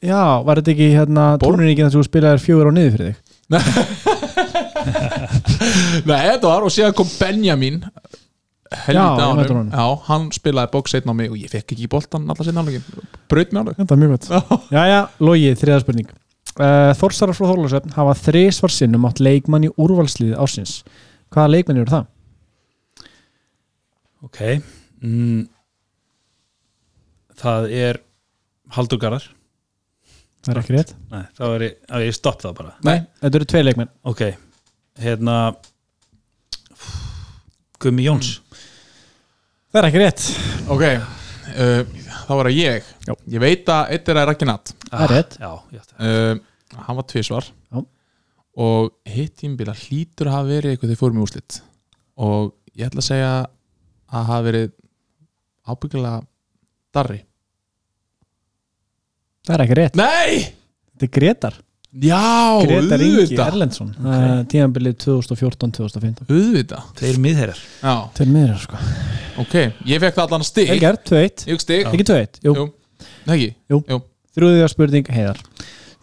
Já, var þetta ekki hérna? Tónin ekki þess að þú spilaðir fjögur á niður fyrir þig? Nei, þetta var og síðan kom Benjamin Já, hann spilaði box 1 á mig og ég fekk ekki boltan alla sinna Braut mig alveg. Þetta er mjög gott. Jæja, Logi, þriða spurning. Uh, Þórsarar frá Þorlásöfn hafa þrisvar sinnum átt leikmann í úrvalsliði ásins Hvaða leikmann eru það? ok mm, það er Haldur Garðar. Það er ekki rétt. Nei, þá er ég, ég stopp það bara. Nei, þetta eru tvei leikmenn. Ok, hérna Gummi Jóns Það er ekki rétt Ok, uh, þá var það ég Já. Ég veit að eitt er að Ragnat Það er rétt. Já, já, já. uh, Hann var tvisvar Já. Og hitt tímbila hlýtur að hafa verið eitthvað þegar fórum í úslit Og ég ætla að segja að hafa verið ábyggilega Darri Það er ekki rétt Nei! Þetta er Gretar Já, Gretar Ingi auðvitað. Erlendsson. Okay. Tíðanbilið 2014-2015 Auðvitað. Þeir miðherjar Já, Tveir miður sko. Ok, ég fekk það allan stig. Elgar, 2-1 Ég stig. Ekki 2-1, jú, Jú. Nei, ekki. Jú. Jú. Þrjúðiða spurning heiðar.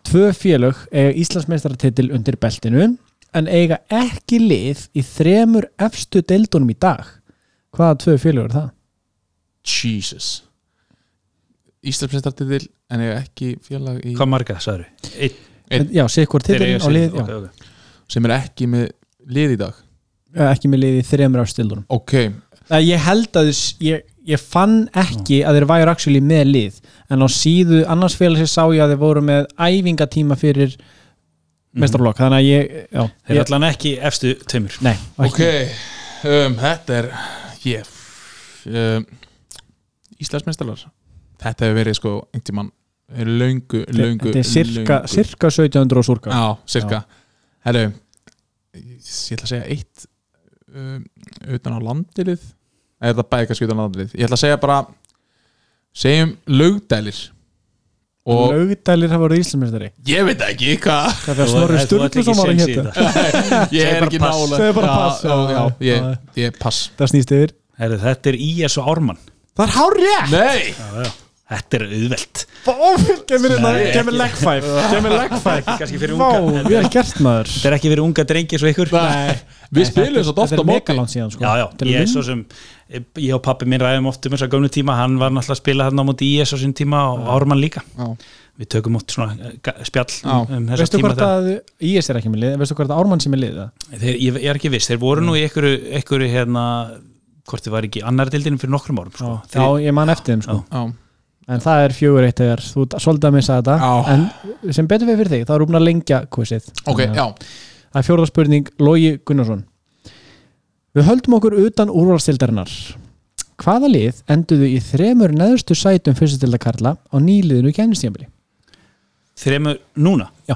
Tvö félög eiga Íslandsmeistaratitil undir beltinu en eiga ekki lið í þremur efstu deildunum í dag. Hvaða tvö félög er það? Jesus. Íslandsmeistartitil en ég ekki félag í Hvað marga, sagður Einn Einn. Já, eiga og sig- lið já. ok, ok. sem er ekki með lið í dag? Ekki með lið í þremur efstu deildunum Ok, Nei, Ég held að þess, ég, ég fann ekki að þeir væru actually með lið. En á síðu annars félagsins sá ég að þeir voru með æfingatíma fyrir mestarlokk þannig að ég, já, Þeir ég er allan ekki efstu tveimur. Nei, ok um, Þetta er ég um, Íslandsmeistarar. Þetta hefur verið sko einhvern tímann löngu, löngu Þetta er cirka, löngu. cirka 1700 og surka Já, cirka Herru, ég ætla að segja eitt um, utan á landilið. Eða þetta bæði kannski utan á landilið. Ég ætla að segja bara segjum lögdælir og Laugdælir hafa voruð Íslandsmeistari. Ég veit ekki hvað Það er Snorri Sturluson var að hétta ég er ekki nála Segðu bara pass, já, já, ég, ég pass. Það snýst yfir. Heru, Þetta er IS og Ármann. Það er hár rétt nei, já, já. Þetta er auðvelt. Kemur hérna, Nei, kemur leg five. Kemur leg five. Kannski fyrir Vá, unga. við erum gert maður. Þetta er ekki fyrir unga drengi svo ykkur. Nei. við spilum svo oft Þetta á móti. megaland síðan sko. Já, já, Þetta ég er sem ég og pappi minn ræðum oft um þess að gömnu tíma. Hann var náttúrulega að spila þarna á móti á sín tíma og Ármann líka. Já. við tökum oft svona eh, spjall um, um þessa Veistu hvort að IS er ekki með lið? Veistu hvort að Ármann sem er lið ég, ég er ekki viss, þeir voru nú í einhverju, einhverju hérna, hvort þið var ekki annar dildinu fyrir nokkrum árum sko. Já, ég man eftir þeim sko. En það er fjögur eitt þegar þú ert svolítið að missa þetta Já. En sem betur við fyrir þig, þá erum við að lengja quizið ok, Þannig að- já, Það er fjórða spurning, Logi Gunnarsson Við höldum okkur utan úrvalstildarinnar Hvaða lið enduðu í þremur neðustu sætum fyrstistilda Karla á nýliðinu gænistíðanbili? þremur núna Já.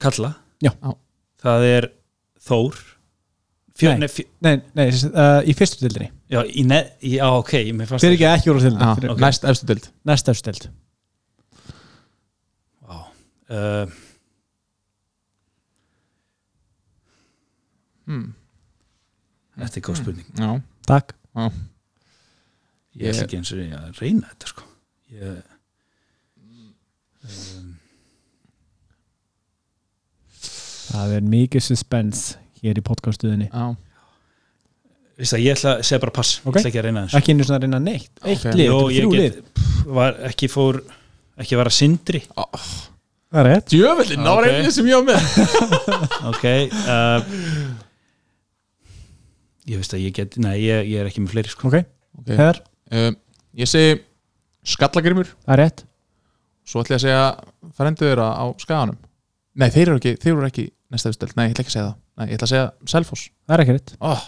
Kalla Já. það er Þór fjör, Nei. nei, fjör, Nei, nei uh, í fyrstu tildinni já, í neð, já, ok mér fannst Fyrir ekki ekki úrvalstildinni, já. fyrir ok. næst efstu dild næst efstu tild Vá. uh, hmm. þetta er góð spurning já, Takk ég ætla ekki eins og ég að reyna þetta sko ég um, Það er mikið suspense hér í podcastuðinni já, Vist að ég ætla að segja bara pass. Ok. ég ætla ekki að reyna þessu Ekki einu svona að reyna neitt. Eitt Ok. lið, Jó, get- lið. var ekki fór ekki var að sindri. Það er rétt. Djöfellin, það var Ok. einnig sem ég á með. Ok uh, ég veist að ég get nei, ég, ég er ekki með fleiri sko. Ok, Heðar, um, ég segi skallagrimur það er rétt. Svo ætla ég að segja frendu þeirra á skaganum. Nei, þeir eru ekki, þeir eru ekki næsta uppstöld, nei, ég ætla ekki að segja það Nei, ég ætla að segja Selfoss. Það er ekki rétt. Oh,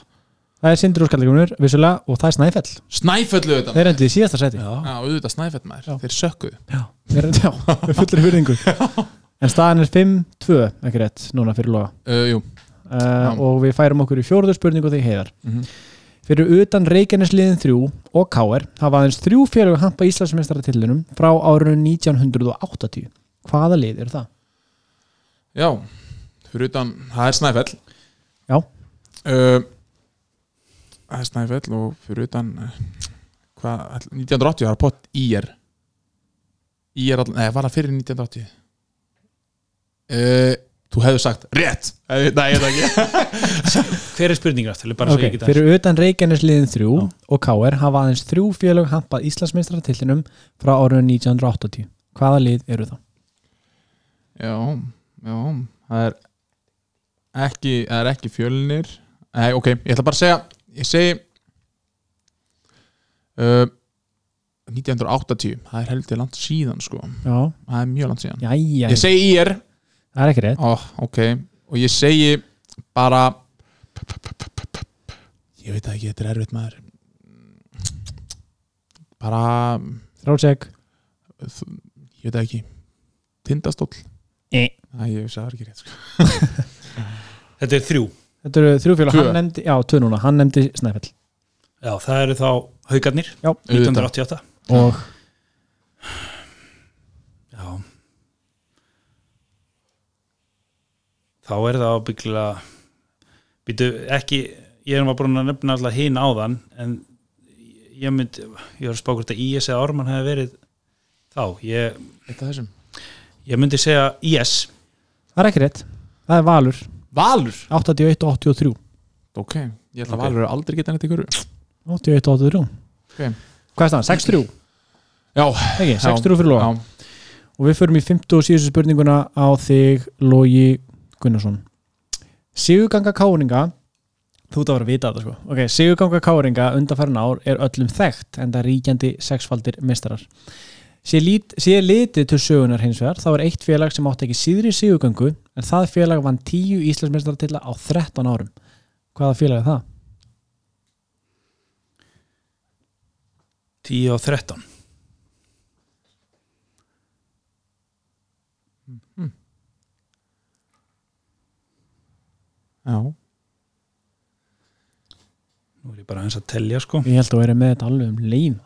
Það er Sindri úrskalllegunur, vissulega, og það er Snæfell. Snæfellu þetta Þeir endur í síðasta seti já, Já, auðvitað Snæfell maður, Já. þeir sökkuðu. Já, þeir endur, já, við fullir hurðingu En staðan er 5-2, ekki rétt, núna fyrir loga. Uh, Jú, uh, Og við færum okkur í fjóruðu spurningu þegar heiðar. Mhm. Fyrir utan Reykjanesliðin 3 og Káer hafa aðeins þrjú félög hampa Íslandsmeistaratitlunum frá árunum 1980 Hvaða lið er það? já Fyrir utan, það er Snæfell Já. uh, Það er Snæfell og fyrir utan uh, Hvað, ætla- 1980 var pott IR IR, all, nei, var það fyrir 1980 uh, Þú hefur sagt rétt. Eh, Nei, ég veit ekki. Hver er svo Okay, fyrir utan Reykjanesliðin 3 Já. og Káer hafa aðeins þrjú félög hampað Íslandsmeistaratitlunum frá árunum 1980 Hvaða lið eru það? Já, já, það er ekki, það er ekki fjölnir. Nei, ok, ég ætla bara að segja ég segi uh, 1980, það er heldur langt síðan sko, Já, það er mjög langt síðan. Jæja, Ég segi IR, það er ekki rétt. Ó, ok. Og ég segi bara ég veit það ekki, þetta er erfitt maður. Bara Þrátseg ég veit það ekki. Tindastóll. E. Æ, ég vissi að það er ekki rétt sko. Þetta er þrjú. Þetta eru þrjúfélag, Tvö. hann nefndi Já, tvö núna, hann nefndi Snæfell. Já, það eru þá haugarnir Já. 1988 Og Já. Þá er það ábyggilega Býtu ekki Ég er bara búin að nefna alltaf hinn áðan En ég myndi Ég var að spá hvort að IS eða Ármann hefði verið Þá, ég, eitt af þessum. ég myndi segja IS það er ekki rétt. Það er Valur, Valur? 81 og 83 ok, ég ætla að. Valur er aldrei geta neitt ykkur 81 og 83 Ok. Hvað er það? 6-3? já, Ekki, 6-3 fyrir Lóa já, Og við förum í 50 og síðustu spurninguna á þig Lógi Gunnarsson. Sigurganga káringa Þú ert að vera að vita þetta sko. Ok, Sigurganga káringa undanfærin ár er öllum þekkt en það ríkjandi sexfaldir mistarar Sé, lít, sé litið til sögunar hins vegar þá er eitt félag sem átti ekki síðri sigurgöngu en það félag vann 10 Íslandsmeistaratilla á 13 árum. Hvaða félag er það? 10 og 13 já. Nú er ég bara eins að telja sko. Ég held að vera með þetta alveg um leið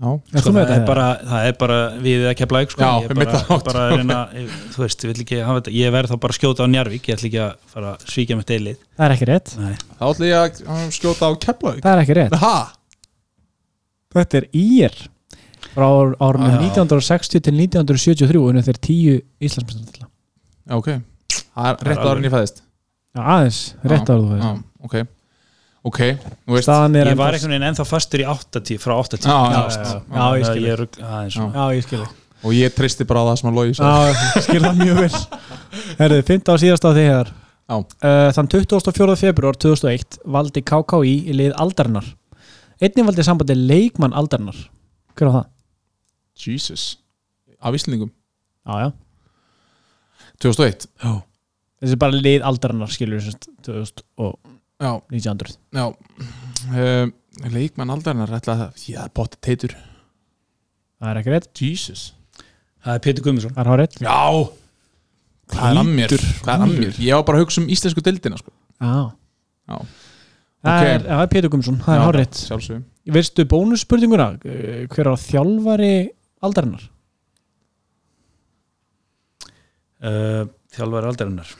Sko, það, er þetta? bara, það er bara við að kepla sko. Já, ég er einmitt bara, það. bara að reyna ég, þú veist, ég, vil ekki hafa þetta ég verð þá bara að skjóta á Njarvík ég ætla ekki að fara að svíkja með deilið. Það er ekki rétt. Nei. þá ætla ég að skjóta á Keflavík. Það er ekki rétt. Ha, Þetta er ír. Frá ár- árunum Já. 1960 til 1973 unni þeir 10 Íslandsmeistaratilla já, ok. Það er rétt en ég fæðist. Já, aðeins, rétt ára þú já, veist ok ok, þú veist Staðan er ég var einhvern veginn ennþá fastur í 80 frá 80 Já, já, já, já, ég skil ég er rugl- aðeins. Já. svona. Já, ég skil þig. Og ég tristi bara á það sem að logi Já, skil það mjög vel. Herðu, 15 á síðast á því Já. uh, Þann 24. februar 2001 valdi KKÍ í lið aldarinnar. Einnig valdi sambandi leikmann aldarinnar. Hver á það? Jesus. Af Íslendingum. Já, já. 2001 Já Þessi er bara lið aldarinnar skilur við 2000 og já, 1900 já. Um, leikmann aldarinnar ætla að já, potti teitur. Það er ekki rétt. Jesus. Það er Pétur Guðmundsson. Það er hár rétt já. Hvað er að mér? Hvað er að mér? Ég var bara að hugsa um íslensku deildina sko. Já. Já. Það Ok. er, það er Pétur Gumsson, það er Já, hár rétt sjálfsögum Veistu bónusspurninguna? Eh, Hver á þjálfari aldarinnar? uh, þjálfari aldarinnar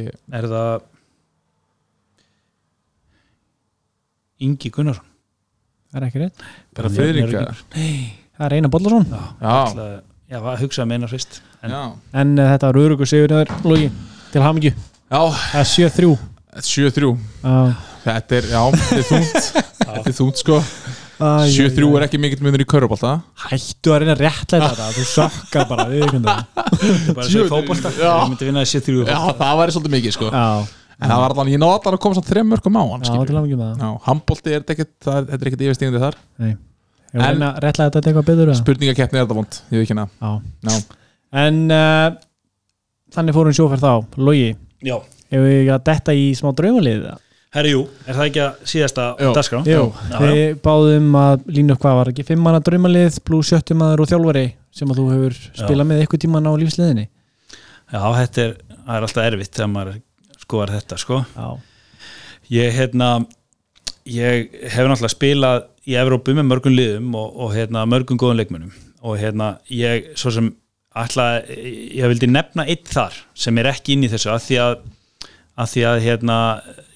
ég, er það Ingi Gunnarsson? Það er ekki rétt. Hann er- Friðrik eða? ekki- Það er Einar Bollarsson. Já, já, já, var að hugsa með eina fyrst. En En uh, þetta var Rúrugur Sigurður Lógi til hamingju. Já. Það er 7-3 7-3 uh, þetta er, já, þetta er þúnt þetta er þúnt sko 7-3 er ekki mikill munur í körubólta Hættu að reyna að réttlega þetta Þú sökkar bara við bara svo í fótbolta. Já. ég myndi vinna þessi þrjú já, það væri svolítið mikið sko. Já, en það var allan, ég náði allan að koma samt þrem mörgum á hann já skilur. til hamingju með það já, handbólti er þetta ekkert það er- þetta er ekkert yfirstingandi þar. Nei. Ég var að En- reyna að réttlega þetta eitthvað betur eða? spurningakeppni er þetta vond, ég veit ekki hana Já. Já, En uh, þannig fórum sjóferð þá. Lógi, já, hefur við ekki að detta í smá draumalið herri jú, er það ekki að síðasta dagskrá? Jú, Já, við báðum að lína upp hvað var ekki fimm manna draumalið pluss sjöttum maður og þjálfari sem að þú hefur spilað með eitthvað tíman á lífsliðinni já, þetta er, það er alltaf erfitt þegar maður skoðar þetta sko. Já, ég hérna ég hef náttúrulega spilað í Evrópu með mörgum liðum og, og hérna, mörgum góðum leikmönnum. Og hérna ég svo sem ætla, ég vildi nefna eitt þar sem er ekki inn í þessu að því að, að, því að hérna,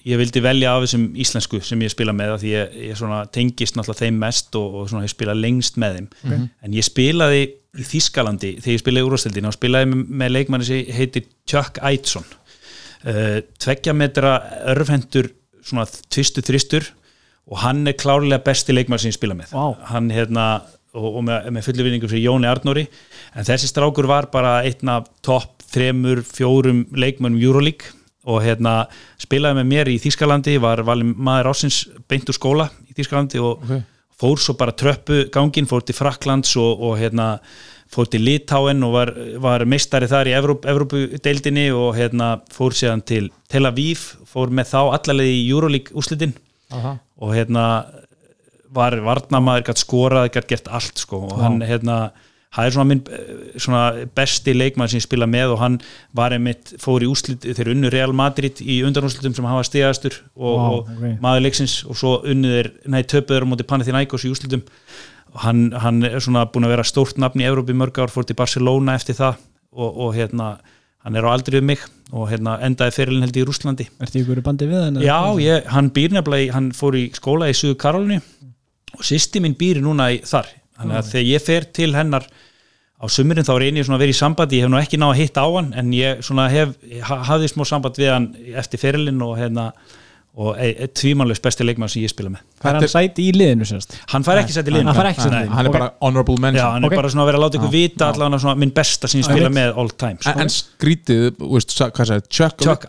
ég vildi velja af þessum íslensku sem ég spila með að því ég, ég svona tengist náttúrulega þeim mest og, og svona ég spila lengst með þeim. Mhm. en ég spilaði í Þískalandi þegar ég spilaði úrvastildin og spilaði með, með leikmanni sem heitir Chuck Eitson uh, tveggja metra örfendur svona tvistu þristur og hann er klárlega besti leikmann sem ég spila með. Vá. hann hérna og, og með, með fullu vinningu fyrir Jóni Arnóri. En þessi strákur var bara einn af topp þremur, fjórum leikmannum Euroleague og hérna spilaði með mér í Þýskalandi var valin maður ásins beint úr skóla í Þýskalandi og Ok. fór svo bara tröppu gangin, fór til Fraklands og, og hérna fór til Litáen og var, var meistari þar í Evróp, Evrópudeildinni og hérna fór síðan til Tel Aviv fór með þá allarleið í Euroleague úslitin Aha. og hérna var varnamaður, gætt skorað, gætt gert allt sko og hann hérna það er svona minn eh, svona besti leikmann sem ég spila með og hann var einmitt fór í úslit þeir unnu Real Madrid í undanúslitum sem hafa stigastur og, Vá, og ok. maður leiksins og svo unnu þeir, nei töpuður á móti Panathinaikos í úslitum og hann, hann er svona búin að vera stórt nafn í Evrópi mörg ár, fór til Barcelona eftir það og, og hérna hann er á aldrei við mig og hérna endaði fyrirlin held í Rúslandi Ertu ykkur í bandi við hann? Já, ég, hann býr nefnilega, hann fór í skóla í Suðu Karolínu og sýsti minn býr núna í, þar þannig að þegar ég fer til hennar á sumurinn þá reynir ég svona að vera í sambandi ég hef nú ekki náð að hitta á hann en ég hef, ha- hafði smá samband við hann eftir ferilinn og hérna og tvímanlegs besti leikmann sem ég spila með. Fær hann sæti í liðinu sérst? hann fær ekki sett í liðinu. Hann fær ekki sæti í liðinu. hann er bara honorable Já, mention hann er bara svona að vera að láta ykkur vita allavega svona minn besta sem ég spila með all time sko. en, skrítið, Chuck,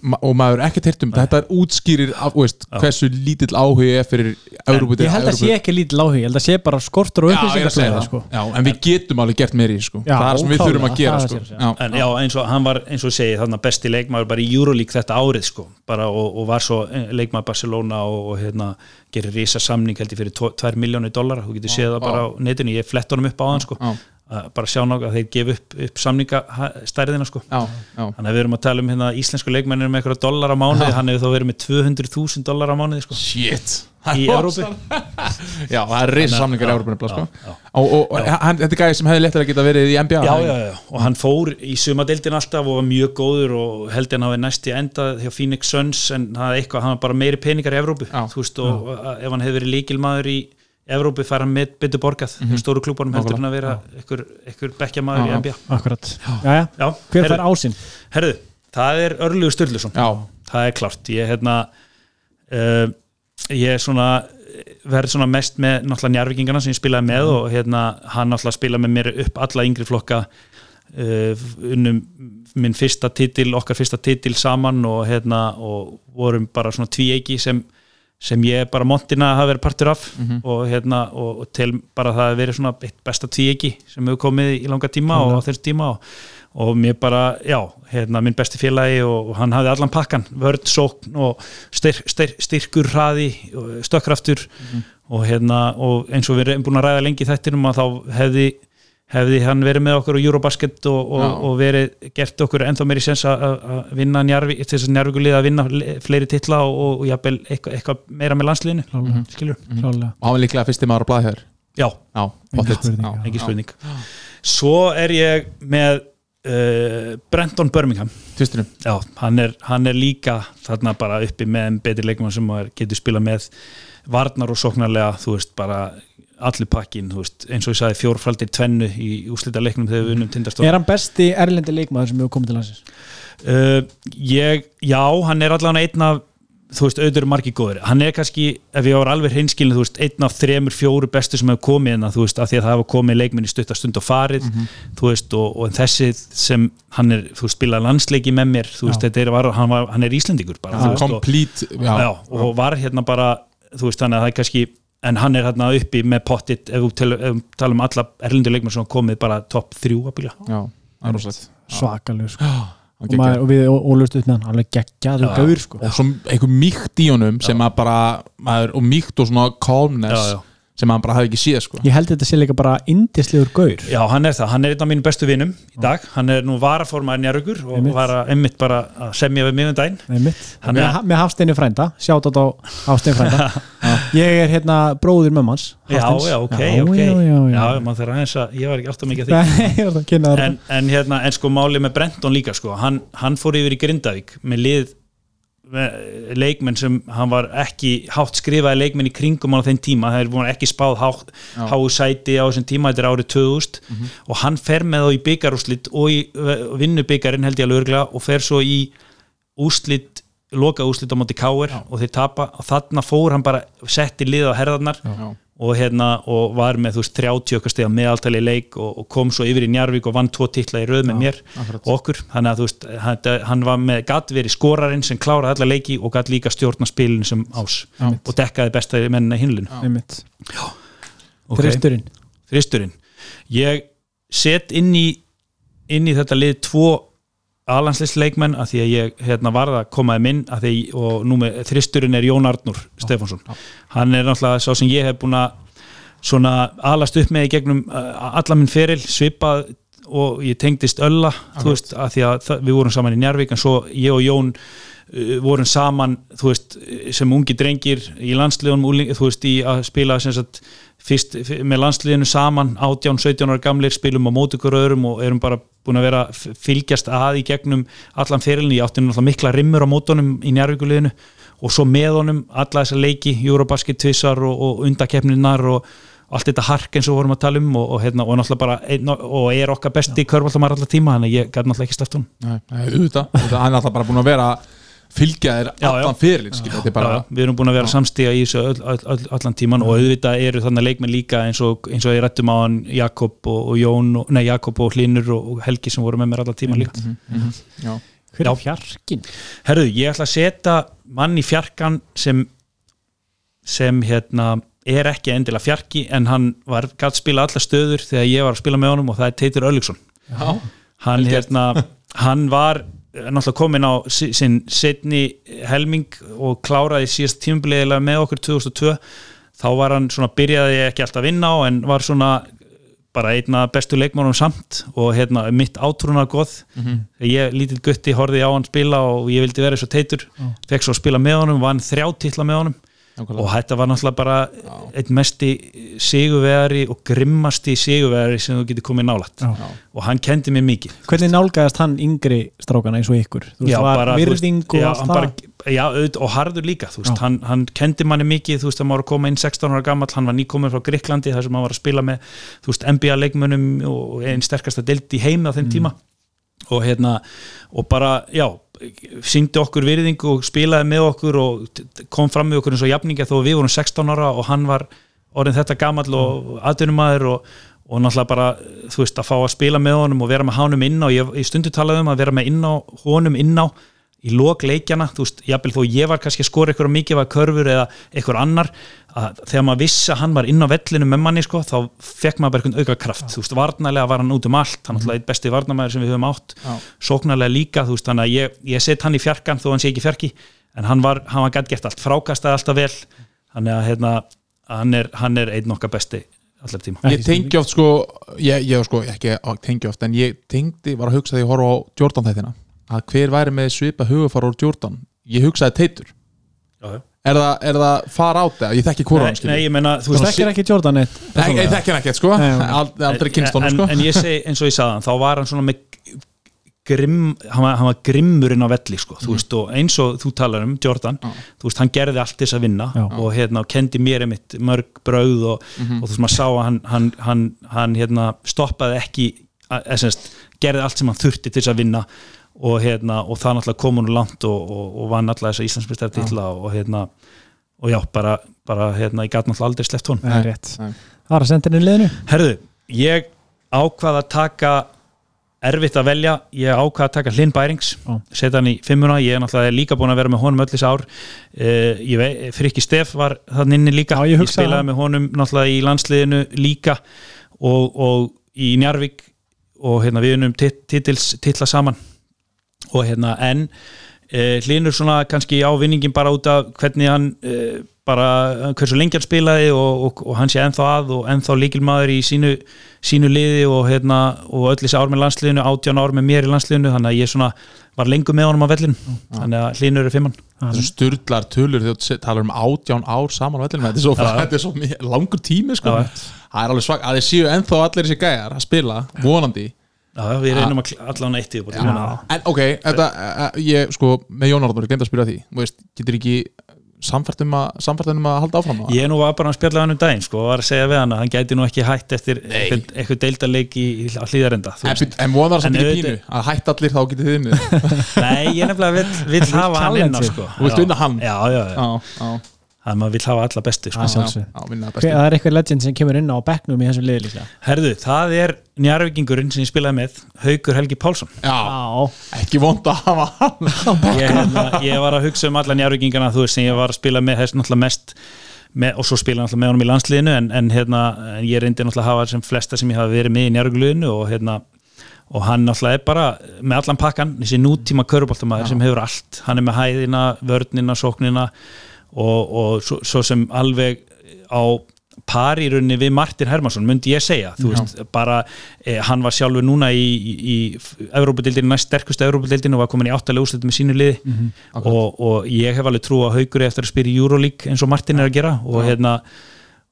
ma- og maður er ekkert heyrt um. Þetta er útskýrir af, hversu lítill áhugi er fyrir Ég held að sé ekki lítil áhug, ég held að sé bara skortur og Já, upplýsingar það. sko. Já, en við getum alveg gert meiri sko. Já, það er sem við þurfum að gera já. en já, eins og hann var eins og ég segi þannig besti leikmaður bara í Euroleague þetta árið sko, bara og, og var svo eh, leikmaður Barcelona og, og hérna gerir risa samning held ég fyrir 2 miljónu dollara, þú getur séð það bara á netinu. Ég flett honum upp á hann sko bara sjá náttúrulega að þeir gefa upp, upp samningastærðina sko. Já, já. þannig að við erum að tala um hérna íslensku leikmennir með eitthvað dollar á mánuði, hann hefur þá verið með 200.000 dollar á mánuði sko. Shit. Í Európu Já, það er reysa samningar í Európa sko. og, og, hann, þetta er gæði sem hefði lettilega geta verið í NBA já, já, já, og hann fór í sumadeildin alltaf og var mjög góður og held hann hafi næst í enda hjá Phoenix Suns en það er eitthvað, hann var bara meiri peningar í Evrópu Já. þú veist, og og ef hann hefði verið líkilmaður í Evrópu fær hann með betur borgað mm stóru klúbunum heldur hann að vera einhver bekkjamaður Já, í já. NBA Akkurat. Jæja, Já, hver herðu, fær ásinn? herðu, það er Örlugur Sturluson. Já, það er klart, ég hérna uh, ég er svona verð svona mest með náttúrulega njárvíkingana sem ég spilaði með og hérna hann náttúrulega spilaði með mér upp alla yngri flokka uh, unnum minn fyrsta titil, okkar fyrsta titil saman og hérna og vorum bara svona tvíeiki sem sem ég bara montina hafa verið partur af og hérna og, og til bara það að verið svona eitt besta tvíeiki sem hefur komið í langa tíma og á þessu tíma og, og mér bara, já, hérna minn besti félagi og, hann hafði allan pakkan vörd, sókn og styr, styr, styrkur hraði, stökkraftur og hérna og eins og við erum búin að ræða lengi í þættinum að þá hefði hefði hann verið með okkur á Eurobasket og, og, Já. og verið gert okkur ennþá meiri sens að að vinna njarvi, til þess að njárvíkulið að vinna le- fleiri titla og, og, og jafnvel eitthvað, eitthvað meira með landsliðinu. Klálega. skilur, Klálega. Og hann var líklega fyrsti maður að blaða hér. Já, Já, spurning, Já, ekki já. spurning. Svo er ég með uh, Brenton Birmingham. Já, hann er, hann er líka þarna bara uppi með en betri leikmann sem getur spila með. Varnar og sóknarlega, þú veist, bara allir pakkin, eins og ég sagði fjórfaldir tvennu í úslita leiknum þegar við unnum tindastóð Er hann besti erlendi leikmaður sem hefur komið til landsins? uh, ég, já, hann er allavega einn af þú veist, auðvitað eru margir góður hann er kannski, ef ég var alveg hreinskilin þú veist, einn af þremur, fjóru bestu sem hefur komið hérna, þú veist, af því að það hafa komið leikminn í stuttastund og farið, þú veist og, og þessi sem hann er þú veist, spilaði landsleiki með mér, þú veist, Já. þetta er var, hann, var, hann er Íslendingur bara, þú veist, og, Complete Já, já, og var hérna bara þú veist, þannig að það er kannski en hann er hérna uppi með pottit ef við tala, ef við tala um alla erlendu leikmenn sem komið bara topp þrjú að já, er rosalegt Svakalega sko. Já, og, maður, og við ólust upp með hann, alveg geggjaður Já. gaur sko. og svo einhver mýkt í honum sem að bara, maður, og mýkt og svona calmness Já, já. Sem maður bara hafi ekki séð sko. Ég held þetta sé líka bara indislegur gaur. Já, hann er það, hann er einn af mínum bestu vinum í dag, hann er nú varaformaður Njarvíkur og Einmitt. var að emmitt bara að semja við mig um daginn. Nei, mitt. Hann með, er- með Hafsteini frænda, sjátt á Hafsteini frænda. Ég er hérna bróðir mömmans Já, já, ok, já, ok. já, já, já. já maður þarf aðeins að, ég var ekki alltaf mikið að því. En, en hérna, en sko máli með Brenton líka sko, hann, hann fór yfir í Grindavík með lið leikmenn sem hann var ekki hátt skrifaði leikmenn í kringum á þeim tíma, það er voru ekki spáð háu sæti á þessum tíma, þetta er árið 2000 og hann fer með þá í byggarúslit og í vinnu byggarinn held ég alveg örglega og fer svo í úslit loka úslit á móti káir og þeir tapa. Og þarna fór hann bara setti lið á herðarnar. Já. Og, hérna, og var með þú veist 30 okkar steg meðaltali í leik og, og kom svo yfir í Njarvík og vann tvo titla í röð með mér og okkur. Þannig að þú veist hann, hann var með gatt verið skorarinn sem kláraði alla leiki og gatt líka stjórna spilinu sem ás Já. og dekkaði besta mennina hinlinu einmitt. Ok. Þristurinn. Þristurinn. Ég set inn í inn í þetta lið tvo alanslisleikmenn að því að ég hérna, varða að komaði minn að því, og nú með þristurinn er Jón Arnur Stefánsson. Hann er náttúrulega sá sem ég hef búin að svona alast upp með í gegnum uh, alla minn feril svipað og ég tengdist ölla þú veist að því að það, við vorum saman í Njarvík en svo ég og Jón uh, vorum saman þú veist sem ungi drengir í landsliðunum úling- þú veist í að spila sem sagt fyrst með landsliðinu saman 18-17 ára gamlir spilum á móti ykkur öðrum og erum bara búin að vera fylgjast að í gegnum allan ferilin ég átti náttúrulega mikla rimmur á mótunum í Njarvíkuliðinu og svo með honum alla þessa leiki, Eurobasket tvissar og, og undakeppninar og allt þetta hark eins og við vorum að tala um og, og, hérna, og náttúrulega bara einn, og er okkar besti körvallamar allar tíma, þannig ég gæti náttúrulega ekki sleppt hún Nei, auðvitað, hann er alltaf bara búin að vera fylgja þér allan Já, við erum búin að vera samstíga í þessu öll, öll, öll, allan tíman og auðvitað eru þannig leikmenn líka eins og, eins og ég rættum á hann Jakob og, og Jón, og, nei Jakob og Hlinur og, Helgi sem voru með mér allan tíman líka. Já, Hver Já. er fjarkin? Herðu, ég ætla að setja mann í fjarkan sem sem hérna er ekki endilega fjarki en hann var gætt spila alla stöður þegar ég var að spila með honum og það er Teitur Ölluksson já, hann, hérna, hann var náttúrulega komin á si- sinn setni helming og kláraði síðast tímubiliðilega með okkur 2002 þá var hann svona, byrjaði ekki alltaf að vinna á en var svona bara einna bestu leikmánum samt og hérna, mitt átrúna goð þegar ég lítill gutti horfði á hann spila og ég vildi vera og teitur. Fekk svo að spila með honum, vann þrjá titla með honum nákvæmlega. og þetta var náttúrulega bara einn mesti sigurvegari og grimmasti sigurvegari sem þú getur komið nálætt Já. og hann kendi mér mikið Hvernig nálgæðast hann yngri strákana eins og ykkur? Þú veist, var þú veist, virðing og já, allt það? bara, já, auðvitað, og harður líka þú veist, Já. hann, hann kendi manni mikið þú veist, hann var að koma inn 16 ára gamall hann var nýkominn frá Gríklandi þar sem hann var að spila með þú veist, NBA leikmönnum og einn sterkasta deild í heimi á þeim tíma og hérna, og bara, já syngdi okkur virðingu og spilaði með okkur og kom fram með okkur eins og jafninga þó við vorum 16 ára og hann var orðin þetta gamall og aðdunumæður og, og náttúrulega bara, þú veist, að fá að spila með honum og vera með hánum inn á, ég, ég stundu talaði um að vera með inn á, honum inn á í lok leikjana, þú veist, jafnvel þó ég var kannski að skora eitthvað mikið var körfur eða eitthvað annar, að þegar maður vissi að hann var inn á vellinu með manni sko, þá fekk maður bara eitthvað auka kraft, þú veist, varnarlega var hann út um allt, hann alltaf eitt besti varnarmæður sem við höfum átt, Já. sóknarlega líka þú veist, þannig að ég, ég set hann í fjarkan þó hann sé ekki fjarki, en hann var, hann var gætt gert allt, frákastaði alltaf vel. Þannig að hérna, hann er, hann er einn okkar besti allar tíma. Ég tengi oft sko ég, ég sko, ekki tengi oft en ég tengdi, var að hugsa þegar ég horfa á Jordan þættina að hver væri með svipa hugafar er það, er það far át eða, ég þekki hvora Nei, nei, ég meina, þú veist þekkir ekki Jordan eitt Nei, ég þekki hann ekkert sko. Aldrei kynst honum en, sko. en ég segi eins og ég sagði hann þá var hann svona með grimm, hann var, hann var grimmurinn á velli sko, þú veist, og eins og þú talar um Jordan, Mhm. Þú veist, hann gerði allt þess að vinna Já. og hérna, og kendi mér einmitt mörg brauð og, Mhm. og þú veist, maður sá að hann, hann, hann, hann hérna, stoppaði ekki eða semst, gerði allt sem hann þurfti til þess að vinna og, hérna, og það náttúrulega kom hann langt og, og, og vann alla þessa Íslandsmyndstar titla og hérna og já, bara, bara hérna, ég gæti náttúrulega aldrei sleppt hún Það er rétt. Það var að senda henni liðinu. Herðu, ég ákvað að taka erfitt að velja, ég ákvað að taka Hlinn Bærings, setja hann í fimmuna. Ég er náttúrulega líka búin að vera með honum öll þessi ár. Uh, ég vei, Frikki Steff var þann inni líka, Já, ég hugsaði spilaði það. með honum náttúrulega í landsliðinu líka og, og í Njarvík og hérna við unum titla saman og hérna en uh, Hlinur svona kannski á vinningin bara út af hvernig hann uh, bara hversu lengi hann spilaði og, og, og hann sé ennþá að og ennþá líkilmaður í sínu, sínu liði og, hérna, og öll þessi ár með landsliðinu, átján ár með mér í landsliðinu þannig að ég svona var lengur með honum á vellinu þannig að Hlinur er fimmann þessu sturlar tölur þegar talar um átján ár saman á vellinu þetta er svo, þetta er svo langur tími sko. Já. það er alveg svag að þið séu ennþá allir þessi gæjar að spila, vonandi Já, við reynum að allan eitt í upp en ok, þetta, uh, ég sko með Jón Arnur, ég glemt að spyrja því. Veist, getur ekki samfært um að samfært um að halda áfram Ég nú var bara að spjalla hann um daginn sko, og var að segja við hann að hann gæti nú ekki hætt eftir eitthvað, deildarleik í, hlýðarenda en, vonar samt En ekki pínu. Að hætta allir þá getið þið unnið. Nei, ég nefnilega vill hafa hann inn sko. Þú vilt vinna hann? Já, já, já. Að maður vill hafa alla bestu sko. Það er eitthvað legend sem kemur inn á bekknum í þessum liði líka. Herðu, það er njarvíkingurinn sem ég spilaði með Haukur Helgi Pálsson. Já, ekki vond að hafa hann ég, hérna, ég var að hugsa um alla njarvíkingana þú veist sem ég var að spila með þess náttúrulega mest með, og svo spila náttúrulega með honum í landsliðinu en, en hérna, en ég reyndi náttúrulega að hafa sem flesta sem ég hafa verið með í njarvíkuliðinu og hérna og hann náttúrulega er bara með allan pakkan þessi nútíma köruboltamæður sem hefur allt. Hann er með hæðina, vörnina, sóknina og, og svo, svo sem alveg á par í rauninni við Martin Hermansson myndi ég segja, þú veist, bara eh, hann var sjálfur núna í, í, í Európa-dildinu, næst sterkustu Európa-dildinu og var komin í áttalega úrslitum með sínu liði. Og, og ég hef alveg trú að haugur eftir að í Euroleague eins og Martin er að gera og hérna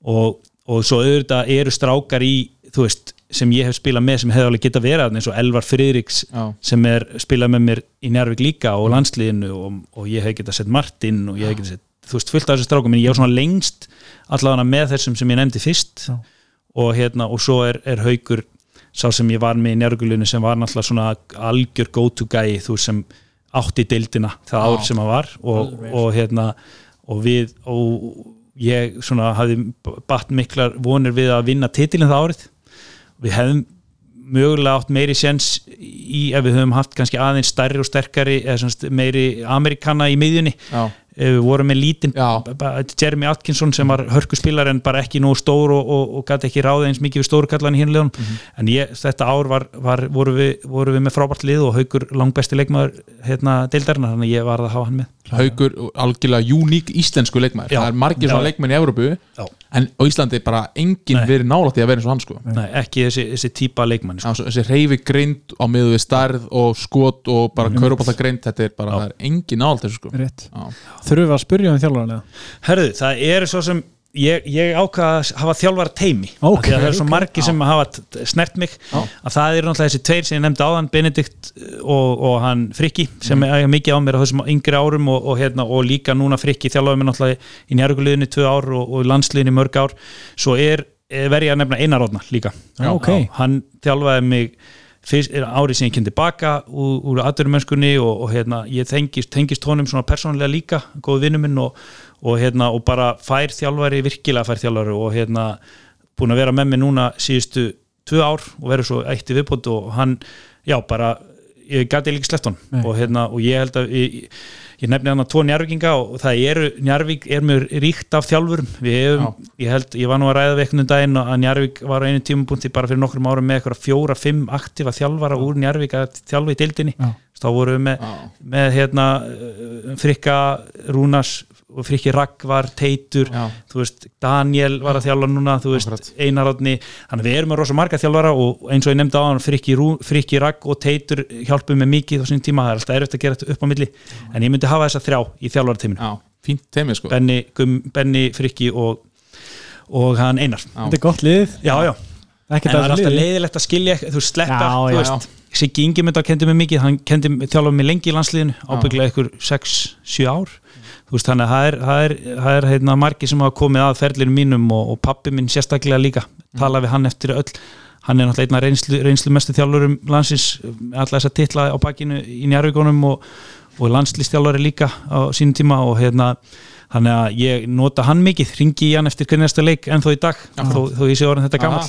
og, og svo auðvitað eru strákar í þú veist, sem ég hef spilað með sem hefur alveg geta verið eins og Elvar Friðriks Já. sem er spilað með mér í Njárvík líka og landsliðinu og, og ég hef geta sett Martin og ég hef geta sett, þú veist, fullt af þessu strákum en ég hef svona lengst allavega með þessum sem ég nefndi fyrst. Já. og hérna, og svo er, er haukur sá sem ég var með í Njárvíkulinu sem var náttúrulega svona algjör go to guy þú veist, sem átti deildina það ár sem hann var. Og, og hérna og við og ég svona hafði batt miklar vonir við að vinna titilin það árið. Við hefðum mögulega átt meiri séns í ef við höfum haft kannski aðeins stærri og sterkari eða meiri amerikana í miðjunni. Já, við vorum með lítinn Jeremy Atkinson sem var hörkuspillar en bara ekki nógu stór og, og, og gæti ekki ráðið eins mikið við stóru kallan í hinleðun Mhm. en ég, þetta ár var, var, voru, við, voru við með frábært lið og haugur langbesti leikmaður hérna deildarinn þannig að ég var að hafa hann með haugur algjörlega uník íslensku leikmaður Já. Það er margir svona leikmenn í Evrópu Já. en á Íslandi er bara enginn Nei. verið nálægt í að vera eins og hann sko Nei, ekki þessi, þessi típa leikmann sko. Þessi reyfi grind á miðu við starð og skot og bara körubálta grind þetta er bara, það er engin nálægt þessu sko rétt Já. Þurfum við að spyrja um þjálfarana Herðu, það er svo sem ég, ég ákvaða að hafa þjálfara teimi Ok, Af því að það er svo ok. margir sem hafa snert mig að það eru náttúrulega þessi tveir sem ég nefndi áðan Benedikt og, og hann Frikki sem Mhm. er mikið á mér á þessum yngri árum og, og, hérna, og líka núna Frikki þjálfaði mér náttúrulega í njárguliðinu tvö ár og, í mörg ár svo er, er verið að nefna Einar Róðna líka Já, ok. hann þjálfaði mig árið sem ég kynni baka úr, úr aðdurumennskunni og, og hérna, ég tengist, tengist honum svona persónulega líka góð vinnu minn og, og, hérna, og bara fær þjálfari, virkilega fær þjálfari og hérna, búin að vera með mig núna síðustu tvö ár og verður svo eitt í viðbót og hann, já bara ég gæti líka sleppt Nei. og, hérna, og ég held að ég, ég nefni hann að tvo njárvíkinga og það eru, Njarvík er mjög ríkt af þjálfurum við hefum, ég held, ég var nú að ræða við einhvern daginn að Njarvík var á einu tímubúnti bara fyrir nokkrum árum með eitthvað fjóra, fimm aktiva þjálfara úr Njarvík að þjálfa í deildinni Já. þá vorum við með, Já. með hérna, Frikka Rúnars og Frikki Ragvar, Teitur Já. þú veist, Daniel var að þjálfa núna þú veist, Akkurat. Einar Átni þannig að við erum með rosa marga þjálfara og eins og ég nefndi á hann Frikki, Rú, Frikki Ragg og Teitur hjálpuð með mikið á sín tíma, það er alltaf erfitt að gera þetta upp á milli en ég myndi hafa þessa þrjá í þjálfarateiminu Já, fínt teimi sko. Benni, Gum, Benni, Frikki og, og hann Einar. Já. Þetta er gott lið. Já, já, en það er alltaf leiðilegt að skilja þú veist, sleppa, Já, þú já, veist. Siggi Ingimundar kendi mig mikið, hann kendi þjálfaði mig lengi í landsliðinu, ábygglega ykkur 6-7 ár veist, þannig að það er, það er, heitna, margi sem hafa komið að ferlinu mínum og, og pappi minn sérstaklega líka. Tala við hann eftir öll. Hann er náttúrulega reynslu, reynslu mestu þjálfurum landsins, alltaf þess að titla á bakinu í Njarvíkonum og, og landslistjálfari líka á sínum tíma og hérna þannig að ég nota hann mikið, ringi í hann eftir hvernig næsta leik en þó í dag, þó, þó ég sé orðin þetta gammal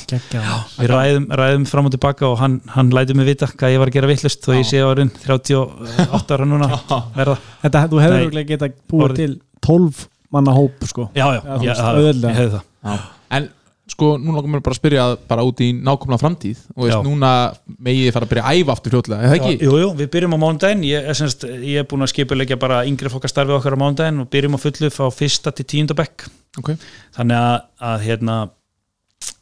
við ræðum, ræðum fram og tilbaka og hann, hann lætur mig vita hvað ég var að gera vittlust þó ég sé orðin 38 ára núna. Þetta, þú hefur Nei. örugglega geta búið til 12 manna hóp sko. Já, já, Já, já, Já. En sko, nú langar mér bara að spyrja bara út í nákvæmlega framtíð. Og veist, núna megið þið fara að byrja að æfa aftur fljótlega, er það ekki? Jú, jú, við byrjum á mánudaginn. Ég ég er búin að skipulegja bara yngri fólkastarfið okkar á mánudaginn og byrjum á fullu frá fyrsta til tíunda bekk. Ok, þannig að, að hérna,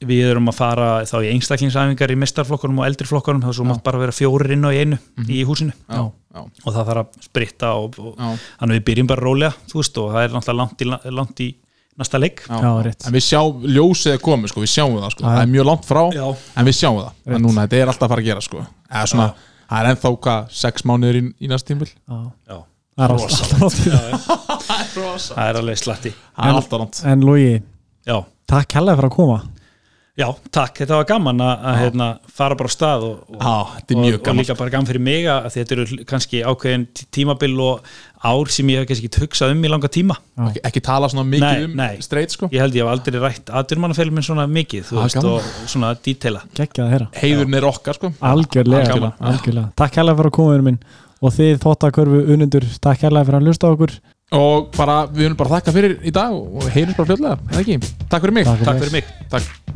við erum að fara þá í einstaklingsæfingar í mistarflokkunum og eldriflokkunum þá svo mátt bara vera fjórir inn í einu í húsinu. Já, já, og það þarf að spritta og, og þannig við byrjum bara rólega næsta leik. Já, rétt. En við sjáum, ljósið er komið sko, við sjáum það sko, það er mjög langt frá Já. en við sjáum það, en núna þetta er alltaf að fara að gera sko, eða svona, það er ennþá hvað, sex mánuður í, í næst. Já. Það er langt. það. Er alveg slatti. Það er alltaf langt. En Lógi, já, takk kærlega fyrir að koma. Já, takk, þetta var gaman að, að hérna, fara bara á stað og, og, Já, þetta er mjög og, og gaman, líka bara gaman fyrir mig að þetta eru kannski ákveðin tí- tímabil og ár sem ég hef kannski ekki hugsað um í langa tíma ekki, ekki tala svona mikið Nei, um nei. streit sko ég held ég hef aldrei rætt aðdurmannafélum minn svona mikið þú Já, veist, gaman. og svona dítela geggjað að heyra heiðurinn er okkar sko algjörlega, gaman. algjörlega. takk hérlega fyrir að koma minn og þið þóttakörfu unundur takk hérlega fyrir að hlusta á okkur og bara, við viljum bara þakka fyrir í dag og heyrjum bara fljóðlega, eða ekki? Takk fyrir mig Takk fyrir Takk mig. fyrir mig Takk